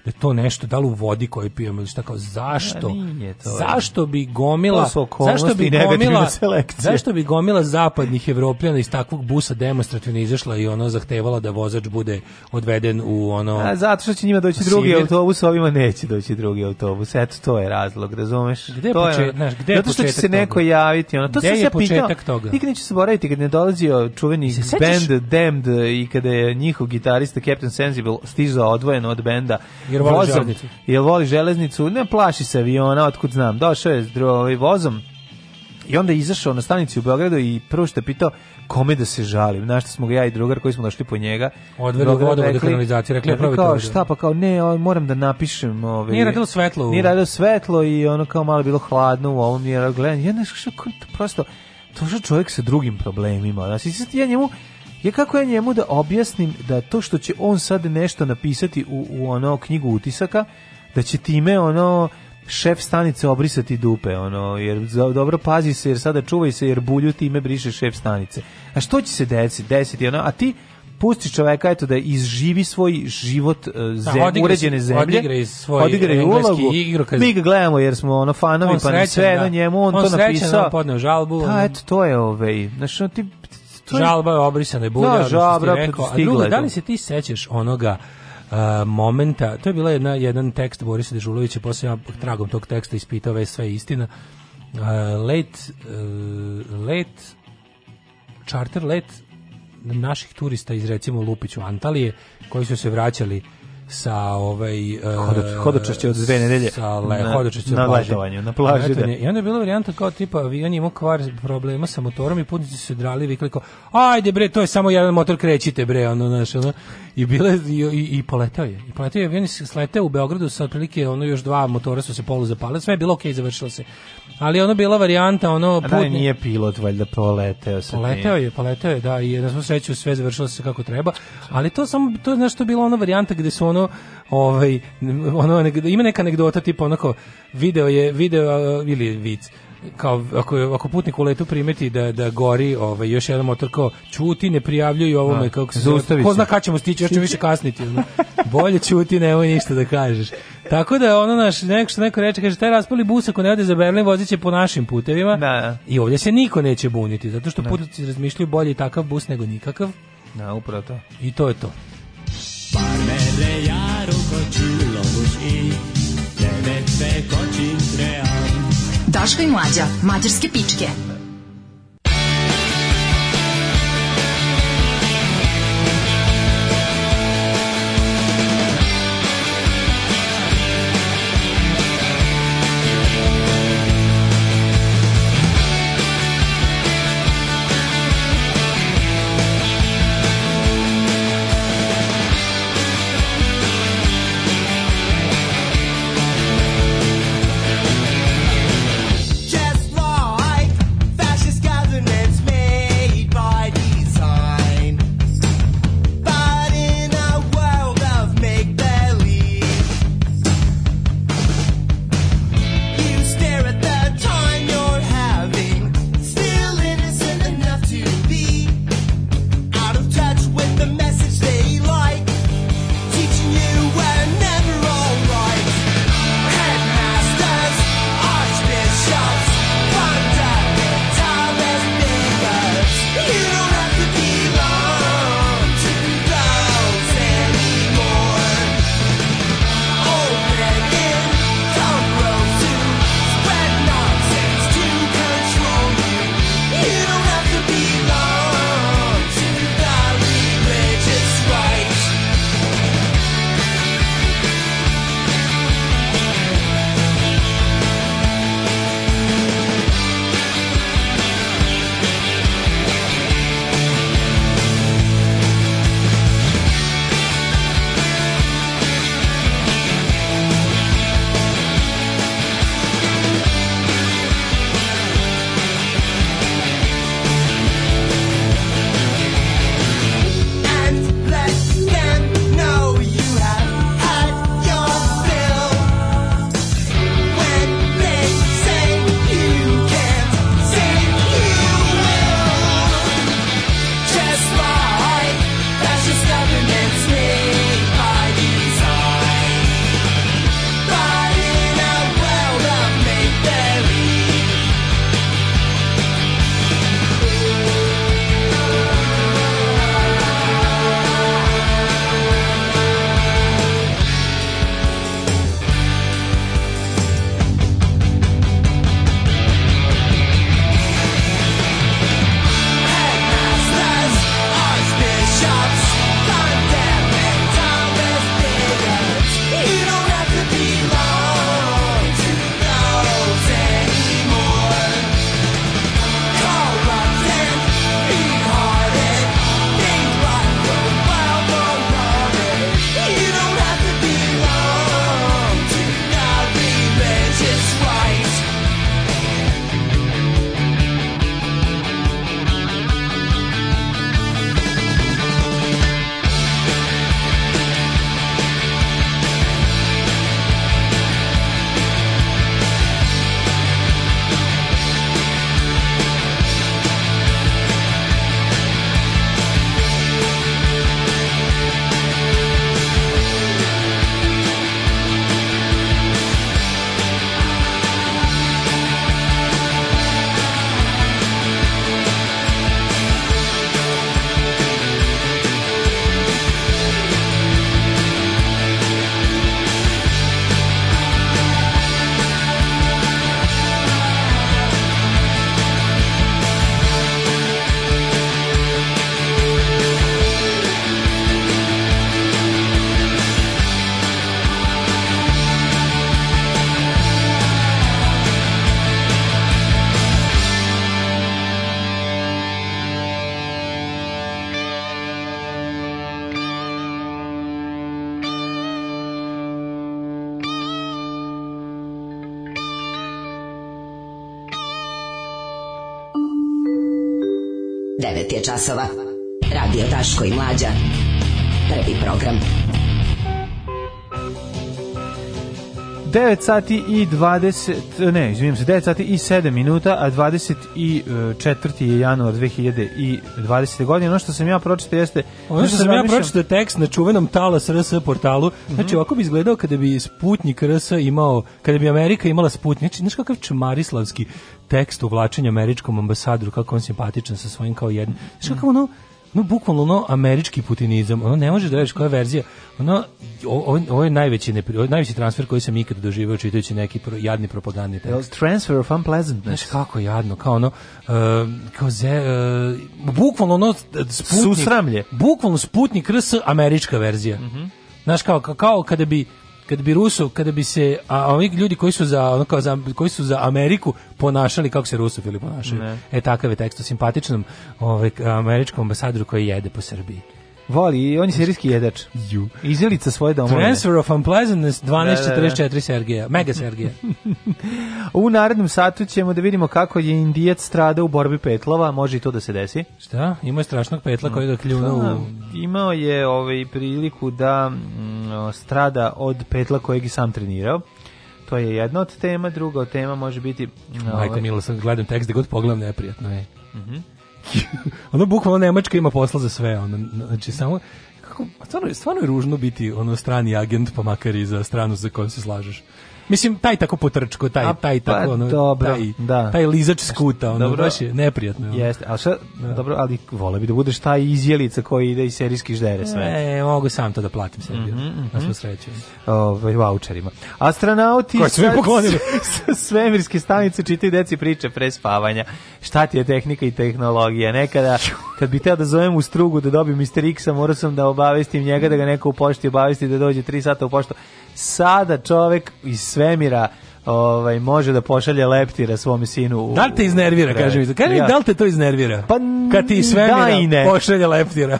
da je to nešto da li u vodi koju pijemo ili šta kao zašto da, nije zašto bi gomila zašto bi gomila selekcije. zašto bi gomila zapadnih evropljana iz takvog busa demonstrativno izašla i ono zahtevala da vozač bude odveden u ono A, zato što će njima doći Sibir. drugi autobus ovima neće doći drugi autobus eto to je razlog razumeš gde to je, počet, znaš, gde zato što će se neko toga? javiti ono to gde se je ja početak toga nikad neću zaboraviti kad ne dolazio čuveni se band Damned i kada je njihov gitarista Captain Sensible stizao odvojen od benda Jer voli vozom, železnicu. Jer voli železnicu, ne plaši se aviona, otkud znam. Došao je ovaj, vozom, i onda je izašao na stanici u Beogradu i prvo što je pitao kome da se žalim. Znaš što smo ga ja i drugar koji smo došli po njega. Odveli ga do kanalizacije, rekli je pravi kao, šta pa kao ne, o, moram da napišem. Ove, ovaj, nije radilo svetlo. Nije radilo svetlo i ono kao malo bilo hladno u ovom, nije radilo gledanje. Ja nešto što prosto, to je čovjek sa drugim problemima. Znaš, ja njemu, je kako ja njemu da objasnim da to što će on sad nešto napisati u, u ono knjigu utisaka, da će time ono šef stanice obrisati dupe, ono, jer dobro pazi se, jer sada čuvaj se, jer bulju time briše šef stanice. A što će se desiti? Desiti, ono, a ti pusti čoveka eto da izživi svoj život uh, zem, da, uređene zemlje. Odigra svoj odigra ulogu. igru. Mi ga gledamo jer smo ono fanovi on pa srećen, sve da. na njemu on, on to srećen, da napisao. On podneo žalbu. Da, eto, to je ovaj. Znači, ti to je... Žalba je obrisana i bulja, da, žabra, rekao. A drugo, da li se ti sećaš onoga Uh, momenta, to je bila jedna, jedan tekst Borisa Dežulovića, posle ja tragom tog teksta ispitao ve sve istina. Uh, let, uh, let, charter let naših turista iz recimo Lupiću Antalije, koji su se vraćali sa ovaj uh, hodočašće od dve nedelje sa le, na, hodočašće na letovanju na plaži letanje. da. i onda je bila varijanta kao tipa avion imao kvar problema sa motorom i putnici su drali vikli kao ajde bre to je samo jedan motor krećite bre ono znaš ono i bile i, i, i poletao je i poletao je avion slete u Beogradu sa otprilike ono još dva motora su se polu zapale sve je bilo okej okay, završilo se ali ono bila varijanta ono da, putni... da nije pilot valjda poleteo se poleteo je poleteo je da i na svu sreću sve završilo se kako treba ali to samo to je nešto bilo ona varijanta gde su ono ovaj ono ima neka anegdota tipa onako video je video ili vic kao ako ako putnik u letu primeti da da gori ovaj još jedan motor kao ćuti ne prijavljuju ovome A, da, kako se zaustavi ko zna kad ćemo stići još ćemo više kasniti zna. bolje ćuti nemoj ništa da kažeš tako da ono naš neko što neko reče kaže taj raspali bus ako ne ode za Berlin voziće po našim putevima da, da. i ovdje se niko neće buniti zato što da. putnici razmišljaju bolje i takav bus nego nikakav da upravo to i to je to Farmerre járok a csillagos ég, levetve kacsintre áll. Daška i mlađa, mađarske pičke. je časova. Radio Taško i Mlađa. Prvi program. 9 sati i 20, ne, izvinim se, 9 sati i 7 minuta, a 24. E, je januar 2020. godine. Ono što sam ja pročito jeste... Ono što sam ja pročito je tekst na čuvenom Talas RS portalu. Mhm. Znači, ovako bi izgledao kada bi Sputnik RS imao, kada bi Amerika imala Sputnik. Znači, znaš kakav čmarislavski tekst uvlačenja američkom ambasadoru, kako on simpatičan sa svojim kao jedan. Znaš kako ono, no bukvalno ono američki putinizam, ono ne može da reći koja verzija. Ono ovo, je najveći ne, ovo najveći transfer koji sam ikad doživio čitajući neki pro, jadni propagandni tekst. transfer of unpleasantness. Znaš kako jadno, kao ono uh, kao ze, uh, bukvalno ono eh, sputnik, susramlje. Bukvalno sputnik RS američka verzija. Mm -hmm. Znaš kao, kao kada bi kad bi Ruso, kada bi se a ovi ljudi koji su za ono kao za koji su za Ameriku ponašali kako se Rusofili ponašaju. Ne. E takav je tekst o simpatičnom ovaj američkom ambasadoru koji jede po Srbiji. Voli, i on je serijski jedač. Ju. Izelica svoje domove. Transfer of unpleasantness 1244 da, da. da. Sergeja, mega Sergeja. u narednom satu ćemo da vidimo kako je Indijac strada u borbi petlova, može i to da se desi. Šta? Imao je strašnog petla koji ga kljuna pa, Imao je ovaj priliku da mm, strada od petla kojeg je sam trenirao. To je jedna od tema, druga od tema može biti... Mm, Majko ovaj... Milo, sam gledam tekst da god pogledam, neprijatno je. Mhm. Mm ono bukvalno Nemačka ima posla za sve, ono, znači samo kako, stvarno, stvarno je ružno biti ono strani agent, pa makar i za stranu za koju se slažeš. Mislim, taj tako potrčko, taj, taj pa tako, ono, dobro, taj, da. taj lizač skuta, ono, dobro, baš je neprijatno. Jeste, ali šta, da. dobro, ali vole bi da budeš taj izjelica koji ide i serijski ždere sve. E, mogu sam to da platim sebi, mm da -hmm, mm -hmm. na sreću. Ove, ovaj, voucherima. Astronauti Koji su poklonili? sa svemirske stanice čitaju deci priče pre spavanja. Šta ti je tehnika i tehnologija? Nekada, kad bih teo da zovem u strugu da dobijem Mr. X-a, morao sam da obavestim njega, da ga neko u pošti obavesti, da dođe 3 sata u poštu sada čovek iz svemira ovaj može da pošalje leptira svom sinu. U, da li te iznervira, kaže mi. Kaže ja. da li te to iznervira? Pa kad ti da svemira ne. pošalje leptira.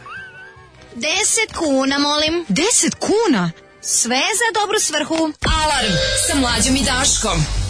10 kuna, molim. 10 kuna? Sve za dobru svrhu. Alarm sa mlađom i Daškom.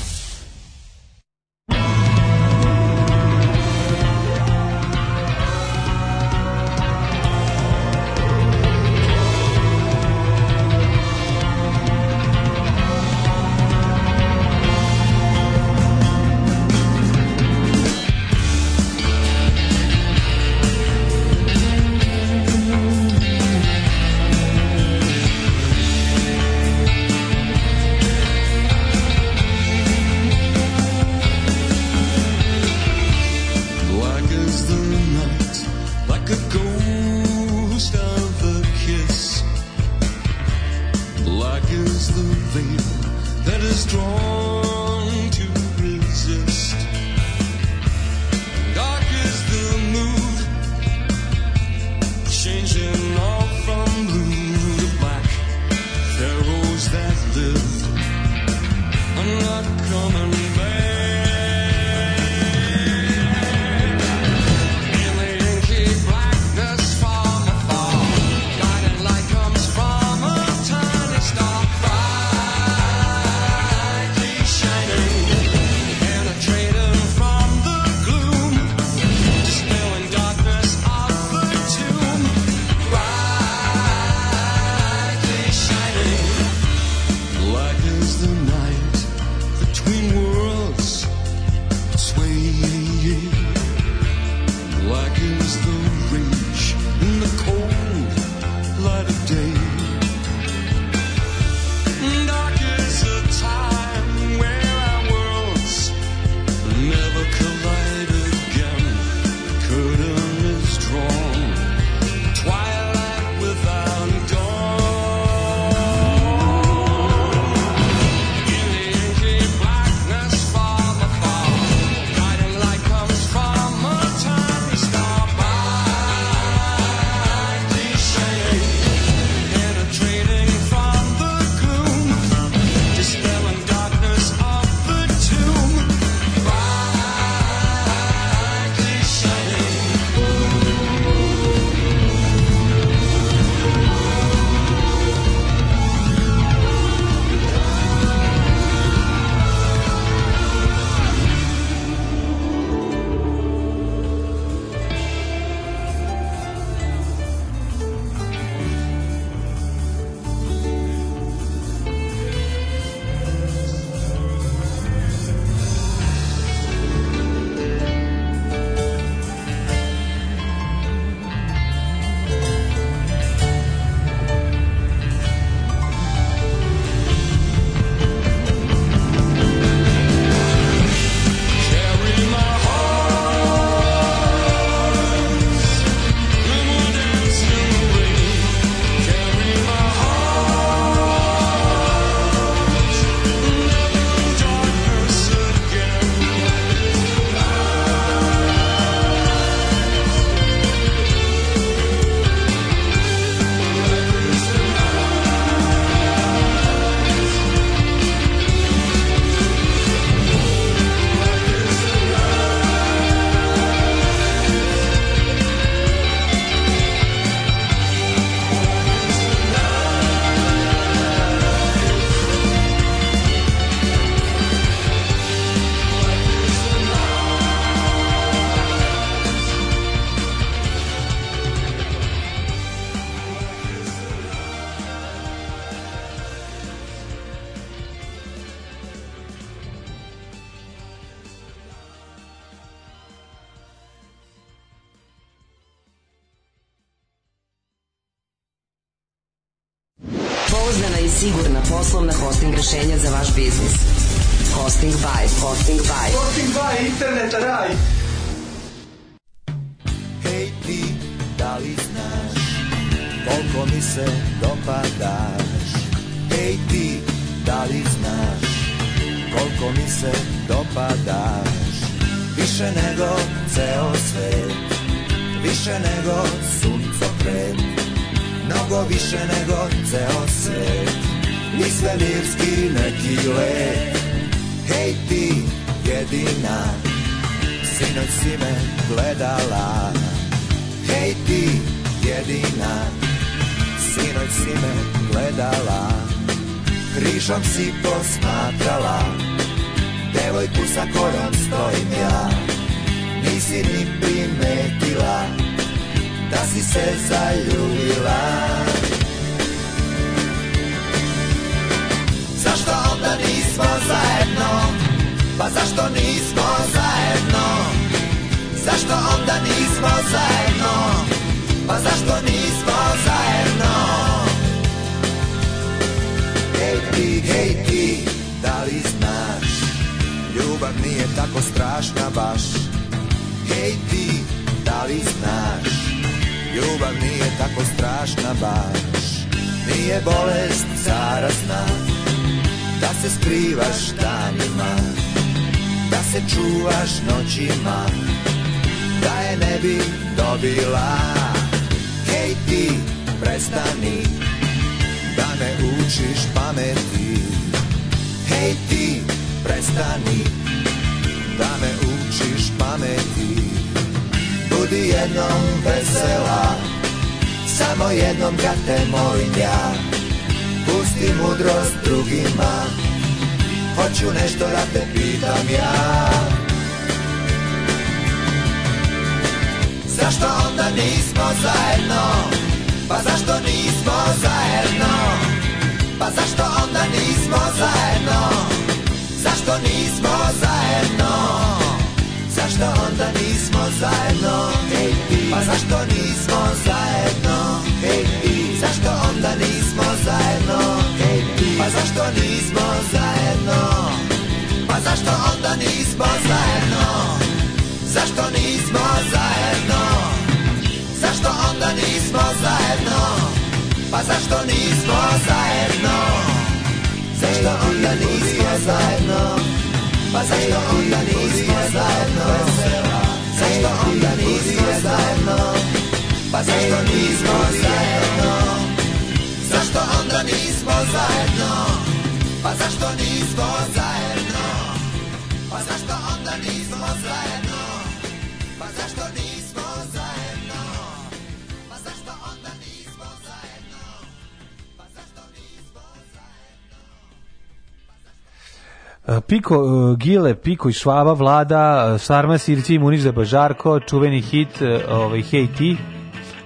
Eh, Piko eh, Gile, Piko i Švaba vlada, eh, Sarma Sirci i Muniš za Bažarko, čuveni hit, ovaj, Hey Ti,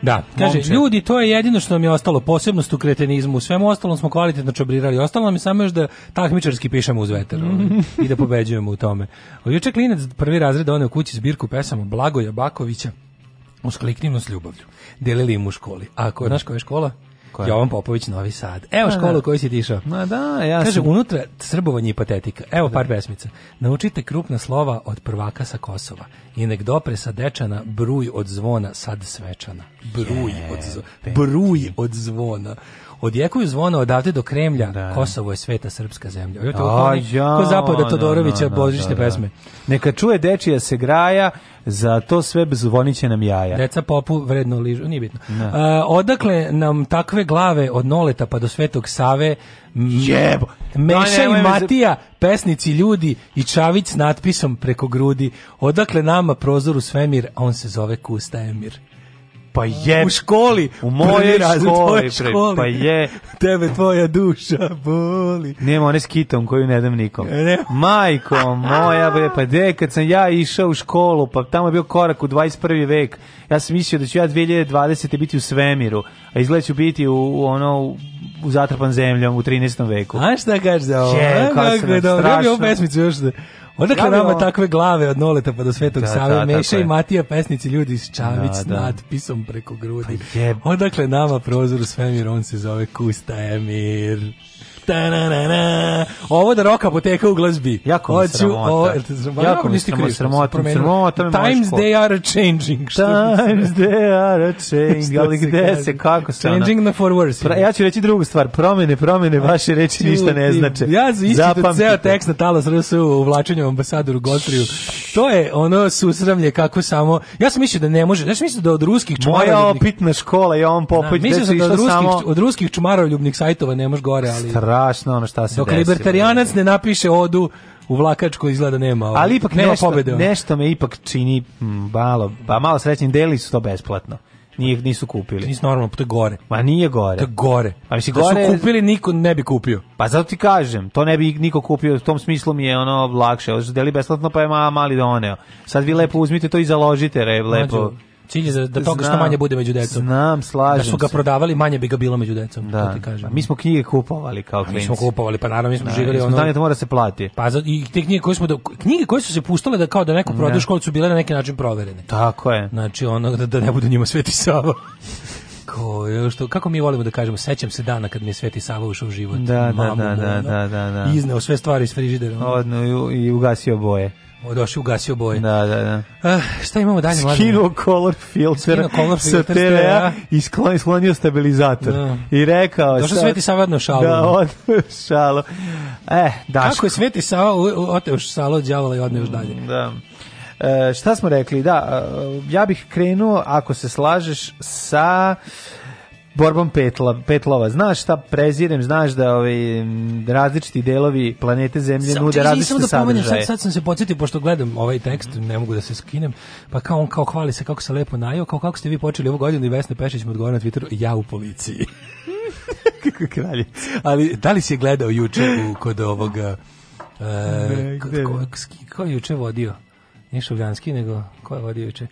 da, kaže, Momče. ljudi, to je jedino što nam je ostalo, posebnost u kretenizmu, u svemu ostalom smo kvalitetno čobrirali, ostalo nam je samo još da takmičarski pišemo uz veter mm -hmm. i da pobeđujemo u tome. Juče klinec prvi razred one u kući zbirku pesama Blagoja Bakovića, uskliknimo s ljubavlju, delili im u školi. A koja, znaš koja je škola? Koja? Jovan Popović, Novi Sad. Evo da, da. školu koju si tišao. Ma da, ja Kaže, sam... unutra srbovanje i patetika. Evo da. par pesmica. Naučite krupna slova od prvaka sa Kosova. I nek dopre sa dečana, bruj od zvona, sad svečana. Bruj, je, od, zvona. bruj od zvona odjekuju zvona odavde do Kremlja, da. Kosovo je sveta srpska zemlja. Ovo to ja, ko zapada Todorovića božićne da, da. pesme. Neka čuje dečija se graja, za to sve zvoniće nam jaja. Deca popu vredno ližu, nije bitno. Uh, odakle nam takve glave od Noleta pa do Svetog Save Jebo. Meša i Matija, pesnici ljudi i Čavić s natpisom preko grudi. Odakle nama prozor u svemir, a on se zove Kusta Emir pa je u školi u mojoj školi, pa školi pa je tebe tvoja duša boli nema one s kitom koju ne dam nikom e, ne. majko moja bre pa de kad sam ja išao u školu pa tamo je bio korak u 21. vek ja sam mislio da ću ja 2020 biti u svemiru a izgleda ću biti u, u ono u, u zatrpan zemljom u 13. veku a šta kažeš za ovo je, kako je dobro ja bi ovu pesmicu još da Odakle nama takve glave od noleta pa do Svetog da, Save, da, Meša i Matija pesnici ljudi iz Čavić da, s da. natpisom preko grudi. Pa Odakle nama prozor u svemir, on se zove Kusta Emir ta na na na. Ovo da roka poteka u glazbi. Jako mi sramota. O, o, jako mi sramota. Sramota. sramota Times they are changing. Times they are changing. Ali gde se, kako se Changing the for worse. ja ću reći drugu stvar. Promene, promene, vaše reči ništa ne znače. Ja isto ceo tekst na talas RS u uvlačenju ambasadoru Gotriju to je ono susramlje kako samo ja sam mislio da ne može. znači sam mislio da od ruskih čumaroljubnih Moja opitna škola je on popoć da, da, da od ruskih samo... od ruskih čumaroljubnih sajtova ne može gore, ali strašno ono šta se desi. Dok desilo, libertarijanac ne napiše odu u Vlakačkoj izgleda nema. Ovaj, ali ipak nema nešto, pobede. Nešto me ipak čini malo, pa malo srećnim deli su to besplatno. Nije, nisu kupili. Nis normalno, to je gore. Ma nije gore. To je gore. Pa mislim, da gore... su kupili, niko ne bi kupio. Pa zato ti kažem, to ne bi niko kupio, u tom smislu mi je ono lakše. Ovo da besplatno, pa je mali doneo. Da Sad vi lepo uzmite to i založite, re, lepo. Mađu Cilj je da toga znam, što manje bude među decom. Znam, slažem Da su ga se. prodavali, manje bi ga bilo među decom. Da, da ti kažem. Da. mi smo knjige kupovali kao klinci. Mi smo kupovali, pa naravno mi smo da, živjeli ono... Znali da mora se plati. Pa za, i te knjige koje smo... Da, knjige koje su se puštale da kao da neko prodaje školu su bile na neki način proverene. Tako je. Znači ono da, da ne bude njima Sveti Sava. Ko, što, kako mi volimo da kažemo, sećam se dana kad mi je Sveti Sava ušao u život. Da, da, da, da, da, da, da. Izneo sve stvari iz frižidera. Odno i, i ugasio boje došao ugasio boje. Da, da, da. Uh, šta imamo dalje? Skinuo color Skinuo color filter sa TV-a i sklonio, sklonio stabilizator. Da. I rekao... Došao sad, Sveti Sava odno šalo. Da, odno šalu. Eh, Daško. Kako je Sveti Sava oteo šalo od djavola i odneo dalje. Mm, da. E, šta smo rekli? Da, e, ja bih krenuo, ako se slažeš, sa... Uh, borbom petla, petlova. Znaš šta prezirem, znaš da ovaj, različiti delovi planete Zemlje Sam, nude različite da pomenem, sad, sad sam se podsjetio, pošto gledam ovaj tekst, ne mogu da se skinem, pa kao on kao hvali se kako se lepo najao, kao kako ste vi počeli ovu godinu i Vesna Pešić mu odgovara na Twitteru, ja u policiji. kako kralje. Ali da li si je gledao juče u, kod ovoga... E, ne, ko, ko, ko, ko je juče vodio? Nije Šavljanski, nego ko je vodio juče?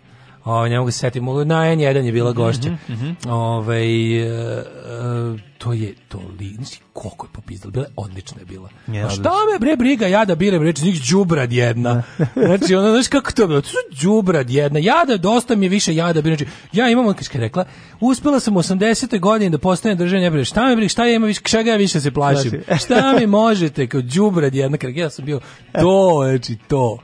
Ovaj ne mogu se setiti, na N1 je bila mhm, gošća. Mm -hmm. Ovaj uh, to je to linci kako je popizdala, bila odlična je bila. Ja, A šta me bre briga, ja da birem reči njih đubrad jedna. Da. znači ona znaš kako to je bilo, đubrad jedna. Ja da dosta mi je više ja da birem. Znači, ja imam kako je rekla, uspela sam u 80. godini da postane držanje bre. Šta me bre, šta ja imam više, čega ja više se plašim. Znači. šta mi možete kao đubrad jedna, kad ja sam bio to, znači to.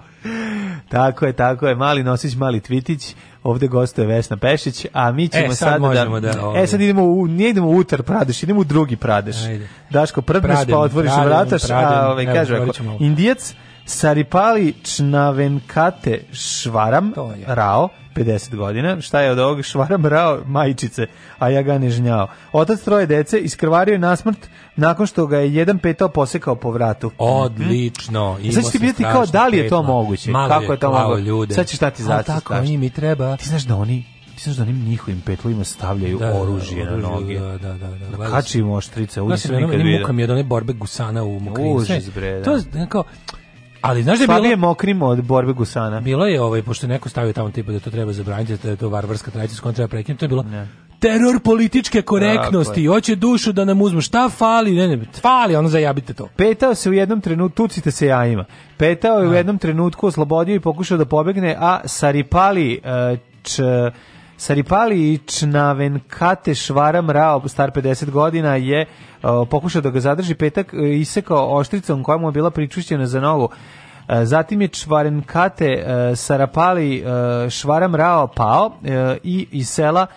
tako je, tako je, mali nosić, mali tvitić. Ovde gostuje Vesna Pešić, a mi ćemo e, sad, sad da, da E sad idemo u ne idemo u Utar Pradeš, idemo u drugi Pradeš. Ajde. Daško prdneš pa otvoriš vrataš, a ovaj kaže Indijac Saripali Čnavenkate Švaram Rao 50 godina. Šta je od ovog švara brao majčice, a ja ga ne žnjao. Otac troje dece iskrvario je nasmrt nakon što ga je jedan petao posekao po vratu. Odlično. Mm. Sad ću ti pitati kao da li je to petno. moguće? Malo kako je to moguće? Sad ćeš šta ti zaći. Tako, oni mi treba. Ti znaš da oni ti znaš da onim njihovim petlovima stavljaju da, da oružje, da, na noge. Da, da, da. da, da kači oštrice, ovdje se nikad vidio. Muka mi je da one borbe gusana u mokrincima. Užas bre, da. To je kao, Ali znaš da je bilo... Slabije od borbe gusana. Bilo je ovaj, pošto neko stavio tamo tipa da to treba zabraniti, da je to varvarska tradicija s treba prekinuti, to je bilo ne. teror političke korektnosti, hoće dušu da nam uzmu, šta fali, ne, ne, fali, ono zajabite to. Petao se u jednom trenutku, tucite se jajima, petao je u da. jednom trenutku, oslobodio i pokušao da pobegne, a Saripali... Uh, č, Saripali Čnavenkatešvaram Rao, star 50 godina, je o, pokušao da ga zadrži petak, e, isekao oštricom koja mu je bila pričušćena za nogu. E, zatim je Čvarenkate e, Sarapali Švaram Rao pao i iz sela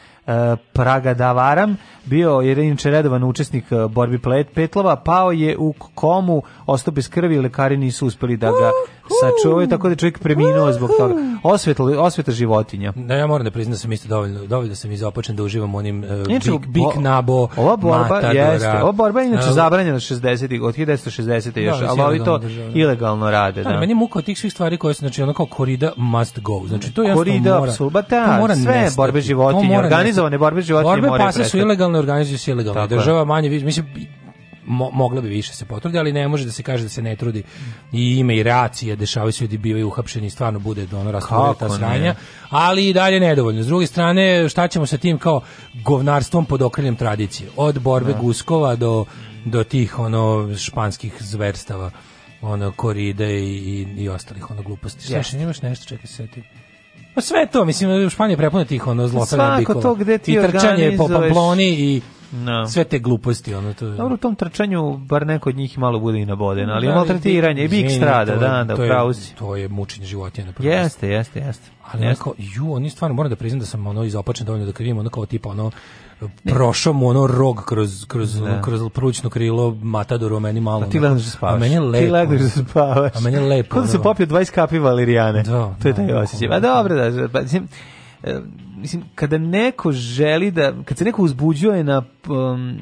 Pragadavaram bio je inače redovan učesnik borbi petlova, pao je u komu, ostao bez krvi, lekari nisu uspeli da ga sačuvaju, tako da čovjek preminuo zbog toga. Osveta, osveta životinja. Da, ja moram da priznam da sam isto dovoljno, dovoljno da sam izopačen da uživam onim uh, inače, big, big nabo, ova borba matadora. Jeste, ova borba je inače e, zabranjena 60 od 1960. još, da, da, ali ovi to država. ilegalno rade. Da, da. meni je muka tih svih stvari koje su, znači, ono kao korida must go. Znači, to jasno korida, mora, absoluta, da, mora sve nestati. borbe životinja, organizovane borbe životinja borbe moraju Borbe pasa su ilegalne, organizuju se ilegalno. Država manje, mislim, mo, mogla bi više se potrudi, ali ne može da se kaže da se ne trudi. I ima i reacije, dešavaju se ljudi bivaju uhapšeni, stvarno bude da ono raspravlja sranja, ali i dalje nedovoljno. S druge strane, šta ćemo sa tim kao govnarstvom pod okriljem tradicije? Od borbe ne. Da. guskova do, do tih ono španskih zverstava ono koride i, i, ostalih ono gluposti. Yes. Sve imaš nešto, čekaj se ti. Pa sve to, mislim, u Španiji je prepuno tih ono zlostavljena bikova. Svako to gde ti I trčanje po Pamploni i no. Da. sve te gluposti. Ono, to... Dobro, u tom trčanju bar neko od njih malo bude i na naboden, ali da, maltretiranje i bik strada, to, da, da, to je, to je mučenje životinja. Jeste, jeste, jeste. Ali jeste. onako, ju, oni stvarno, moram da priznam da sam ono izopačen dovoljno da krivim, ono kao tipa, ono, prošao mu ono rog kroz, kroz, da. kroz pručno krilo Matadoru, a meni malo... A ti gledaš da spavaš. A meni je lepo. Ti gledaš da spavaš. A meni je lepo. Kako da se popio 20 kapi valirijane. Da, to je taj osjećaj. Pa dobro, da, pa, mislim, kada neko želi da, kad se neko uzbuđuje na, um,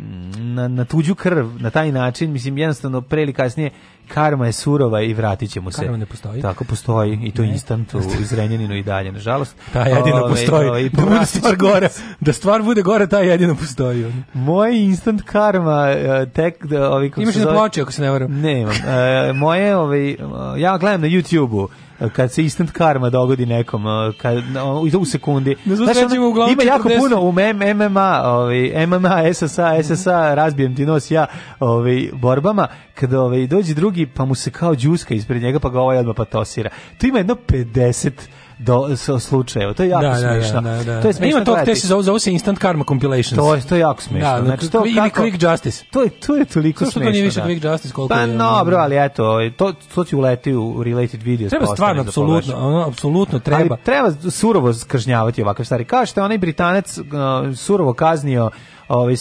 na, na tuđu krv, na taj način, mislim, jednostavno, pre ili kasnije, karma je surova i vratit ćemo se. Karma ne postoji. Tako postoji i to ne. instant u Zrenjaninu i dalje, nažalost. Ta jedino postoji. Ove, ovaj, da bude stvar gore. Da stvar bude gore, ta jedino postoji. Moje instant karma e, tek da ovi kako Imaš se zove... na ploči ako se ne varam. Nemam. E, moje ovaj ja gledam na YouTubeu kad se instant karma dogodi nekom kad no, u sekundi znači ima jako 40. puno u MMA ovaj MMA SSA mhm. SSA razbijem ti nos ja ovaj borbama kad ovaj dođe drugi pa mu se kao đuska ispred njega pa ga ovaj odmah patosira tu ima jedno 50 do slučajeva. To je jako da, smiješno. Da, da, da, da, To je e, smiješno. Ima to gde se zove, zove se Instant Karma Compilations. To je, to je jako da, smiješno. Da, znači, to, ili kako, Quick Justice. To je, to je toliko smiješno. Što to nije više da. Quick Justice koliko pa, je. no, dobro, ali eto, to, to će uleti u related videos. Treba stvarno, apsolutno, ono, apsolutno treba. Ali treba surovo kažnjavati ovakve stvari. Kažete što je onaj Britanac uh, surovo kaznio ovaj,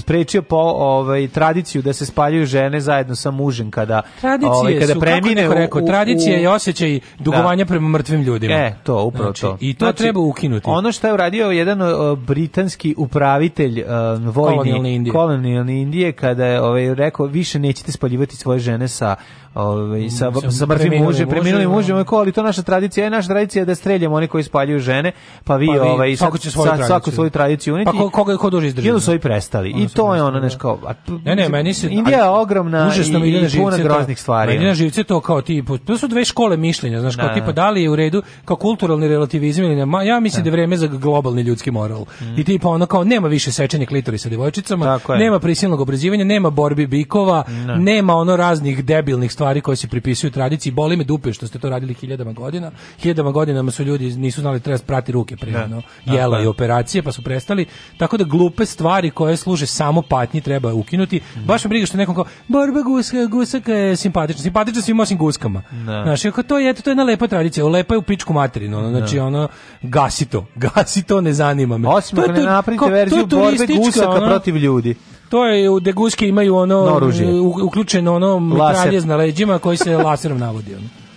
sprečio po ovaj, tradiciju da se spaljuju žene zajedno sa mužem kada, Tradicije ovaj, kada su, premine. Kako rekao, u, u, tradicija je osećaj dugovanja da. prema mrtvim ljudima. E, to, upravo znači, to. I to znači, treba ukinuti. Ono što je uradio jedan uh, britanski upravitelj uh, vojni kolonijalne Indije. Indije kada je ovaj, rekao više nećete spaljivati svoje žene sa Ovaj sa sa mrtvim muže, preminuli muže, moj ali to e, naša tradicija, je naša tradicija da streljamo one koji spaljuju žene, pa vi, pa ovaj svako će svoju tradiciju, svoju tradiciju uniti. Pa koga ko duže izdrži. Jedno da. su i prestali. I to je ono da. nešto kao Ne, ne, meni se Indija je ogromna i puna groznih stvari. Meni na živce to kao tipu, to su dve škole mišljenja, znaš, kao da, tipa da li je u redu kao kulturalni relativizam ili ne. Ja mislim da je vreme za globalni ljudski moral. Mm. I tipa ono kao nema više sečenja klitorisa devojčicama, nema prisilnog obrezivanja, nema borbi bikova, nema ono raznih debilnih stvari stvari koje se pripisuju tradiciji. Boli me dupe da što ste to radili hiljadama godina. Hiljadama godinama su ljudi nisu znali treba prati ruke prije, da. jela i operacije, pa su prestali. Tako da glupe stvari koje služe samo patnji treba ukinuti. Mm. Baš me briga što nekom kao borba guska, gusaka je simpatična. Simpatična svim osim guskama. Da. Znači, ako to je, to je jedna lepa tradicija. Lepa je u pičku materinu. Ono, znači, da. ono, gasi to. Gasi to, ne zanima me. Osim to, ako ne napravite verziju borbe gusaka ono, protiv ljudi. To je u Deguski imaju ono Noružje. uključeno ono mitraljez na leđima koji se laserom navodi.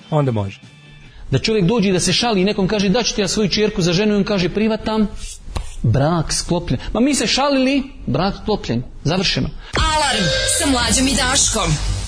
Onda može. Da čovjek dođe da se šali i nekom kaže da ću ti ja svoju čerku za ženu i on kaže privatam, brak sklopljen. Ma mi se šalili, brak sklopljen. Završeno. Alarm sa mlađom i Daškom.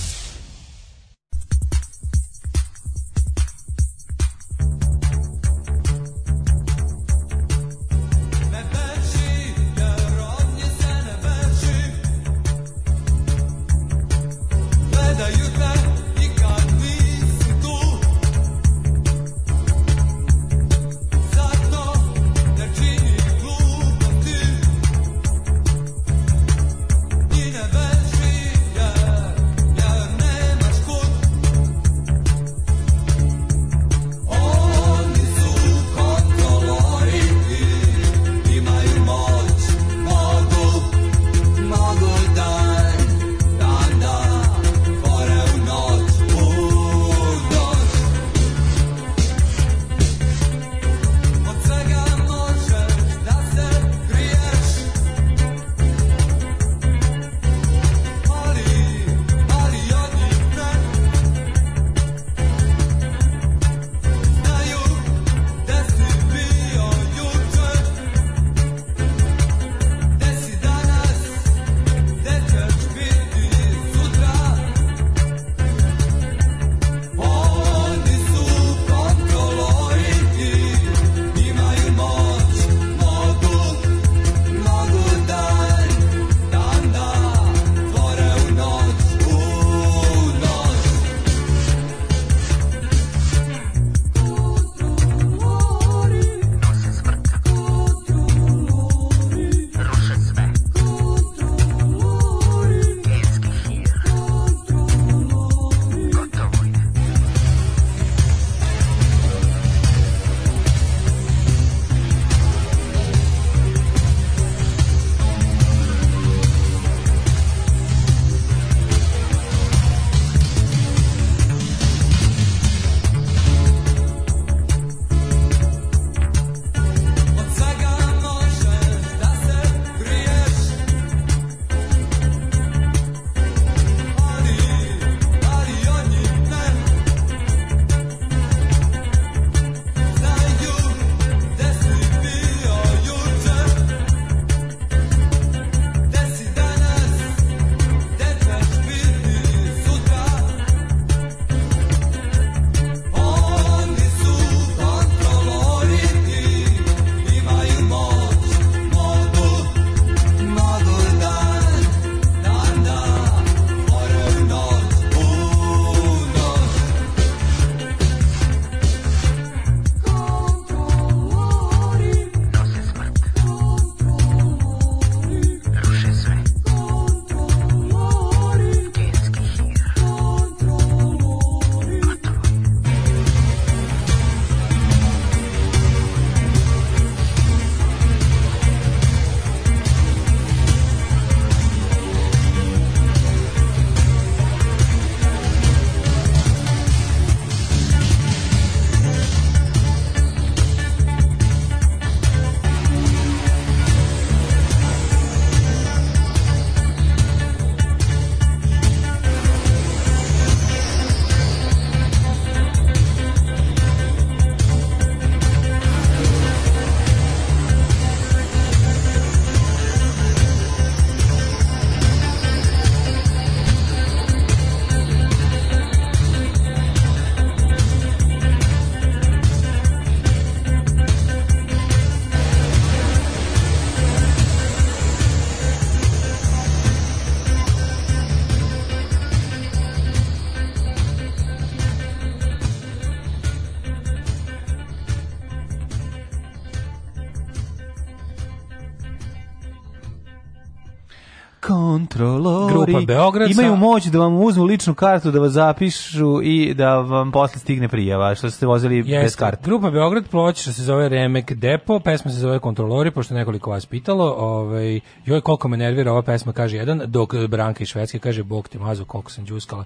pa Beograd imaju moć da vam uzmu ličnu kartu, da vas zapišu i da vam posle stigne prijava što ste vozili yes, bez karte. Grupa Beograd ploč što se zove Remek Depo, pesma se zove Kontrolori, pošto nekoliko vas pitalo, ovaj, joj koliko me nervira ova pesma, kaže jedan, dok Branka i Švedske kaže, bog te mazu, koliko sam džuskala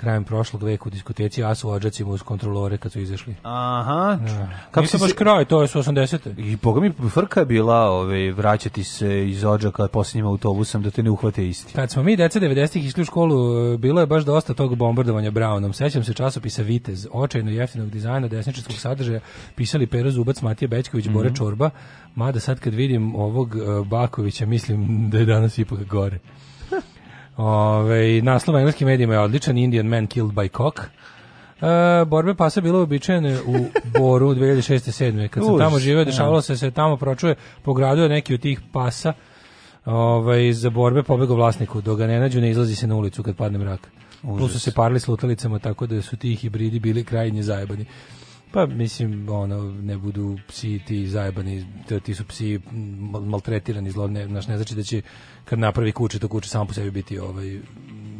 krajem prošlog veka u diskoteci Asu Ođacima uz kontrolore kad su izašli. Aha. Ja. Da. Kako se baš kraj, to je su 80. I poga mi frka je bila ove, vraćati se iz Ođaka posljednjim autobusom da te ne uhvate isti. Kad smo mi deca 90-ih išli u školu, bilo je baš dosta tog bombardovanja Brownom. Sećam se časopisa Vitez, očajno jeftinog dizajna, desničarskog sadržaja, pisali Pero Zubac, Matija Bećković, mm -hmm. Bore mhm. Čorba, mada sad kad vidim ovog e, Bakovića mislim da je danas ipak gore. Ove, ovaj, naslov engleskim medijima je odličan, Indian man killed by cock. E, borbe pasa bilo običajene u Boru 2006-2007. Kad sam tamo živeo, dešavalo se se tamo pročuje po gradu neki od tih pasa ovaj, za borbe pobego vlasniku. Dok ga ne nađu, ne izlazi se na ulicu kad padne mrak. Užas. Plus su se parili s lutalicama, tako da su ti hibridi bili krajnje zajebani. Pa mislim ono ne budu psi ti zajebani, da ti su psi maltretirani zlo, ne, ne znači da će kad napravi kuće, to kuće samo po sebi biti ovaj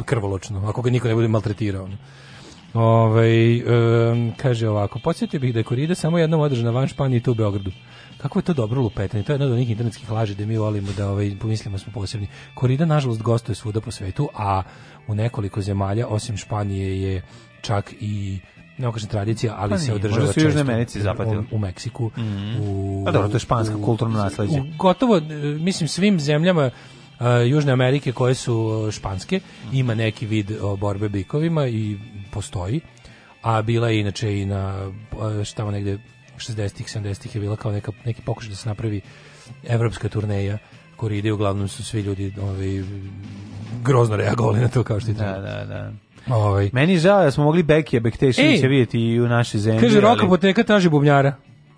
krvoločno, ako ga niko ne bude maltretirao. Ovaj um, kaže ovako, podsjetio bih da je korida samo jednom održana van Španije i to u Beogradu. Kako je to dobro lupetanje? To je jedna od onih internetskih laži da mi volimo da ovaj, pomislimo da smo posebni. Korida, nažalost, gostuje svuda po svetu, a u nekoliko zemalja, osim Španije, je čak i ne kažem tradicija, ali pa se održava često. Možda su Americi zapatili. U, mhm. u Meksiku. Mm -hmm. u, A pa dobro, to je španska kulturna nasleđe. gotovo, e, mislim, svim zemljama uh, Južne Amerike koje su e, španske, mm -hmm. ima neki vid uh, borbe bikovima i postoji. A bila je inače i na, uh, šta tamo negde, 60-ih, 70-ih je bila kao neka, neki pokušaj da se napravi evropska turneja koride, uglavnom su svi ljudi ovaj, grozno reagovali na to kao što je da, da, da. Ovaj. Meni žao da smo mogli Bekija Bektešića vidjeti i u našoj zemlji. Kaže, roka poteka traži bubnjara.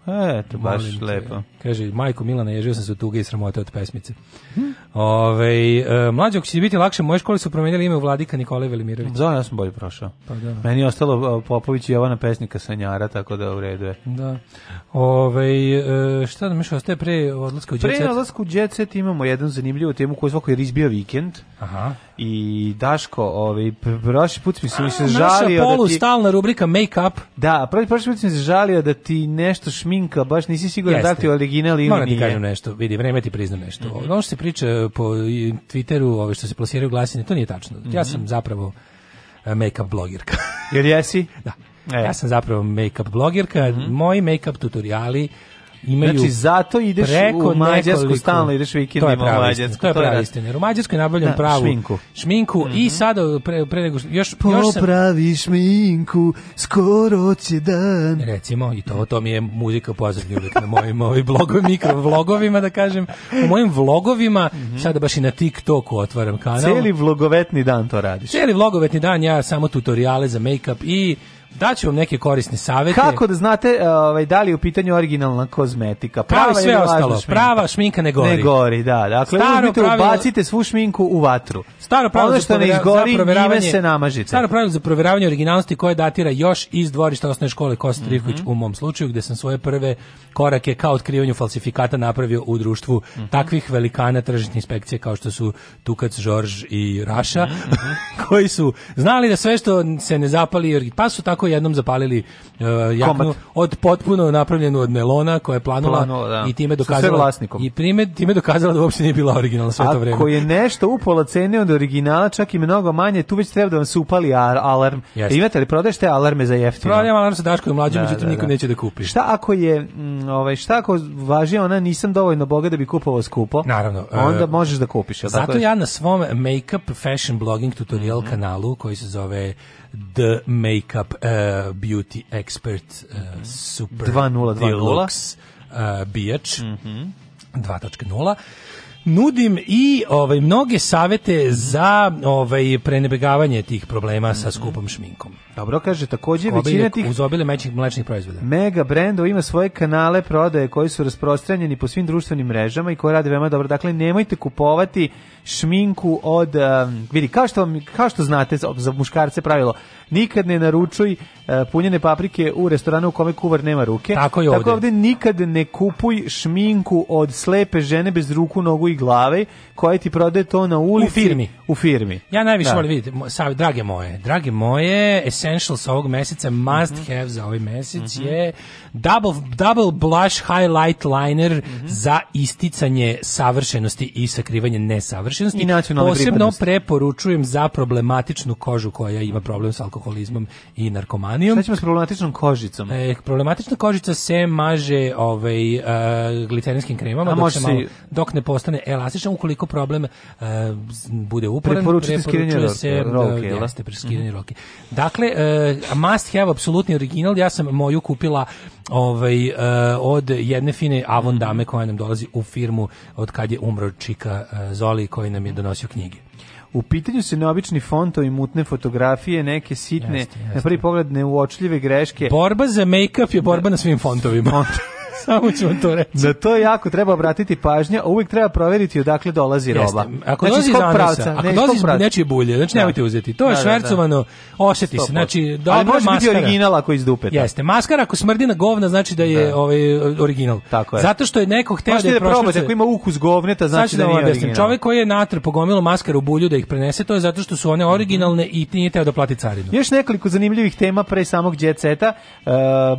E, to baš lepo. Kaže, majko Milana, ježio sam se od tuge i sramote od pesmice. Ove, e, mlađe, ako će biti lakše, moje škole su promenjali ime u vladika Nikolaj Velimirović. Zove, ja sam bolje prošao. Pa da. da. Meni je ostalo e, Popović i Jovana pesnika Sanjara, tako da u redu je. Da. Ove, e, šta nam još ostaje pre odlaska u Jet Set? Pre odlaska u Jet Set imamo jednu zanimljivu temu koju svako je rizbio vikend. Aha. I Daško, ovaj, prošli put mi se, mi se žalio polu, da ti... stalna rubrika make-up. Da, prošli put mi se žalio da ti nešto šminka, baš nisi siguran da ti original ili Moram nije. Moram ti kažem nešto, vidi, vreme ti priznam nešto. Mm -hmm. Ono što se priča eh, po Twitteru, ove što se plasiraju glasine, to nije tačno. Mm -hmm. Ja mhm. sam zapravo eh, make-up blogirka. Jer jesi? da. E. Ja sam zapravo make-up blogirka, mm -hmm. moji make-up tutoriali imaju Znači zato ideš preko u Mađarsku nekoliko, stalno ideš vikendima u Mađarsku. To je prava istina. Jer u Mađarskoj nabavljam da, pravu šminku. Šminku mm -hmm. i mhm. sada pre pre nego još još sam pravi šminku, skoro će dan. Recimo i to to mi je muzika pozadnje uvek na mojim ovim blogovima, mikrovlogovima da kažem, u mojim vlogovima mm -hmm. sada baš i na TikToku otvaram kanal. Celi vlogovetni dan to radiš. Celi vlogovetni dan ja samo tutoriale za makeup i Daću vam neke korisne savete. Kako da znate ovaj, da li je u pitanju originalna kozmetika? Prava sve ostalo. Šminka. Prava šminka ne gori. Ne gori, da. Dakle, staro uzmite, pravilo, ubacite svu šminku u vatru. Staro pravilo što ne izgori, njime se namažite. Staro pravilo za proveravanje originalnosti koje datira još iz dvorišta osnovne škole Kosta mm -hmm. u mom slučaju, gde sam svoje prve korake ka otkrivanju falsifikata napravio u društvu mm -hmm. takvih velikana tržnih inspekcije kao što su Tukac, Žorž i Raša, mm -hmm. koji su znali da sve što se ne zapali, pa su tako tako jednom zapalili uh, jaknu Kombat. od potpuno napravljenu od melona koja je planula, planula da. i time dokazala i prime, time dokazala da uopšte nije bila originalna sve to vreme. Ako je nešto upola cene od originala, čak i mnogo manje, tu već treba da vam se upali alarm. Jeste. Imate li prodaješ te alarme za jeftino? Prodajemo alarm sa Daškom mlađim, da, međutim da, da, niko neće da kupi. Šta ako je m, mm, ovaj šta ako važi ona nisam dovoljno boga da bi kupovao skupo? Naravno. Onda uh, možeš da kupiš. Zato tako ja na svom make-up fashion blogging tutorial mm -hmm. kanalu koji se zove The Makeup Eh, beauty Expert uh, Super 2020 Deluxe uh, Bijač mm 2.0 nudim i ovaj mnoge savete mhm. za ovaj prenebegavanje tih problema sa mhm. skupom šminkom. Dobro kaže takođe većina tih uz obile mlečnih proizvoda. Mega brendovi ima svoje kanale prodaje koji su rasprostranjeni po svim društvenim mrežama i koji rade veoma dobro. Dakle nemojte kupovati šminku od um, vidi kao što kao što znate za, muškarce pravilo nikad ne naručuj uh, punjene paprike u restoranu u kome kuvar nema ruke tako, je tako ovdje. nikad ne kupuj šminku od slepe žene bez ruku nogu i glave koja ti prodaje to na ulici u firmi u firmi ja najviše da. volim vidite sav, drage moje drage moje essentials ovog mjeseca must mm -hmm. have za ovaj mjesec mm -hmm. je double double blush highlight liner mm -hmm. za isticanje savršenosti i sakrivanje nesavršenosti savršenosti. I Posebno preporučujem za problematičnu kožu koja ima problem s alkoholizmom i narkomanijom. Šta ćemo s problematičnom kožicom? E, problematična kožica se maže ovaj, uh, eh, glicerinskim kremama dok, se malo, dok ne postane elastična. Ukoliko problem uh, bude uporan, preporučuje se roke. Da, da? jeste, preskidanje mhm. mm roke. Dakle, uh, must have apsolutni original. Ja sam moju kupila ovaj, uh, od jedne fine Avon dame koja nam dolazi u firmu od kad je umro Čika Zoli koja koji nam je mhm. donosio knjige. U pitanju su neobični fontovi, mutne fotografije, neke sitne, jeste, jeste. na prvi pogled neuočljive greške. Borba za make-up je borba na svim fontovima. Samo ću vam to reći. Na to jako treba obratiti pažnja, uvijek treba proveriti odakle dolazi roba. Jeste. Ako znači, dolazi iz pravca, ako ne, dolazi nečije bulje, znači da. nemojte uzeti. To je da, da, da. švercovano, oseti se. Znači, dobra Ali može maskara. biti original ako iz dupe. Jeste, maskara ako smrdi na govna, znači da je ovaj original. Tako je. Zato što je neko hteo da je prošlo. Ako ima ukus govneta, znači da nije original. Čovek koji je natr pogomilo maskaru u bulju da ih prenese, to je zato što su one originalne i nije teo da plati carinu. Još nekoliko zanimljivih tema pre samog djeceta. E,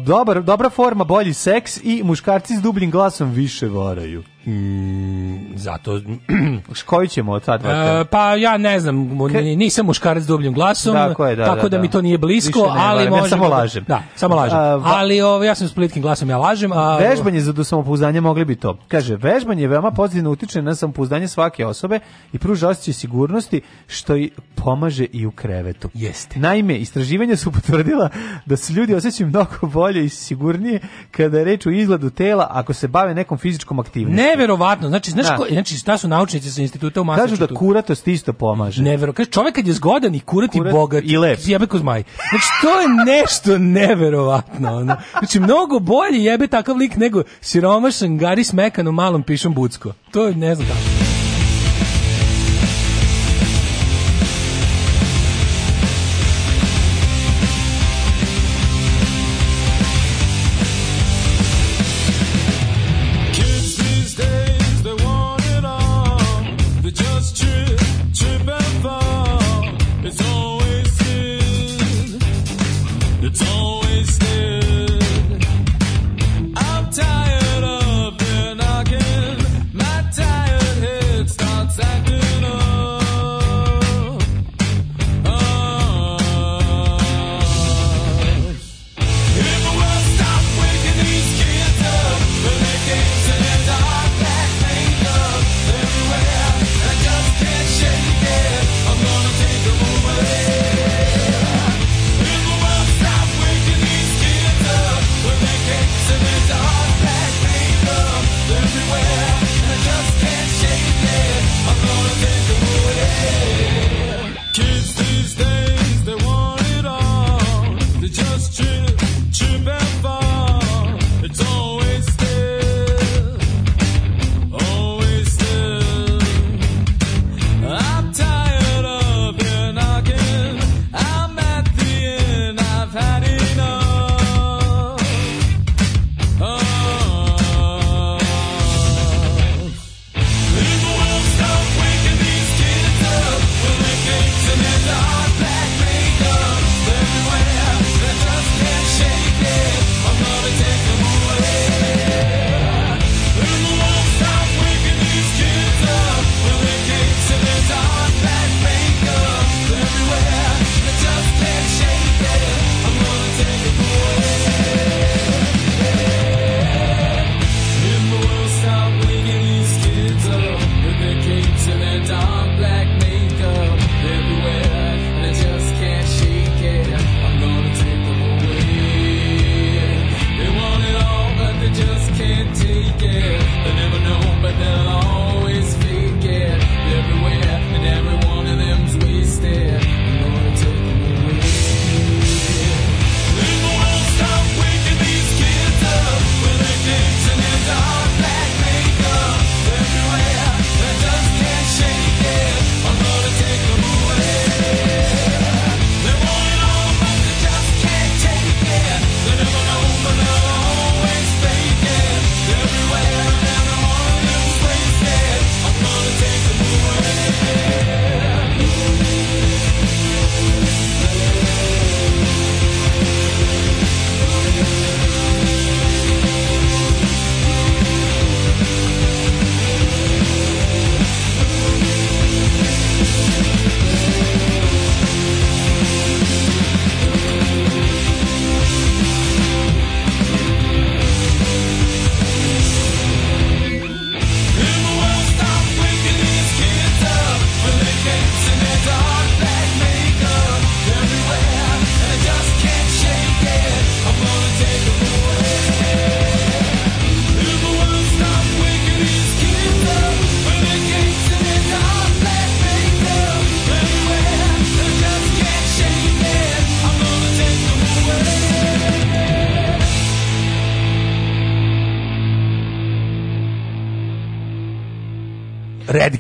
dobar, dobra forma, bolji seks i muškarci s dubljim glasom više varaju. Mm, zato koji ćemo od sad e, pa ja ne znam nisam muškarac dubljim glasom dakle, da, tako da, da, da, mi to nije blisko ali možemo ja samo da- lažem da samo lažem a, va... ali ovo, ovaj, ja sam s plitkim glasom ja lažem a vežbanje za do samopouzdanje mogli bi to kaže vežbanje veoma pozitivno utiče na samopouzdanje svake osobe i pruža osećaj sigurnosti što i pomaže i u krevetu jeste naime istraživanja su potvrdila da se ljudi osećaju mnogo bolje i sigurnije kada je reč o izgledu tela ako se bave nekom fizičkom aktivnošću ne Neverovatno. Znači, znaš, da. Ko, znači šta su naučnici sa instituta u Masačutu? Kažu da kuratost isto pomaže. Neverovatno. Kaže čovjek kad je zgodan i kurat, kurat i bogat i lep. Jebe ko zmaj. Znači to je nešto neverovatno. Ono. Znači mnogo bolje jebe takav lik nego siromašan Gari Smekan u malom pišom Bucko. To je ne znam kako.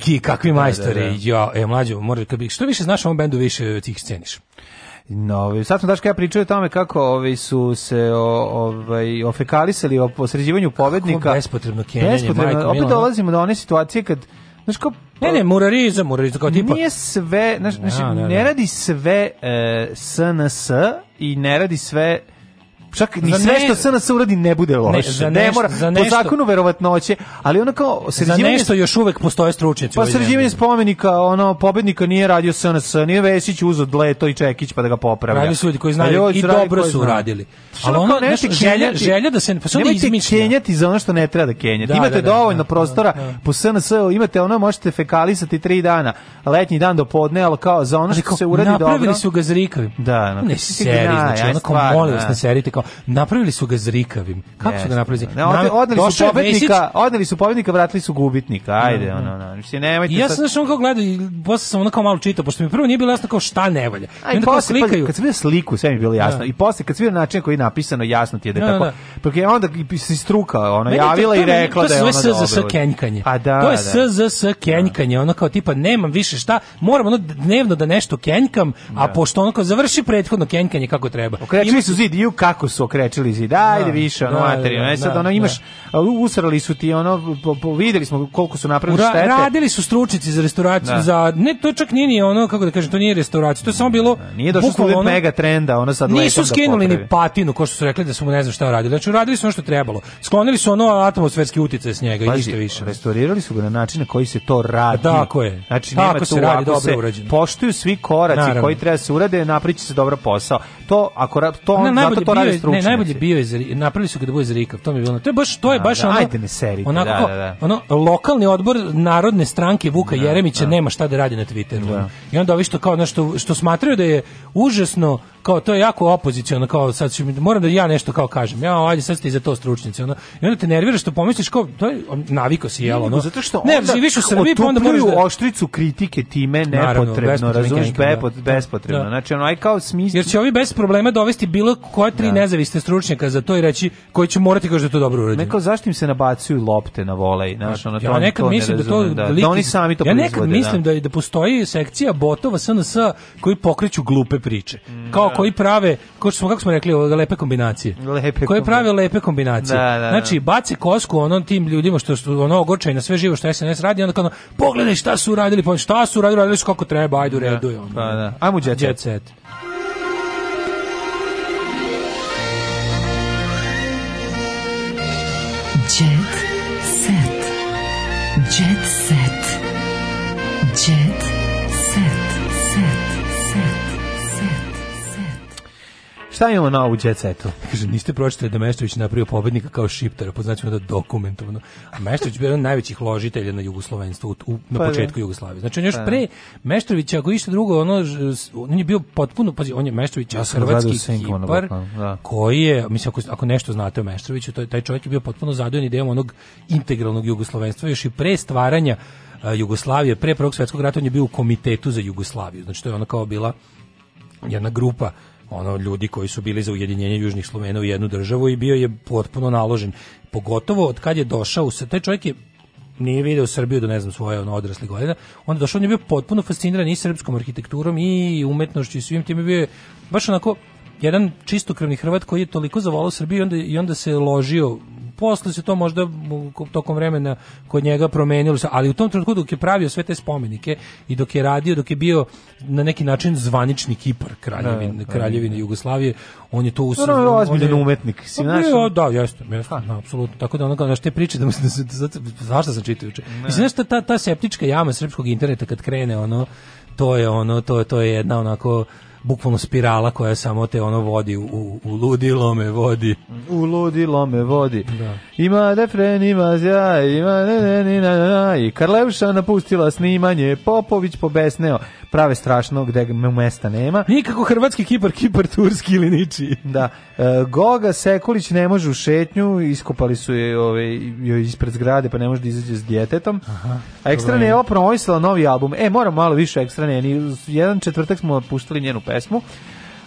Neki, kakvi da, da, majstori. Da, da, Jo, e, mlađo, mora, kad bi, što više znaš o ovom bendu, više tih sceniš. No, sad sam daš kada pričao o tome kako ovi su se ovaj, ofekalisali o posređivanju pobednika. Kako bespotrebno kenjanje, bespotrebno, majko, Opet dolazimo do one situacije kad Znaš kao, ne, ne, murarizam, murarizam, kao tipa... Nije sve, znaš, da, znaš, ne, ne, ne. ne radi sve e, SNS i ne radi sve čak ni sve što SNS uradi ne bude loše. Ne, za nešto, ne mora, za nešto, po zakonu verovatnoće, ali ono kao sređivanje... Za nešto još uvek postoje stručnjaci. Pa sređivanje spomenika, ono, pobednika nije radio SNS, nije Vesić uzod Leto i Čekić pa da ga popravlja. Radili su ljudi koji znaju pa i dobro su uradili. Ali ono, nešto, želja, želja da se... Pa su nemojte kenjati za ono što ne treba da kenjati. Da, imate da, da, dovoljno da, prostora da. po SNS, imate ono, možete fekalisati tri dana, letnji dan do podne, al kao za ono što se uradi dobro... Napravili su ga zrikavi. Da, ne seri, znači, onako molim vas, da. ne serite, kao napravili su ga zrikavim. Kako su ga napravili? Da. Ne, odneli, odneli su pobednika, odneli su pobednika, vratili su gubitnika. Da, Ajde, da. ono, ono. Znači, nemojte I ja sam znaš ono kao gledao i posle sam ono kao malo čitao, pošto mi prvo nije bilo jasno kao šta ne valja. I onda kao slikaju. Kad sam vidio sliku, sve mi je bilo jasno. Da. I posle, kad sam vidio način koji je napisano, jasno ti je da je tako. Pa je onda se struka, ona javila i rekla da je ona dobro. Pa to je SZS kenjkanje. To je SZS kenjkanje, ono kao tipa nemam više šta, moram ono dnevno da nešto kenjkam, a pošto ono kao završi prethodno kenjkanje kako treba. Okrećili su zid, ju kako su okrečili zid, ajde da, više, ono, da, materijalno. Da, e sad, da, ono, da. imaš, usrali su ti, ono, po, po, videli smo koliko su napravili Ra, štete. Radili su stručnici za restauraciju, da. za, ne, to čak nije ni ono, kako da kažem, to nije restauracija, to je samo bilo... Nije došlo do ono, mega trenda, ono sad Nisu skinuli ni patinu, ko što su rekli da su mu ne znam šta radili. Znači, uradili su ono što trebalo. Sklonili su ono atmosferski utjecaj s njega Pazi, i ništa više. restaurirali su ga na način na koji se to radi. Tako je. Znači, nema Tako se radi, dobro urađeno. Poštuju svi koraci koji treba se urade, naprići se dobro posao. To, ako, to, zato to radi stručnjaci. Ne, najbolje bio je napravili su ga da bude zrikav. To mi je bilo. To je baš to je da, baš da, ono. Ajde mi serite. da, da, da. ono lokalni odbor narodne stranke Vuka da, Jeremića da. nema šta da radi na Twitteru. Da. I onda ovi što kao nešto što smatraju da je užasno kao to je jako opoziciono kao sad ću, moram da ja nešto kao kažem. Ja, ajde sad ste za to stručnjaci. Ono, I onda te nervira što pomisliš kao to je naviko si jelo, no. Zato što ne, onda, živiš u Srbiji, pa onda moraš da... oštricu kritike time nepotrebno, razumeš, da. bespotrebno. Da. Znači, ono aj kao smisli. Jer će ovi bez problema dovesti bilo koje tri da nezavisne stručnjaka za to i reći koji će morati kaže da to dobro uradi. Neko zašto im se nabacuju lopte na volej, znači ona to. Ja nekad mislim da to da, da, da oni sami to Ja nekad da. mislim da da postoji sekcija botova SNS koji pokreću glupe priče. Mm, kao da. koji prave, kao što smo kako smo rekli, ove lepe kombinacije. Lepe koji prave lepe kombinacije. Da, znači baci kosku onom tim ljudima što su ono ogorčeni na sve živo što SNS radi, onda kao pogledaj šta su uradili, pa šta su uradili, radili su kako treba, ajde u redu je ono. Pa da. Ajmo đecet. Jet set. Jet set. Jet set. Set. šta imamo na ovu jet Kaže, niste pročitali da Meštović napravio pobednika kao šiptara, poznaćemo pa da dokumentovano. A Meštović bio jedan od najvećih ložitelja na jugoslovenstvu u, na pa da. početku Jugoslavije. Znači, on još pa da. pre Meštovića, ako išta drugo, ono, on je bio potpuno, pazi, on je Meštović, ja hrvatski kipar, da. koji je, mislim, ako, ako nešto znate o Meštoviću, to, taj čovjek je bio potpuno zadojen idejom onog integralnog jugoslovenstva, još i pre stvaranja e, Jugoslavije, pre prvog svjetskog rata on je bio u komitetu za Jugoslaviju. Znači to je ona kao bila jedna grupa ono ljudi koji su bili za ujedinjenje južnih Slovena u jednu državu i bio je potpuno naložen. Pogotovo od kad je došao, se taj čovjek je nije video Srbiju do ne znam svoje ono odrasle godine, Onda došao on je bio potpuno fasciniran i srpskom arhitekturom i umetnošću i svim tim je bio baš onako jedan čistokrvni Hrvat koji je toliko zavolao Srbiju i onda, i onda se ložio posle se to možda tokom vremena kod njega promenilo, ali u tom trenutku dok je pravio sve te spomenike i dok je radio, dok je bio na neki način zvanični Kipar kraljevine, da, da. kraljevine Jugoslavije, on je to usio. No, no, on umetnik, si pa naš. Da, da, jeste, jeste, da, apsolutno. Tako da ono kao te priče da mislim da zašto sam čitao juče. Mislim da ta ta septička jama srpskog interneta kad krene ono to je ono to je to je jedna onako bukvalno spirala koja samo te ono vodi u, u ludilo me vodi. U ludilo me vodi. Da. Ima refren, ima zja, ima ne, ne, ne, na, na. I Karlevša napustila snimanje, Popović pobesneo. Prave strašno gde mesta nema. Nikako hrvatski kipar, kipar turski ili niči. Da. E, Goga Sekulić ne može u šetnju, iskopali su je ove, joj ispred zgrade pa ne može da izađe s djetetom. Aha, A Ekstrane je opromojstila novi album. E, moram malo više Ekstrane. Jedan četvrtak smo puštali njenu pesmu pesmu.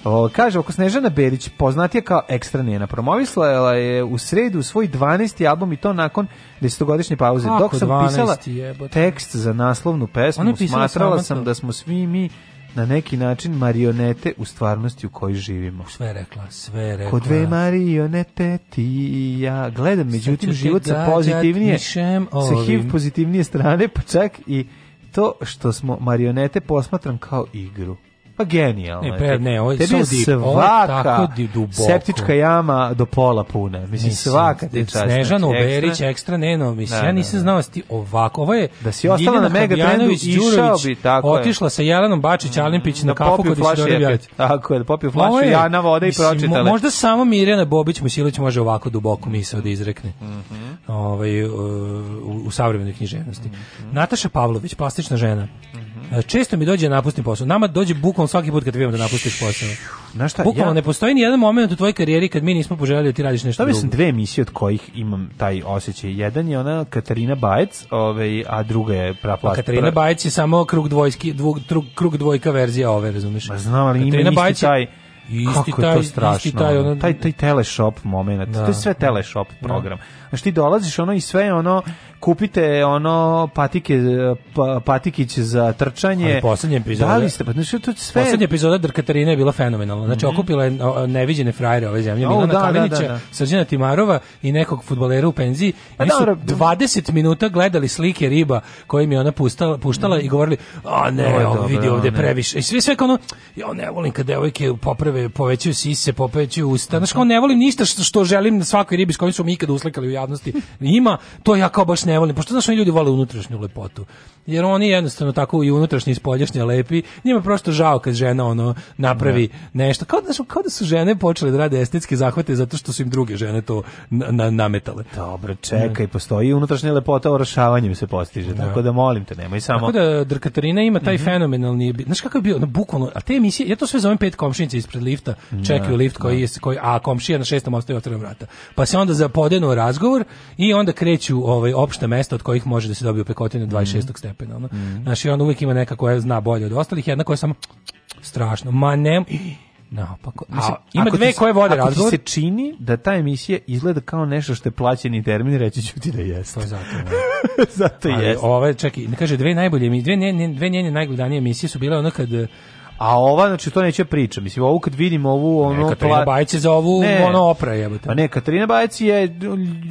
O, kaže, ako Snežana Berić, poznatija kao ekstra njena, promovisla je u sredu svoj 12. album i to nakon desetogodišnje pauze. Kako Dok sam 12, pisala jebote. tekst za naslovnu pesmu, smatrala sam da smo svi mi na neki način marionete u stvarnosti u kojoj živimo. Sve rekla, sve rekla. Ko dve marionete ti i ja. Gledam, međutim, život sa pozitivnije, sa HIV pozitivnije strane, pa čak i to što smo marionete posmatram kao igru. Pa genijalno. Ne, pa, ne, ovo je Tebi svaka tako duboko. septička jama do pola puna. Mislim, mislim svaka ti čast. Snežan znači, Oberić, ekstra, neno, mislim, da, ja da, nisam da. znao ti ovako. Ovo je da si ostala na mega trendu išao bi tako. Otišla je. sa Jelenom Bačić mm, Alimpić na, na kafu kod Isidore Bjelić. Tako je, da popio flašu je, Jana vode i pročitala. Možda samo Mirjana Bobić Musilović može ovako duboko misao da izrekne. Mm -hmm. ovaj, u, u savremenoj književnosti. Mm -hmm. Nataša Pavlović, plastična žena. Mm -hmm. E, često mi dođe da napustim posao. Nama dođe bukvalno svaki put kad vidimo da napustiš posao. Znaš šta? Bukvalno ja... ne postoji ni jedan moment u tvojoj karijeri kad mi nismo poželjeli da ti radiš nešto drugo. mislim dve emisije od kojih imam taj osećaj. Jedan je ona Katarina Bajec, ovaj, a druga je Praplast. Katarina Bajec je samo krug, dvojski, dvug, trug, krug dvojka verzija ove, razumeš? Ma znam, ali Katarina ima isti Bajec... taj... Isti Kako taj, je to strašno. taj, ono... taj, taj teleshop moment. Da. To je sve teleshop da. program. Da. Znaš, ti dolaziš ono i sve ono kupite ono patike e, pa, patikić za trčanje. Ali poslednje epizode. Da li ste, pa znači to sve. Poslednja epizoda Drkatarina je bila fenomenalna. Znači mm -hmm. okupila je neviđene frajere ove zemlje, oh, Milana da, Kalinića, da, da, da, Srđana Timarova i nekog fudbalera u penziji. Pa, Oni su 20 minuta gledali slike riba koje mi ona puštala, puštala mm i govorili: "A ne, no, ovo vidi ovde previše." I svi sve kao ono, ja ne volim kad devojke poprave, povećaju sise, povećaju usta. Znači, kao ne volim ništa što, što želim na svakoj ribi s kojom su mi ikad uslikali u javnosti. Ima, to ja kao baš ne volim, pošto znaš oni ljudi vole unutrašnju lepotu. Jer oni jednostavno tako i unutrašnji i spoljašnji lepi. Njima prosto žao kad žena ono napravi ne. Da. nešto. Kao da, su, kao da su žene počele da rade estetske zahvate zato što su im druge žene to na, na, nametale. Dobro, čekaj, postoji unutrašnja lepota orašavanjem se postiže. Ne. Da. Tako da molim te, nemoj samo. Tako da Drkatarina ima taj mm -hmm. fenomenalni, znaš kako je bio, na, bukvalno, a te emisije, ja to sve zovem pet komšinice ispred lifta, da, čekaju lift koji, je, koji a komšija na šestom ostaje otvore vrata. Pa se onda zapodenu razgovor i onda kreću ovaj opšte opšta mesta od kojih može da se dobije pekotine 26. Mm -hmm. stepena. Ono. Mm -hmm. Znači, onda uvijek ima neka koja zna bolje od ostalih, jedna koja je samo strašno, ma ne... Naopako. No, Mislim, ima dve koje vode razgovor. Ako ti se čini da ta emisija izgleda kao nešto što je plaćeni termin, reći ću ti da jeste. To je zato. Da. zato jeste. Ove, čekaj, ne kaže, dve najbolje emisije, dve, ne, dve njene najgledanije emisije su bile ono kad A ova, znači, to neće priča. Mislim, ovu kad vidim, ovu, ono... Ne, Katarina Bajec je za ovu, ne, ono, opra jebote. Pa ne, Katarina Bajec je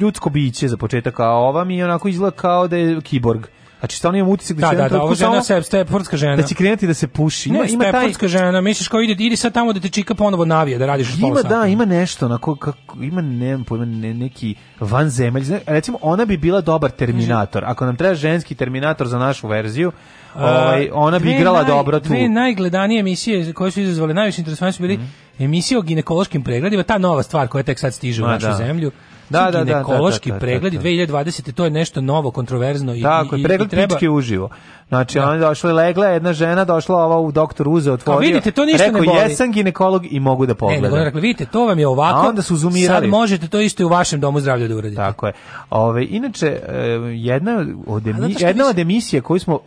ljudsko biće za početak, a ova mi onako izgleda kao da je kiborg. Znači, stvarno imam utisak da, da će da, da, ovo žena se stepfordska žena. Da će krenuti da se puši. Ima, ne, ima stepfordska taj... žena, misliš kao ide, ide sad tamo da te čika ponovo navije, da radiš Ima, da, ima nešto, na ko, kako, ima, nemam pojma, ne, neki van vanzemelj. Znači, recimo, ona bi bila dobar Terminator. Ako nam treba ženski Terminator za našu verziju, ovaj, ona bi igrala naj, dobro tu. Dve najgledanije emisije koje su izazvale najviše interesovanje su bili mm. emisije o ginekološkim pregledima, ta nova stvar koja tek sad stiže u našu da. zemlju da, da, ginekološki da, da, da, da, da pregledi da, 2020. to je nešto novo, kontroverzno i Tako, i, pregled i treba... pičke uživo. Znači, ona je došla i legla, jedna žena došla, ova u doktor uze otvorio. Kao vidite, to ništa rekao, ne boli. jesam ginekolog i mogu da pogledam. Ne, rekla, vidite, to vam je ovako. A onda su zoomirali. Sad možete to isto i u vašem domu zdravlja da uradite. Tako je. Ove, inače, e, jedna od, emi... jedna od emisija koju smo e,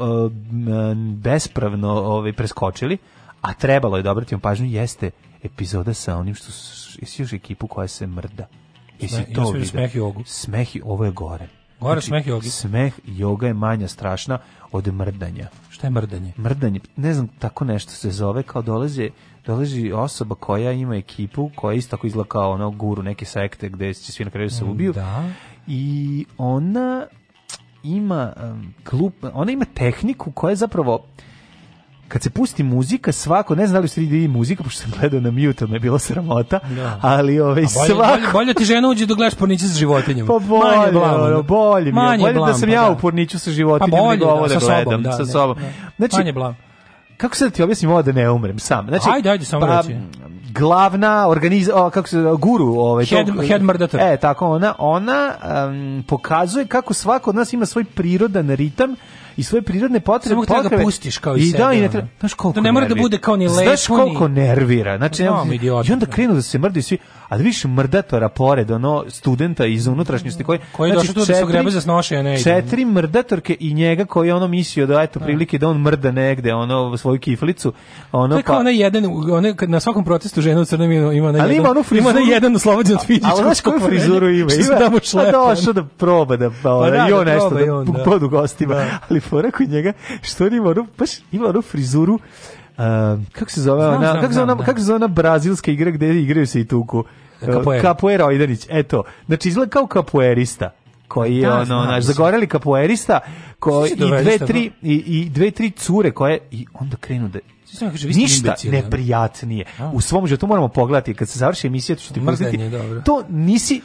bespravno ovaj, preskočili, a trebalo je da obratimo pažnju, jeste epizoda sa onim što su još ekipu koja se mrda. Jesi to ja vidio? Smeh jogu. Smeh, ovo je gore. Gore znači, smeh jogi. Smeh joga je manja strašna od mrdanja. Šta je mrdanje? Mrdanje, ne znam, tako nešto se zove, kao dolaze dolazi osoba koja ima ekipu, koja isto tako izgleda kao ono guru neke sekte gde će svi na kraju da se mm, ubiju. Da. I ona ima um, glup, ona ima tehniku koja je zapravo kad se pusti muzika, svako, ne znam da li se vidi muzika, pošto sam gledao na mute, me je bilo sramota, da. ali ovaj, bolje, svako... Bolje, bolje, ti žena uđe da gledaš porniće sa životinjima. Pa bolje, blam, ono, da. bolje, manje mi, bolje da sam pa ja da. u porniću sa životinjima pa bolje, nego da, da, sa sobom, da, sa sobom. Da, da. Znači, manje blam. Kako se da ti objasnim ovo da ne umrem sam? Znači, ajde, ajde, samo pa, reći glavna organiz o, kako se guru ovaj head, tog, head murdator. E tako ona ona um, pokazuje kako svako od nas ima svoj prirodan ritam i svoje prirodne potrebe. Samo treba da pustiš kao i, I Da, i ne treba, znaš koliko da ne mora da bude kao ni lepo. Znaš koliko nervira. Znači, no, i onda krenu da se mrdi svi a da vidiš mrdatora pored ono studenta iz unutrašnjosti koji koji znači, došao tu da se za snoše ne četiri mrdatorke i njega koji ono mislio da eto da. prilike da on mrda negde ono svoju kiflicu ono to kao pa onaj jedan onaj kad na svakom protestu žena u crnom ima na ali jedan, ima onu frizuru ima na jedan oslobođen od fizičkog ali znaš koju frizuru ima ima da mu šlepa došao da proba da pa ovaj, da, da ona da, i on da nešto da, on, da, da. gostima da. ali fora kod njega što on ima ono baš ima onu frizuru Uh, kako se zove ona, kako, se ona kako se zove ona brazilska igra gde igraju se i tuku? E, Capoeira. Capoeira Ojdanić, eto. Znači izgleda kao kapoerista koji je da, ono naš zagoreli kapoerista koji i dve tri i, i dve tri cure koje i onda krenu da Da Kaže, vi ništa neprijatnije. A. U svom životu moramo pogledati kad se završi emisija to ćete pustiti. To nisi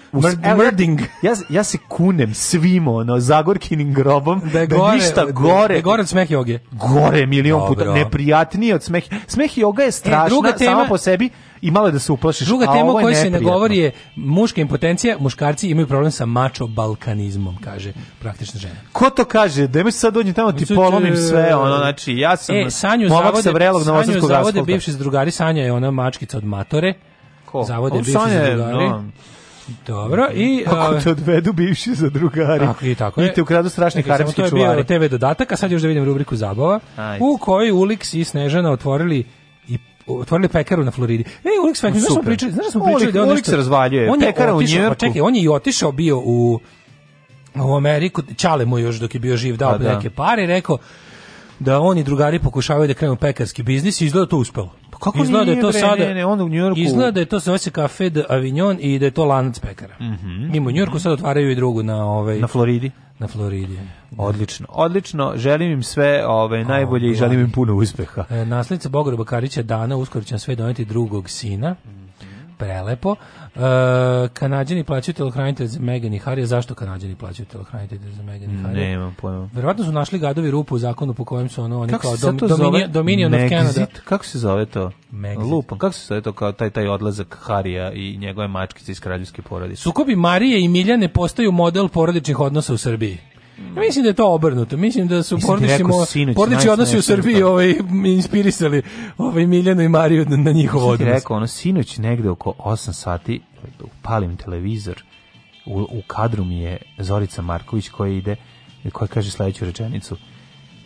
mrding. Ja ja se kunem svim ono Zagorkinim grobom da, je da gore, ništa gore. Da, gore od smeh joge. Gore milion Dobro. puta neprijatnije od smeh. Smeh joga je e, strašna e, tema, sama po sebi, i malo da se uplašiš. Druga tema o kojoj se ne govori je muška impotencija, muškarci imaju problem sa mačo balkanizmom, kaže praktična žena. Ko to kaže? Da mi se sad dođem tamo ti polomim e, sve, ono znači ja sam e, Sanju zavode, sa vrelog Sanju zavode bivši drugari Sanja je ona mačkica od Matore. Ko? Zavode bivši drugari. No. Dobro, i... Ako te odvedu bivši za drugari. Tako i tako je. I te ukradu strašni Tako, haremski čuvari. To je bio TV dodatak, a sad još da vidim rubriku Zabava, Ajde. u kojoj Uliks i Snežana otvorili otvorili pekaru na Floridi. Ej, Ulix Fekman, znaš smo pričali, znaš smo pričali da on Ulix nešto... razvaljuje, on pekara u pa Njujorku. Čekaj, on je i otišao bio u, u Ameriku, Čale mu još dok je bio živ dao pa da. neke pare rekao da oni drugari pokušavaju da krenu pekarski biznis i izgleda da to uspelo. Pa kako izgleda nije, da je to bre, sada? Ne, ne, on u Njujorku. Izgleda da je to se Cafe de Avignon i da je to lanac pekara. Mm -hmm. Mimo u Njujorku sad otvaraju i drugu na ovaj na Floridi na Floridi. Odlično, odlično. Želim im sve ove, ovaj, najbolje o, i želim im puno uspeha. E, naslednica Bogorba Karića Dana uskoro će sve doneti drugog sina prelepo. E, kanadjani plaćaju telohranitelj za Megan i Harry. Zašto kanadjani plaćaju telohranitelj za Megan i Harry? Nemam pojma. Verovatno su našli gadovi rupu u zakonu po kojem su ono, oni kao dom, domini, Dominion Megzit? of Canada. Kako se zove to? Megzit. Lupom. Kako se zove to kao taj, taj odlazak Harija i njegove mačkice iz kraljevske porodice? Sukobi Marije i Miljane postaju model porodičnih odnosa u Srbiji. Ja mislim da je to obrnuto. Mislim da su porodični da odnosi u Srbiji pa. ovaj, inspirisali ovaj Miljanu i Mariju na, na njihov da odnos. Ja rekao, ono, sinoć negde oko 8 sati upalim televizor, u, u kadru mi je Zorica Marković koja ide, koja kaže sledeću rečenicu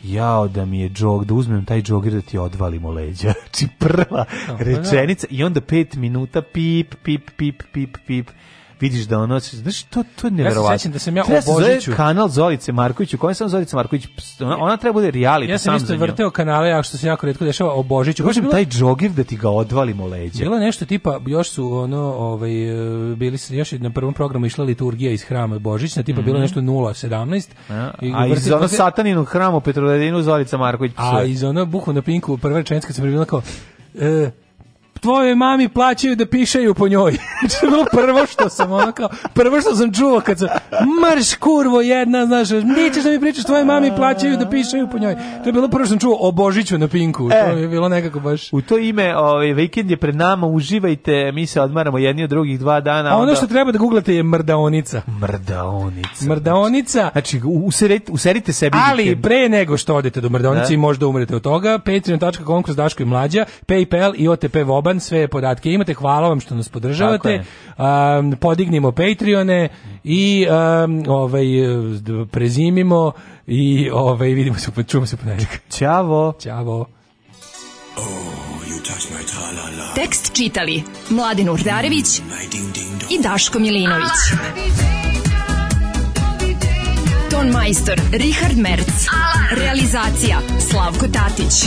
jao da mi je džog, da uzmem taj džogir da ti odvalim u leđa. Či znači, prva rečenica i onda pet minuta pip, pip, pip, pip, pip vidiš da ono, znaš, to, to je nevjerovatno. Ja se da sam ja o kanal Zolice Marković, u kojem sam Zolice Marković, ona, ona treba da bude reality ja sam, isto vrteo kanale, ja što se jako retko dešava, obožiću. Hoćeš Možda taj džogir da ti ga odvalimo leđa. Bilo nešto tipa, još su ono, ovaj, e, bili, još na prvom programu išla liturgija iz hrama Božićna, tipa mm -hmm. bilo mhm. nešto 0.17. A, i a iz ono sataninog hrama u Petrovedinu Zolica Marković. Psuje. A iz ono buhu na pinku, prva rečenska se bila kao, e, tvojoj mami plaćaju da pišaju po njoj. to je bilo prvo što sam ono kao, prvo što sam čuo kad sam, marš kurvo jedna, znaš, nećeš da mi pričaš, tvoje mami plaćaju da pišaju po njoj. To je bilo prvo što sam čuo o Božiću na Pinku, e, to je bilo nekako baš. U to ime, ovaj, vikend je pred nama, uživajte, mi se odmaramo jedni od drugih dva dana. A ono što treba da googlate je mrdaonica. Mrdaonica. Mrdaonica. Znači, userite, userite sebi Ali vikend. pre nego što odete do mrdaonice da. i možda umrete od toga, patreon.com kroz Daško i Mlađa, Paypal i OTP Voba Alban sve podatke imate. Hvala vam što nas podržavate. Um, podignimo Patreone i um, ovaj, prezimimo i ovaj, vidimo se, čujemo se ponedjeljak. Ćavo. Ćavo. Oh, Tekst čitali Mladin Urdarević i Daško Milinović. Ton majstor Richard Merc. Realizacija Slavko Tatić